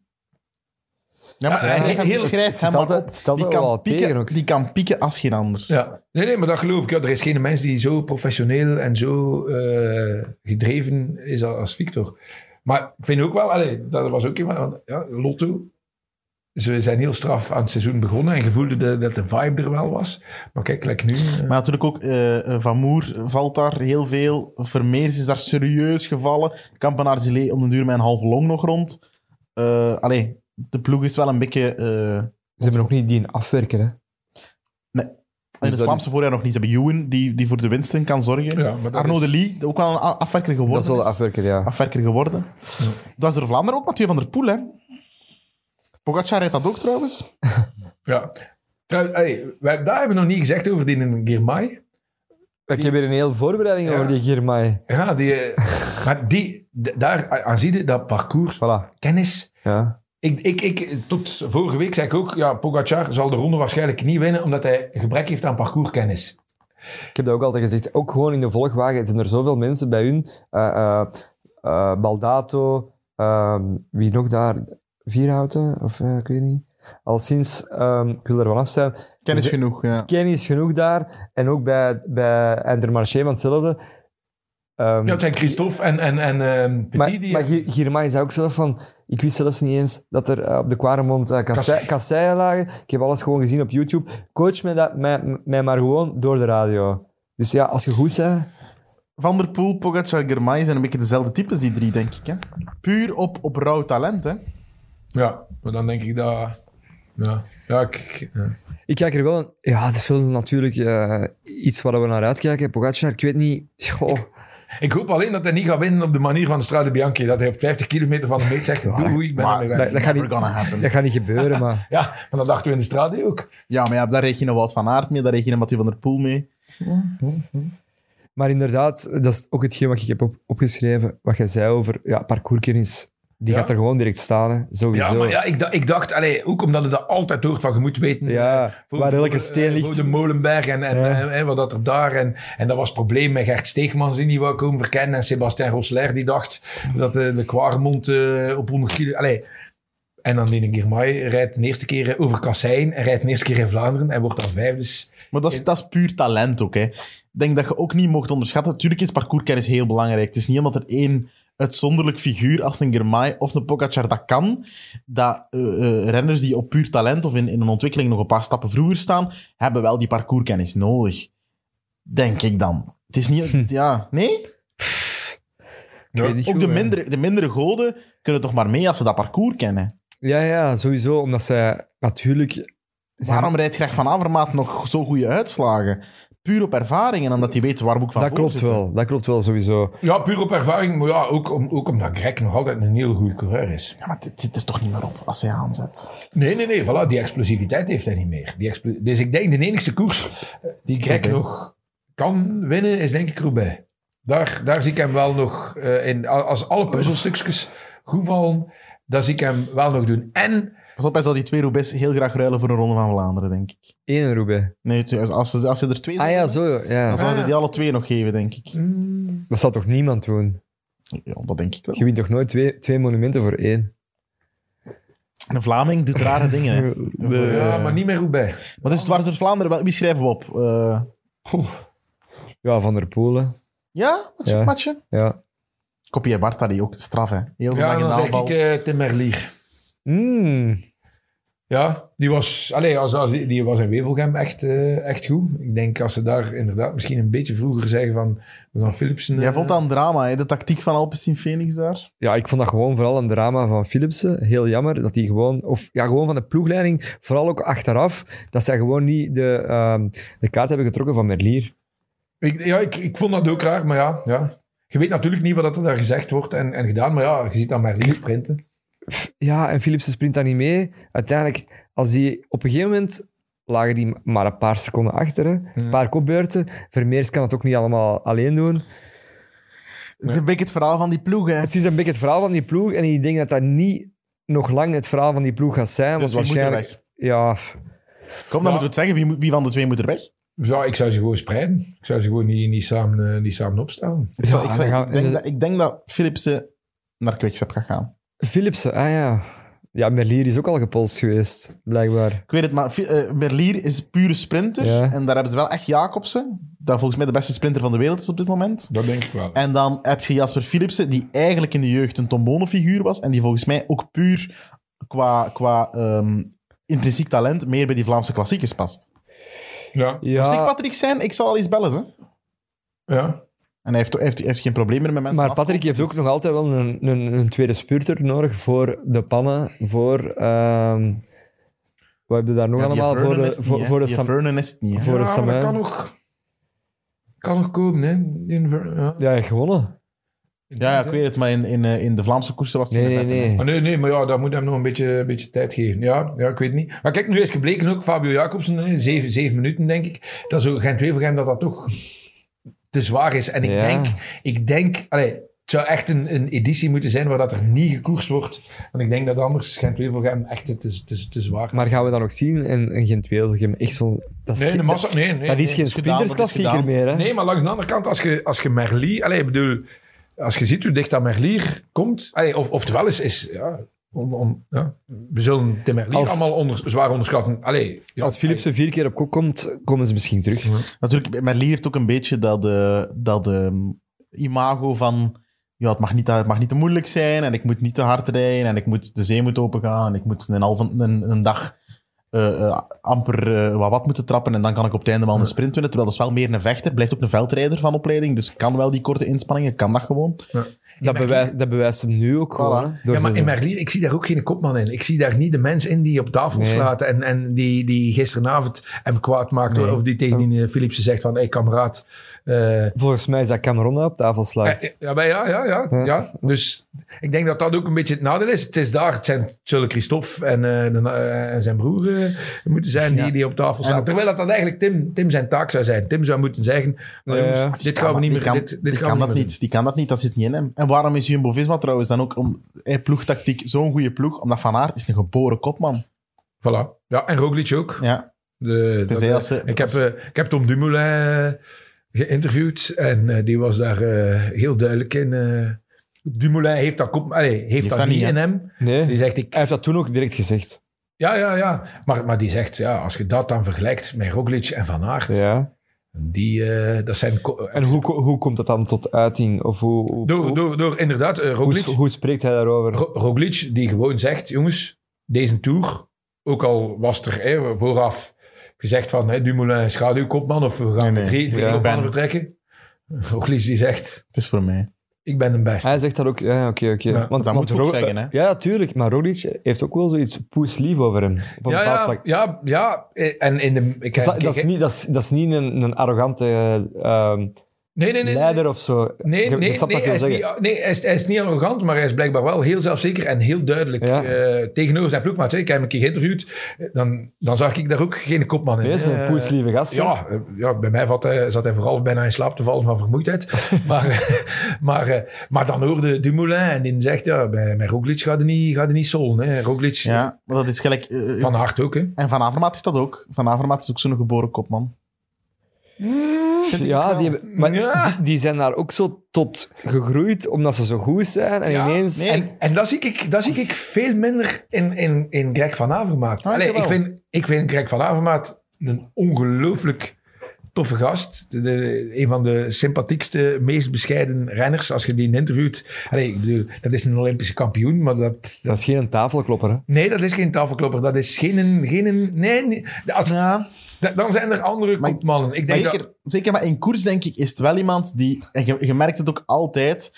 Ja, maar Ja, schrijf hem, heel- schrijf het hem maar op. Die wel kan, pieken, ook. die kan pieken als geen ander. Ja. Nee, nee, maar dat geloof ik. Ja, er is geen mens die zo professioneel en zo eh, gedreven is als, Victor. Maar ik vind ook wel... Allee, dat was ook iemand... want, Ja, Lotto... Ze zijn heel straf aan het seizoen begonnen en gevoelde de, dat de vibe er wel was. Maar kijk, lekker nu... eh, Maar natuurlijk ook eh, eh, Van Moer valt daar heel veel. Vermeers is daar serieus gevallen. Kampenaars die leed om de duur met een halve long nog rond. Eh allee, de ploeg is wel een beetje... eh, Ze hebben nog niet die afwerken, hè. in Dus het Vlaamse is- voorjaar nog niet. Ze hebben Ewan, die, die voor de winsten kan zorgen. ja, Arnaud is- de Lee, ook wel een afwerker geworden. Dat is wel is. afwerker, ja. Afwerker geworden. Dat is door Vlaanderen ook Mathieu van der Poel, hè. Pogacar rijdt dat ook trouwens. Ja. Trouwens, hey, wij, daar hebben we nog niet gezegd over die Girmay. Ik heb hier een hele voorbereiding Ja. over die Girmay. Ja, die, eh, maar die, daar aan zie je dat parcours, Voilà. kennis. Ja. Ik, ik, ik, tot vorige week zei ik ook, ja, Pogacar zal de ronde waarschijnlijk niet winnen, omdat hij gebrek heeft aan parcourskennis. Ik heb dat ook altijd gezegd. Ook gewoon in de volgwagen zijn er zoveel mensen bij hun. Eh, eh, eh, Baldato, ehm, wie nog daar? Vierhouten? Of ik weet niet. Al sinds, ehm, ik wil er vanaf zijn, Kennis genoeg, ja. kennis is genoeg daar. En ook bij, bij Intermarché van hetzelfde. Ehm, Ja, het zijn Christophe en, en, en ehm, Petit maar, die... maar zei ook zelf van... Ik wist zelfs niet eens dat er eh, op de Quaremont uh, Kassei. kasseien lagen. Ik heb alles gewoon gezien op YouTube. Coach mij, dat, mij, mij maar gewoon door de radio. Dus ja, als je goed bent... Van der Poel, Pogacar, Germay zijn een beetje dezelfde types, die drie, denk ik. Hè? Puur op, op rauw talent, hè. Ja, maar dan denk ik dat... Ja, ja, ik, ik- ja. Ik kijk er wel... een- Ja, dat is wel natuurlijk eh, iets waar we naar uitkijken. Pogacar, ik weet niet... Goh, Ik hoop alleen dat hij niet gaat winnen op de manier van de Strade Bianchi. Dat hij op 50 kilometer van de meet zegt, doei, ik ben Maar ermee dat, weg. dat gaat niet, gonna happen. dat gaat niet gebeuren, maar... Ja, maar dat dachten we in de Strade ook. Ja, maar ja, daar reken je Wout van Aert mee, daar reken je Mathieu van der Poel mee. Maar inderdaad, dat is ook hetgeen wat ik heb op, opgeschreven. Wat jij zei over ja, parcourskennis. Die Ja. gaat er gewoon direct staan, hè. sowieso. Ja, maar ja, ik, da- ik dacht, allee, ook omdat je dat altijd hoort van je moet weten Ja, eh, voor- waar elke steen eh, ligt. Voor de Molenberg en, en Ja. eh, wat dat er daar. En, en dat was het probleem met Gert Steegmans die niet wou komen verkennen. En Sebastien Rosler die dacht dat eh, de Kwaremond eh, op 100 kilo... Allee. En dan Lene Girmay rijdt de eerste keer over Kassein en rijdt de eerste keer in Vlaanderen en wordt dan vijfde. Dus Maar dat is, dat is puur talent ook, hè. Ik denk dat je ook niet mocht onderschatten. Natuurlijk is parcourskennis heel belangrijk. Het is niet omdat er één uitzonderlijk figuur als een Germay of een Pogacar dat kan, dat eh, eh, renners die op puur talent of in, in een ontwikkeling nog een paar stappen vroeger staan, hebben wel die parcourskennis nodig. Denk ik dan. Het is niet... Ja, nee? Ook goed, de hè. mindere, de mindere goden kunnen toch maar mee als ze dat parcours kennen. Ja, ja, sowieso. Omdat zij natuurlijk... Waarom rijdt Greg van Avermaat nog zo goede uitslagen? Puur op ervaring en omdat hij weet waar moet ik van Dat klopt zitten. wel. Dat klopt wel, sowieso. ja, puur op ervaring, maar ja, ook, om, ook omdat Greg nog altijd een heel goede coureur is. Ja, maar dit zit er toch niet meer op als hij aanzet. Nee, nee, nee, voilà, die explosiviteit heeft hij niet meer. Die dus ik denk de enige koers eh, die Greg nog kan winnen, is denk ik Roubaix. Daar, daar zie ik hem wel nog eh, in. Als alle puzzelstukjes goed vallen, dan zie ik hem wel nog doen. En, Pas op, hij zal die twee Roubaix heel graag ruilen voor een Ronde van Vlaanderen, denk ik. Eén Roubaix. Nee, als ze, als ze er twee Ah ja, zo. dan Ja. zal Ah, hij ja. die alle twee nog geven, denk ik. mm, Dat zal toch niemand doen? Ja, dat denk ik wel. Je wint toch nooit twee, twee monumenten voor één? Een Vlaming doet rare dingen. Hè. Ja, maar niet meer Roubaix. Maar dus het was dus Vlaanderen. wel- Wie schrijven we op? Eh, Ja, Van der Poelen. ja? Matje? Ja. Matje? Ja. Kopie Barta, die ook straf, hè. Heel Ja, in dan zeg ik eh, Tim Merlier. Mm. Ja, die was, allez, als, als, die, die was in Wevelgem echt, eh, echt goed. Ik denk als ze daar inderdaad misschien een beetje vroeger zeggen van we gaan Philipsen... Jij eh, vond dat een drama, hè? De tactiek van Alpecin Phoenix daar. Ja, ik vond dat gewoon vooral een drama van Philipsen. Heel jammer dat hij gewoon, of ja, gewoon van de ploegleiding, vooral ook achteraf, dat zij gewoon niet de, ehm, de kaart hebben getrokken van Merlier. Ik, ja, ik, ik vond dat ook raar, maar ja, ja. Je weet natuurlijk niet wat er daar gezegd wordt en, en gedaan, maar ja, je ziet dan Merlier sprinten. Ja, en Philipsen sprint daar niet mee. Uiteindelijk, als die op een gegeven moment lagen die maar een paar seconden achter, hè. een paar kopbeurten. Vermeers kan het ook niet allemaal alleen doen. Het is een beetje het verhaal van die ploeg, hè. Het is een beetje het verhaal van die ploeg en ik denk dat dat niet nog lang het verhaal van die ploeg gaat zijn. Dus want moet er waarschijnlijk, weg? ja, Kom, dan Ja. moeten we het zeggen. Wie, moet- wie van de twee moet er weg? Ja, ik zou ze gewoon spreiden. Ik zou ze gewoon niet, niet, samen, eh, niet samen opstellen. Ik, zou- Ja, ik, zou- dan gaan- ik denk, dat, ik denk dat Philipsen naar Quickstep gaat gaan. Philipsen, ah ja. Ja, Merlier is ook al gepolst geweest, blijkbaar. Ik weet het, maar eh, Merlier is pure sprinter. Ja. En daar hebben ze wel echt Jacobsen. Dat volgens mij de beste sprinter van de wereld is op dit moment. Dat denk ik wel. En dan heb je Jasper Philipsen, die eigenlijk in de jeugd een Tombonen-figuur was. En die volgens mij ook puur qua, qua ehm, intrinsiek talent meer bij die Vlaamse klassiekers past. Ja, Moest ik Patrick zijn, ik zal al eens bellen. Hè? ja. En hij heeft, heeft, heeft geen probleem meer met mensen maar Patrick heeft ook nog altijd wel een, een, een tweede spurter nodig voor de pannen, voor... ehm wat heb je daar nog dus- Ja, allemaal? Voor de, voor, niet, hè. voor de Sam- Vernon is het niet. hè. voor de ja, dat Samuel. kan nog, kan nog komen, hè. Ja. Ja, gewonnen. Ja, ja, ik weet het, maar in, in, eh, in de Vlaamse koersen was het Nee, geen nee, nee. Ah, nee, nee, maar ja, daar moet hem nog een beetje, een beetje tijd geven. Ja, ja, ik weet niet. Maar kijk, nu is gebleken ook, Fabio Jacobsen, zeven, zeven minuten denk ik, dat zo Gent-Wevelgem dat dat toch te zwaar is. En ik Ja. denk, ik denk allee, het zou echt een, een editie moeten zijn waar dat er niet gekoerst wordt. Want ik denk dat anders Gent-Wevelgem echt te, te, te, te zwaar Maar gaan we dat nog zien in, in Gent-Wevelgem? Echt zo... Dat is, Nee, de geen- massa, nee, nee. dat is nee. geen is is sprintersklassieker meer, hè? Nee, maar langs de andere kant, als je, als je Merlier... Allee, ik bedoel, als je ziet hoe dicht dat Merlier komt... Allee, of, oftewel is... is ja, on- ja, we zullen de Merlier Als- allemaal onder, zwaar onderschatten. Allee, ja, Als Philipsen vier keer op kop komt, komen ze misschien terug. Natuurlijk, Merlier heeft ook een beetje dat, eh, dat ehm, imago van... Ja, het mag, niet, het mag niet te moeilijk zijn en ik moet niet te hard rijden en ik moet, de zee moet opengaan en ik moet een, halve, een, een dag eh, eh, amper wat wat moeten trappen en dan kan ik op het einde wel een sprint winnen. Terwijl dat is wel meer een vechter, blijft ook een veldrijder van opleiding, dus kan wel die korte inspanningen, kan dat gewoon. Dat, bewijst, dat bewijst hem nu ook gewoon. Ja, maar in Merlier, ik zie daar ook geen kopman in. Ik zie daar niet de mens in die op tafel Nee. slaat en, en die, die gisteravond hem kwaad maakt. Nee. Of die tegen die eh, Philipsen zegt van, hé hey, kameraad... eh, Volgens mij is dat Cameron op tafel slaat. Ja, ja, maar ja, ja, ja, Ja. ja. Dus ik denk dat dat ook een beetje het nadeel is. Het is daar, het, zijn, het zullen Christophe en, eh, de- eh, en zijn broer eh, moeten zijn die, Ja. die op tafel staan. En- Terwijl dat dan eigenlijk Tim, Tim zijn taak zou zijn. Tim zou moeten zeggen, jongens, dit gaan we niet meer kan, dit, dit die gaan kan dat niet. Die kan dat niet, dat zit niet in hem. En waarom is Jumbo-Visma trouwens dan ook om eh, ploegtactiek zo'n goede ploeg? Omdat Van Aert is een geboren kopman. Voilà. Ja, en Roglic ook. Ja, De, dat, eh, als ik, heb, eh, ik heb Tom Dumoulin eh, geïnterviewd en eh, die was daar eh, heel duidelijk in. eh. Dumoulin heeft dat, kop, allee, heeft dat dat niet in hem. Nee, Die zegt, ik hij heeft dat toen ook direct gezegd. Ja, ja, ja. Maar, maar die zegt, ja, als je dat dan vergelijkt met Roglic en Van Aert, Ja. die, eh, dat zijn... En hoe, hoe komt dat dan tot uiting? Of hoe, hoe, Door, door, door inderdaad, Roglic, hoe, hoe spreekt hij daarover? Ro- Roglic, die gewoon zegt, jongens, deze Tour, ook al was er hè, vooraf gezegd van, hè, Dumoulin schaduwkopman, of we gaan Nee, nee. drie, drie Ja. vertrekken. Roglic die zegt, Het is voor mij. ik ben de beste. Hij zegt dat ook, ja, oké, oké. Ja, Want- dat moet je ook zeggen, hè. Ja, tuurlijk. Maar Roglic heeft ook wel zoiets poeslief over hem. Op een Ja, ja, vlak. ja, ja. eh, En in de... Ik, Dat, is- kijk, dat, is niet, dat, is, dat is niet een, een arrogante ehm, nee, nee, nee, leider of zo. Nee, Je- nee, nee, hij, is niet, nee hij, is, hij is niet arrogant, maar hij is blijkbaar wel heel zelfzeker en heel duidelijk Ja. eh, tegenover zijn ploegmaat. Ik heb hem een keer geïnterviewd, dan, dan zag ik daar ook geen kopman in. Zo'n Eh, poeslieve gast. ja, eh, ja, bij mij hij, zat hij vooral bijna in slaap te vallen van vermoeidheid. maar, maar, eh, maar dan hoorde Dumoulin en die zegt, ja, bij, bij Roglic gaat het niet, gaat het niet zolen. Hè. Roglic, Ja, maar dat is gelijk... van hart ook. Hè. En Van Avermaat heeft dat ook. Van Avermaat is ook zo'n geboren kopman. Ik Ja, die, maar Ja. Die, die zijn daar ook zo tot gegroeid, omdat ze zo goed zijn. En Ja, ineens... nee. En, en dat, zie ik, dat zie ik veel minder in, in, in Greg van Avermaat. Ah, Allee, ik, jawel. vind, ik vind Greg van Avermaat een ongelooflijk toffe gast. De, de- een van de sympathiekste, meest bescheiden renners. Als je die interviewt. Allee, ik bedoel, dat is een Olympische kampioen, maar dat... Dat is geen tafelklopper, hè. Nee, dat is geen tafelklopper. Dat is geen... geen nee, nee. Als, Ja, da- dan zijn er andere Maar- kopmannen. Ik denk zeker, dat, zeker, maar in koers denk ik is het wel iemand die... En je, je merkt het ook altijd.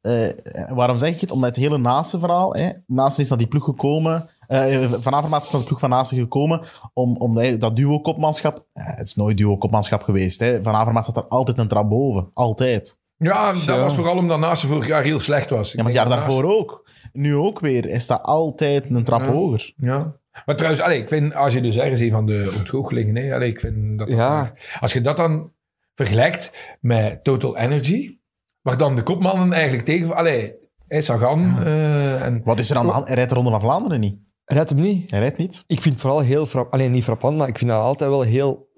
eh, waarom zeg ik het? Omdat het hele Nase-verhaal... Hè, Nase is naar die ploeg gekomen... eh, van Avermaat is naar de ploeg van Nase gekomen om, om dat duo-kopmanschap... eh, het is nooit duo-kopmanschap geweest. Hè. Van Avermaat staat er altijd een trap boven. Altijd. ja, dat Ja. was vooral omdat Nase vorig jaar heel slecht was. Ik Ja, maar het jaar dat daarvoor ook. Nu ook weer. Hij staat altijd een trap Ja. hoger. Ja. Maar trouwens, allee, ik vind, als je dus ergens een van de ontgoochelingen, hè, allee, ik vind dat, Ja. als je dat dan vergelijkt met Total Energy, waar dan de kopmannen eigenlijk tegen, allee, hè, Sagan eh, en Wat is er aan de hand? Hij rijdt de Ronde van Vlaanderen niet. Rijdt hem niet. Hij rijdt niet. Ik vind het vooral heel frappant, alleen niet frappant, maar ik vind dat altijd wel heel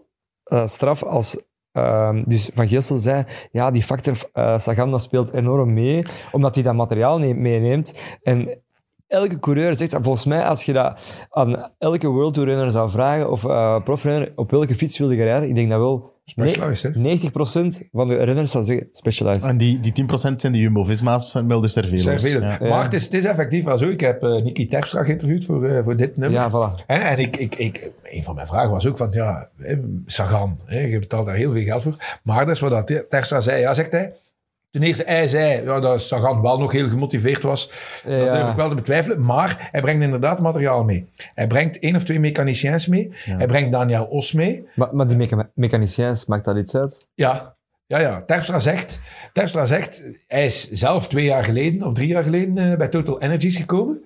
eh, straf als. ehm, dus Van Geesel zei, ja, die factor eh Sagan dat speelt enorm mee, omdat hij dat materiaal ne- meeneemt. En elke coureur zegt, volgens mij, als je dat aan elke World Tour renner zou vragen, of eh profrenner, op welke fiets wilde je rijden, ik denk dat wel Specialized, hè? 90% van de renners zou zeggen, specialized. En die, die 10% zijn de Jumbo-Visma's van Mulder Cervelos. Ja. Maar Ja. het is, het is effectief wel zo. Ik heb eh Nicky Terpstra geïnterviewd voor, eh, voor dit nummer. Ja, voilà. En ik, ik, ik, een van mijn vragen was ook van, ja, hè, Sagan, hè, je betaalt daar heel veel geld voor. Maar dat is wat dat Terpstra zei. Ja, zegt hij. Ten eerste, hij zei ja, dat Sagan wel nog heel gemotiveerd was. Dat Ja. durf ik wel te betwijfelen. Maar hij brengt inderdaad materiaal mee. Hij brengt één of twee mechaniciens mee. Hij brengt Daniel Os mee. Maar, maar die mecha mechaniciens, maakt dat iets uit? Ja, ja, ja. Terpstra zegt, Terpstra zegt, hij is zelf twee jaar geleden of drie jaar geleden eh, bij Total Energies gekomen.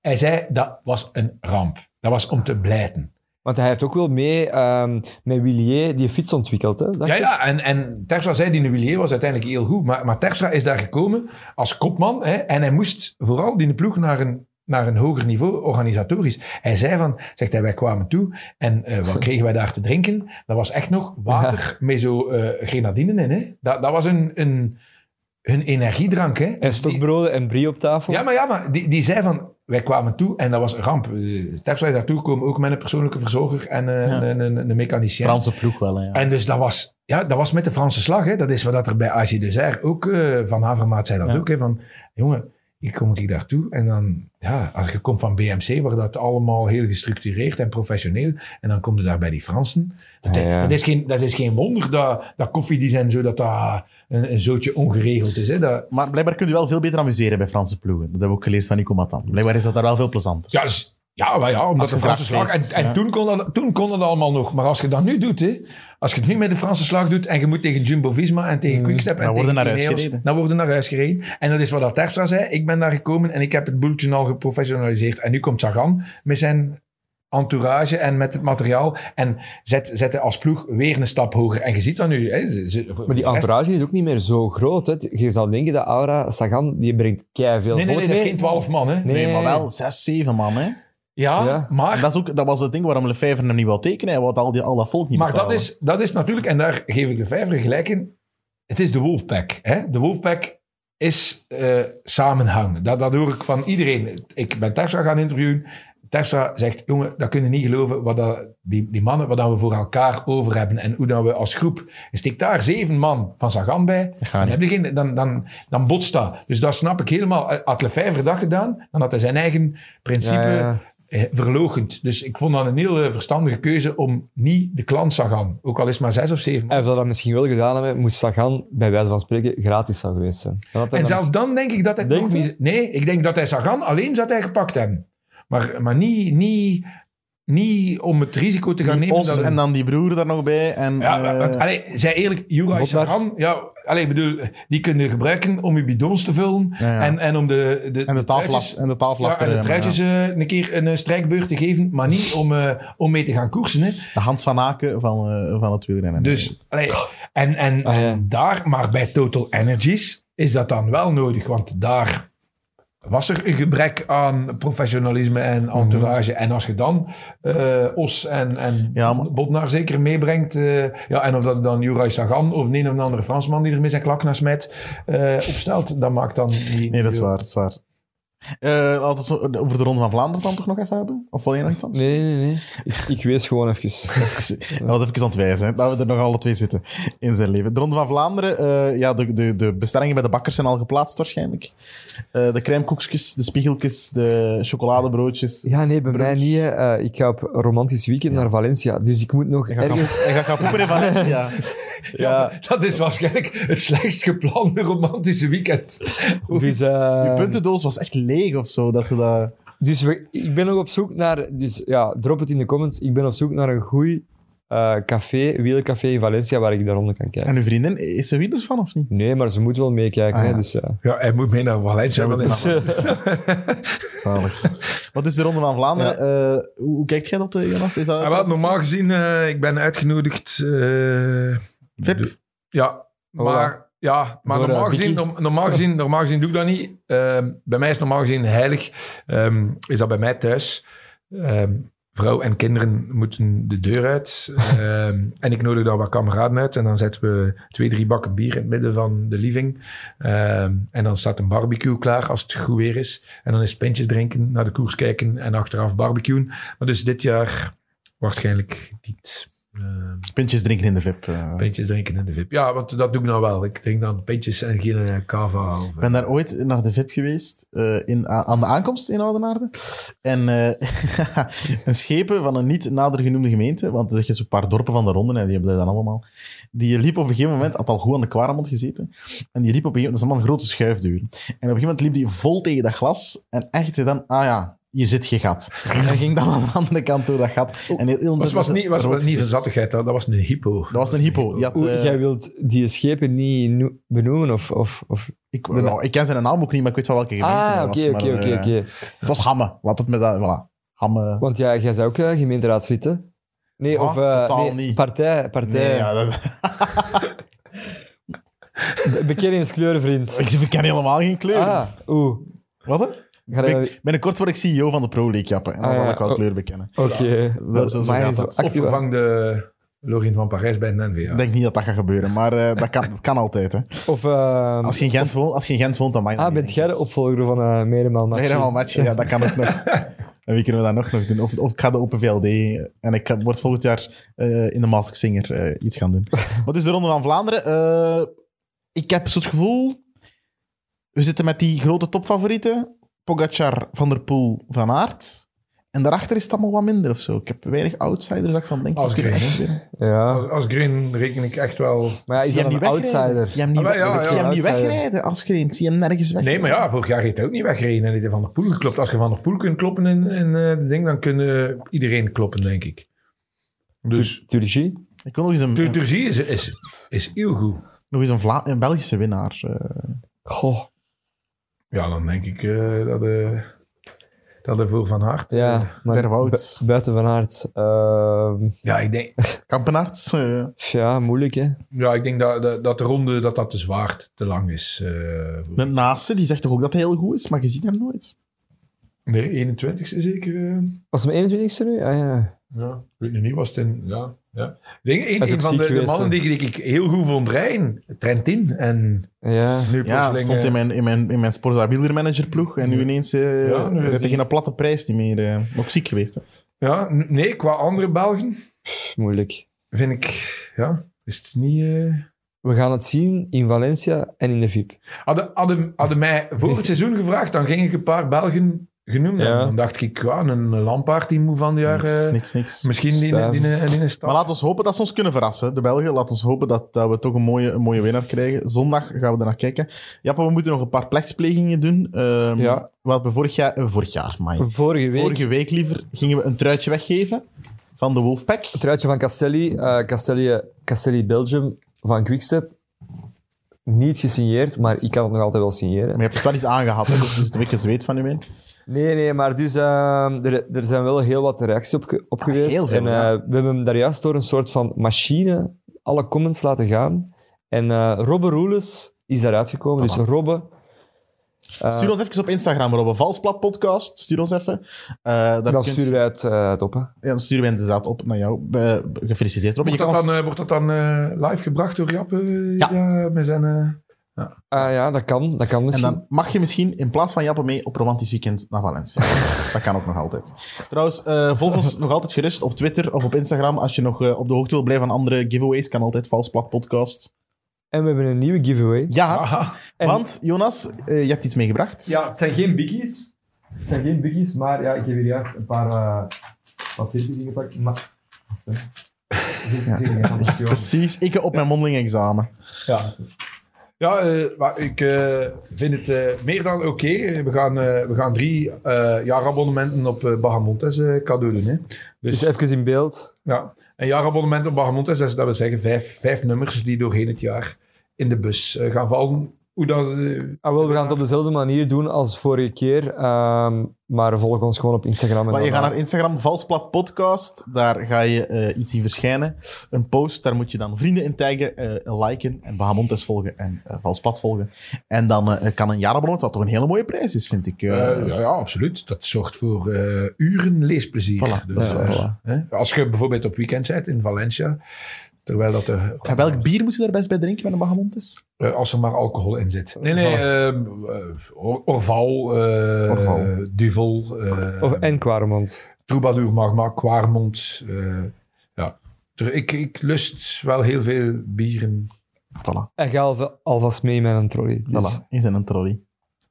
Hij zei, dat was een ramp. Dat was om te blijten. Want hij heeft ook wel mee ehm, met Willier die fiets ontwikkeld. Hè, Ja, ik. ja, en, en zei, die Willier was uiteindelijk heel goed. Maar, maar is daar gekomen als kopman. Hè, en hij moest vooral die ploeg naar een, naar een hoger niveau, organisatorisch. Hij zei van, zegt hij, wij kwamen toe. En eh, wat kregen wij daar te drinken? Dat was echt nog water met zo eh grenadine in. Hè. Dat, dat was een, een, hun energiedrank. Hè. En Die- stokbroden en brie op tafel. ja, maar, ja, maar die, die zei van, wij kwamen toe en dat was een ramp. Uh, Terstra is daartoe gekomen, ook met een persoonlijke verzorger en eh, Ja. een, een, een mechanicien. Franse ploeg wel, hè, ja. En dus dat was, ja, dat was met de Franse slag. Hè. Dat is wat dat er bij AG ook, eh, Van Havermaat zei dat Ja. ook. Hè, van, jongen, hier kom ik daartoe. En dan, ja, als je komt van BMC, waar dat allemaal heel gestructureerd en professioneel. En dan kom je daar bij die Fransen. Dat, Ja, ja. dat, is, geen, dat is geen wonder dat, dat koffiedesign zo, dat dat een, een zootje ongeregeld is. Hè. Dat, Maar blijkbaar kun je wel veel beter amuseren bij Franse ploegen. Dat hebben we ook geleerd van Nico Matan. Blijkbaar is dat daar wel veel plezanter. Ja, ja, maar ja omdat de Franse slag... En, feest, en ja. toen, kon dat, toen kon het allemaal nog. Maar als je dat nu doet, hè, als je het nu met de Franse slag doet en je moet tegen Jumbo-Visma en tegen Mm, Quickstep en dan worden naar huis gereden. Dan worden naar huis gereden. En dat is wat dat Terstra zei. Ik ben daar gekomen en ik heb het boeltje al geprofessionaliseerd. En nu komt Sagan met zijn entourage en met het materiaal en zet, zetten als ploeg weer een stap hoger. En je ziet dat nu. Hè, ze- ze- voor Maar die entourage is ook niet meer zo groot. Hè. Je zou denken dat Aura Sagan, die brengt kei veel Nee, nee, nee, dat is geen twaalf man. Hè. Nee. Nee, maar wel zes, zeven man, hè. Ja, Ja. maar dat, is ook, dat was het ding waarom Lefebvre hem niet wou tekenen. Hij wou al, die, al dat volk niet Maar dat is, dat is natuurlijk, en daar geef ik de vijver gelijk in, het is de Wolfpack. Hè? De Wolfpack is eh, samenhang. Dat, dat hoor ik van iedereen. Ik ben Terstra gaan interviewen. Terstra zegt, jongen, dat kunnen niet geloven, wat dat, die, die mannen, wat dat we voor elkaar over hebben en hoe dat we als groep... Je steekt daar zeven man van Sagan bij, dan, heb je geen, dan, dan, dan botst dat. Dus dat snap ik helemaal. Had Lefebvre dat gedaan, dan had hij zijn eigen principe Ja, ja. Eh, verlogend. Dus ik vond dat een heel eh, verstandige keuze om niet de klant Sagan, ook al is het maar zes of zeven. Hij zou dat misschien wel gedaan hebben, moest Sagan bij wijze van spreken gratis zou geweest zijn. En zelfs dan denk ik dat hij nog niet... Nee, ik denk dat hij Sagan alleen zou hij gepakt hebben. Maar, maar niet, niet, niet om het risico te gaan Die nemen. Os dat en dan die broer daar nog bij. En, Ja, eh, want, allee, zij eerlijk, Juraj Botnar. Sagan, ja, allee, ik bedoel, die kun je gebruiken om je bidons te vullen Ja, ja. En, en om de, de, en de tafel truitjes- en de tafel af ja, te en de truitjes eh, een keer een eh, strijkbeurt te geven, maar niet om, eh, om mee te gaan koersen. Hè. De Hans van Aken van, eh, van het wielrennen. Dus, allee, en, en, Ah, ja. en daar, maar bij Total Energies is dat dan wel nodig, want daar was er een gebrek aan professionalisme en entourage. En als je dan eh, Os en, en Ja, maar- Botnar zeker meebrengt, eh, ja, en of dat dan Juraj Sagan of een of andere Fransman die er met zijn klak naar smijt eh, opstelt, dat maakt dan niet... Nee, dat is waar. Dat is waar. Het zo over de Ronde van Vlaanderen dan toch nog even hebben? Of wil je nog iets anders? Nee, nee, nee. Ik, ik wees gewoon even. Dat was even aan het wijzen, hè, dat we er nog alle twee zitten in zijn leven. De Ronde van Vlaanderen, eh, ja, de, de, de bestellingen bij de bakkers zijn al geplaatst waarschijnlijk. Eh, de crèmekoekjes, de spiegeltjes, de chocoladebroodjes. Ja, nee, bij mij niet. ik ga op romantisch weekend naar Valencia, dus ik moet nog ergens... gaat gaan poepen in Valencia. Ja, dat is waarschijnlijk het slechtst geplande romantische weekend. Dus, eh, Die puntendoos was echt leeg of zo. Dat ze dat... dus we- ik ben nog op zoek naar... Dus ja, drop het in de comments. Ik ben op zoek naar een goed eh, café, wielcafé in Valencia, waar ik daaronder kan kijken. En uw vriendin, is ze wielers van of niet? Nee, maar ze moet wel meekijken. Ah, hè, ja. dus, ja. Ja, hij moet mee naar Valencia. Ja, Zalig. Wat is de Ronde van Vlaanderen? Eh, hoe, hoe kijkt jij dat, eh, Jonas? Is dat, Ah, wel, normaal gezien, eh, ik ben uitgenodigd. Vip? Ja, maar, ja, maar Door, eh, normaal, gezien, normaal, gezien, normaal gezien doe ik dat niet. Ehm, bij mij is normaal gezien heilig. Ehm, is dat bij mij thuis. Ehm, vrouw en kinderen moeten de deur uit. Ehm, en ik nodig dan wat kameraden uit. En dan zetten we twee, drie bakken bier in het midden van de living. Ehm, en dan staat een barbecue klaar als het goed weer is. En dan is pintjes drinken, naar de koers kijken en achteraf barbecuen. Maar dus dit jaar waarschijnlijk niet. Ehm, Pintjes drinken in de VIP. eh. Pintjes drinken in de VIP. Ja, want dat doe ik nou wel. Ik drink dan pintjes en geen eh, cava. Ik ben daar ooit naar de VIP geweest, eh, in, aan de aankomst in Oudenaarde. En eh, een schepen van een niet nader genoemde gemeente, want er zijn zo'n paar dorpen van de ronde, en die hebben dat dan allemaal, die liep op een gegeven moment, had al goed aan de Quaremont gezeten, en die liep op een gegeven moment, dat is allemaal een grote schuifdeur. En op een gegeven moment liep die vol tegen dat glas, en echt dan, ah ja, hier zit je gat. En hij ging dan aan de andere kant door dat gat. En heel, heel was, was, niet, was, niet gezicht. verzattigheid, dat, was een hypo. Dat was een hypo. Die had, Oeh, eh, jij wilt die schepen niet no- benoemen? Of, of, of... ik, nou, ik ken zijn naam ook niet, maar ik weet wel welke gemeente Ah, dat was. oké, oké, oké, eh, oké. Het was Hamme. Laat het met dat, voilà. Hamme. Want ja, jij zei ook eh, gemeenteraadslid, hè? Nee, Wat? of... eh, Totaal nee, niet. Partij, partij. Nee, ja, dat... Be- Bekenningskleur, vriend. ik ken helemaal geen kleur. Ah, oeh. Wat? hè? Ga Ik- Binnenkort word ik CEO van de Pro League, Jappe. En dan Ah, zal ja. ik wel Oh. kleur bekennen. Oké. Dat- zo- zo gaat. Of vervang de Lorient van Parijs bij NVA. Ik denk niet dat dat gaat gebeuren, maar eh, dat, kan, dat kan altijd. Hè. Of... ehm, Als je in Gent woont, als je in Gent woont dan mag je dat ah, bent jij de opvolger van uh. Helemaal matchen, ja, dat kan ook nog. En wie kunnen we dat nog, nog doen? Of, of ik ga de Open VLD en ik word volgend jaar eh, in de Mask Singer eh, iets gaan doen. Wat is de Ronde van Vlaanderen? Eh, ik heb zo het gevoel... We zitten met die grote topfavorieten. Pogacar, Van der Poel, Van Aert. En daarachter is het allemaal wat minder of zo. Ik heb weinig outsiders dat ik van denk... Als Green, echt. Ja. Als, als Green reken ik echt wel... Maar ja, is Zie hem een niet wegrijden. outsider? Zie hem niet, Ah, ja, ik zie ja, hem niet wegrijden als Green. Zie hem nergens weg. Nee, maar ja, vorig jaar heeft hij ook niet weggereden en heeft hij Van der Poel geklopt. Als je Van der Poel kunt kloppen in, in eh, de ding, dan kunnen iedereen kloppen, denk ik. Dus Turgie? Ik wil nog eens een, Tur- Turgie is, is, is heel goed. nog eens een, Vla- een Belgische winnaar. eh. Goh. Ja, dan denk ik eh, dat, eh dat er voor Van eh, Ja, maar Der Wout. bu- buiten Van Aert. ehm, ja, ik denk, Kampenaerts. eh. ja, moeilijk hè. ja, ik denk dat, dat, dat de ronde dat dat te zwaar, te lang is. eh, De naaste, die zegt toch ook dat hij heel goed is, maar je ziet hem nooit. nee, 21ste zeker. eh. Was het mijn 21ste nu? Ah ja. Ja, ik weet nu niet, was het in... Ja, ja. Denk, een, een ook van de, mannen die ik heel goed vond rijden, Trentin. En Ja. nu Ja, stond in eh, mijn, in mijn, in mijn Sporza wielermanager ploeg en nu ineens eh Ja, nu hij- geen platte prijs niet meer. eh, nog ziek geweest. Hè. Ja, nee, qua andere Belgen Pff, moeilijk. vind ik... Ja, is het niet... eh, We gaan het zien in Valencia en in de VIP. Hadden, hadden, hadden mij voor het seizoen gevraagd, dan ging ik een paar Belgen genoemd. Ja. Dan dacht ik, ja, een Lampaard die moet van de jaar... niks, eh, niks, niks. Misschien die, die stap. Maar laten we hopen dat ze ons kunnen verrassen, de Belgen. Laten we hopen dat, dat we toch een mooie, een mooie winnaar krijgen. Zondag gaan we er naar kijken. Jappe, we moeten nog een paar plecsplegingen doen. Ehm, Ja. We hadden vorig jaar, eh, vorig jaar, maar Vorige week, vorige week liever, gingen we een truitje weggeven van de Wolfpack. het truitje van Castelli. eh, Castelli, Castelli Belgium van Quickstep. Niet gesigneerd, maar ik kan het nog altijd wel signeren. Maar je hebt het wel iets aangehad, hè, dus er zit een beetje zweet van u in. Nee, nee, maar dus ehm, er, er zijn wel heel wat reacties op, op geweest. heel veel, en eh, ja. we hebben hem daar juist door een soort van machine alle comments laten gaan. En eh Robbe Roeles is daaruit gekomen. Dus Robbe... eh, Stuur ons even op Instagram, Robbe. Valsplat podcast. Stuur ons even. Eh, daar dan kunt- sturen wij het, eh, het op. Hè. Ja, dan sturen wij inderdaad op naar jou. Gefeliciteerd, Robbe. Wordt Je dat, kan dan, ons- wordt dat dan eh, live gebracht door Jappe? eh, Ja. met zijn... eh, Ah ja, dat kan. Dat kan En misschien. dan mag je misschien in plaats van Jappe mee op romantisch weekend naar Valencia. dat kan ook nog altijd. Trouwens, eh, volg ons nog altijd gerust op Twitter of op Instagram. Als je nog eh, op de hoogte wil blijven van andere giveaways, kan altijd Valsplat podcast. En we hebben een nieuwe giveaway. Ja. En- want Jonas, eh, je hebt iets meegebracht. Ja, het zijn geen biggies. Het zijn geen biggies, maar ja, ik heb hier juist een paar uh, papiertjes ingepakt. Maar... Precies, ik op mijn mondeling examen. Ja, ja eh, maar ik eh, vind het eh, meer dan oké. We, gaan, we gaan drie jaarabonnementen op Bahamontes cadeau doen. Hè. Dus, Dus even in beeld. ja, een jaarabonnement op Bahamontes, dat, is- dat wil zeggen vijf, vijf nummers die doorheen het jaar in de bus gaan vallen. Hoe dat... Ah, wel, we gaan het op dezelfde manier doen als vorige keer. ehm, maar volg ons gewoon op Instagram. En Maar je gaat naar Instagram, Valsplat Podcast. Daar ga je eh, iets zien verschijnen. Een post, daar moet je dan vrienden in taggen, eh, liken en Bahamontes volgen en eh, Valsplat volgen. En dan eh, kan een jaarabonnement, wat toch een hele mooie prijs is, vind ik. eh, eh, ja, ja, absoluut. Dat zorgt voor eh, uren leesplezier. Voilà, Dus, ja, eh, voilà. hè, als je bijvoorbeeld op weekend bent in Valencia, terwijl dat er... Welk bier moet je daar best bij drinken met een Bahamontes? Eh, als er maar alcohol in zit. Nee, nee. eh, Or- Orval, eh, Orval. Duvel, eh, Of, en Quaremont. Troubadour Magma, Quarmont. eh, ja. Ik, ik lust wel heel veel bieren. Voilà, En ga alva- alvast mee met een trolley. Dus. voilà. in zijn trolley.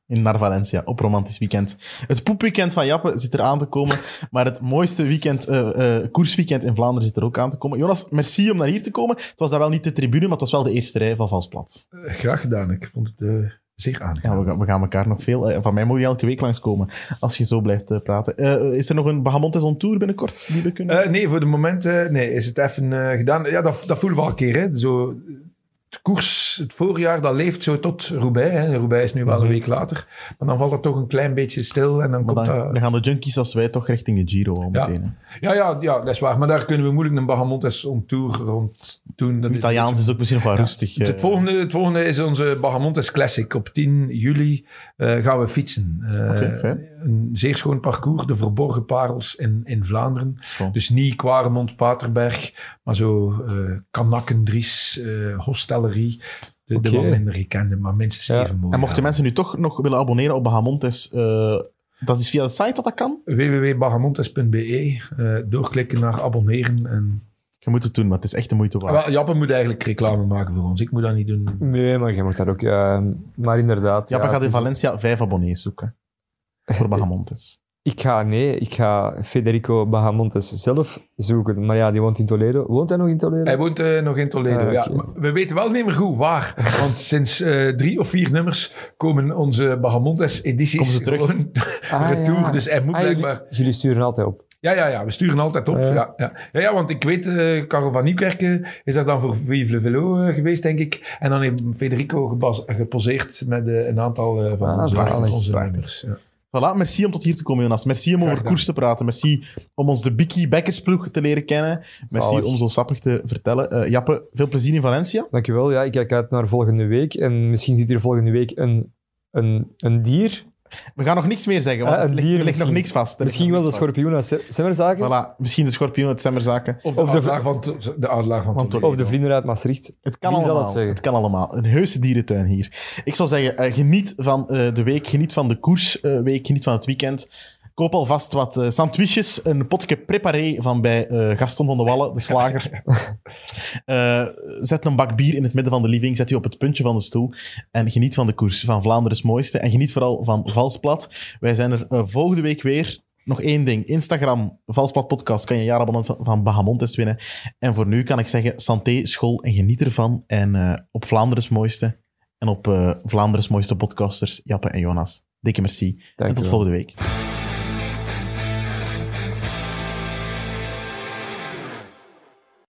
In naar Valencia, op romantisch weekend. Het poepweekend van Jappe zit er aan te komen, maar het mooiste weekend, eh, eh, koersweekend in Vlaanderen zit er ook aan te komen. Jonas, merci om naar hier te komen. Het was dan wel niet de tribune, maar het was wel de eerste rij van Valsplat. Eh, graag gedaan. Ik vond het zeer aangenaam. Ja, we gaan, we gaan elkaar nog veel... van mij moet je elke week langskomen, als je zo blijft praten. Is er nog een Bahamontes on Tour binnenkort die we kunnen... Nee, voor de moment nee, is het even gedaan. Ja, dat, dat voelen we al een keer. Hè. Zo, het koers, het voorjaar, dat leeft zo tot Roubaix. Hè. Roubaix is nu wel een Mhm. week later. Maar dan valt het toch een klein beetje stil. En dan Maar komt dan, dat... dan gaan de junkies als wij toch richting de Giro al Ja. meteen. hè. Ja, ja, ja, dat is waar. Maar daar kunnen we moeilijk een Bahamontes on Tour rond doen. Dat is- Italiaans is ook misschien nog wel Ja. rustig. Het, eh. volgende, het volgende is onze Bahamontes Classic. Op 10 juli eh, gaan we fietsen. Eh, Oké, fijn. Een zeer schoon parcours, de verborgen parels in, in Vlaanderen. Schoon. Dus niet Quaremont, Paterberg, maar zo eh Kanakken, Dries, eh Hostellerie. De, de wat minder gekende, maar minstens Ja. even mooi. En mochten ja. mensen nu toch nog willen abonneren op Bahamontes, eh dat is via de site dat dat kan? www.bahamontes.be eh, Doorklikken naar abonneren. En... Je moet het doen, maar het is echt de moeite waard. Wel, Jappe moet eigenlijk reclame maken voor ons. Ik moet dat niet doen. Nee, maar je mag dat ook. eh, maar inderdaad. Jappa ja, gaat in is- Valencia vijf abonnees zoeken. Voor Bahamontes. Ik ga, nee, ik ga Federico Bahamontes zelf zoeken. Maar ja, die woont in Toledo. Woont hij nog in Toledo? Hij woont eh, nog in Toledo. Ah, ja. We weten wel niet meer goed waar. Want sinds eh, drie of vier nummers komen onze Bahamontes-edities Komen ze terug? gewoon Ah, retour. ja. Dus hij moet Ah, jullie- blijkbaar... jullie, sturen altijd op. Ja, ja, ja, we sturen altijd op. Ja. Ja, ja. Ja, ja, want ik weet, eh Karel van Nieuwkerken is daar dan voor Vive le Velo geweest, denk ik. En dan heeft Federico geposeerd met een aantal van Ah, onze, onze nummers. Ja. Voilà, merci om tot hier te komen, Jonas. Merci om over koers te praten. Merci om ons de Bikkie Bekkersploeg te leren kennen. Merci Zalig. om zo sappig te vertellen. Eh, Jappe, veel plezier in Valencia. Dankjewel. Ja, ik kijk uit naar volgende week. En misschien zit hier volgende week een, een, een dier. We gaan nog niks meer zeggen, want Ah, er ligt, nog niks vast. Er Misschien wel de schorpioen uit Semmerzaken. Voilà, misschien de schorpioen uit Semmerzaken. Of de Of de- van, de adelaar van Van Toledo. Of de vrienden uit Maastricht. Het kan Wie zal allemaal. het kan allemaal. Een heuse dierentuin hier. Ik zou zeggen, eh, geniet van eh, de week, geniet van de koersweek, geniet van het weekend. Koop alvast wat eh, sandwiches, een potje préparé van bij eh, Gaston van de Wallen, de slager. Eh, zet een bak bier in het midden van de living, zet u op het puntje van de stoel en geniet van de koers van Vlaanderen's mooiste. En geniet vooral van Valsplat. Wij zijn er volgende week weer. Nog één ding. Instagram, Valsplat Podcast, kan je een jaarabonnement van, van Bahamontes winnen. En voor nu kan ik zeggen, santé, school en geniet ervan. En op Vlaanderen's mooiste en op Vlaanderen's mooiste podcasters, Jappe en Jonas. Dikke merci. En tot volgende week.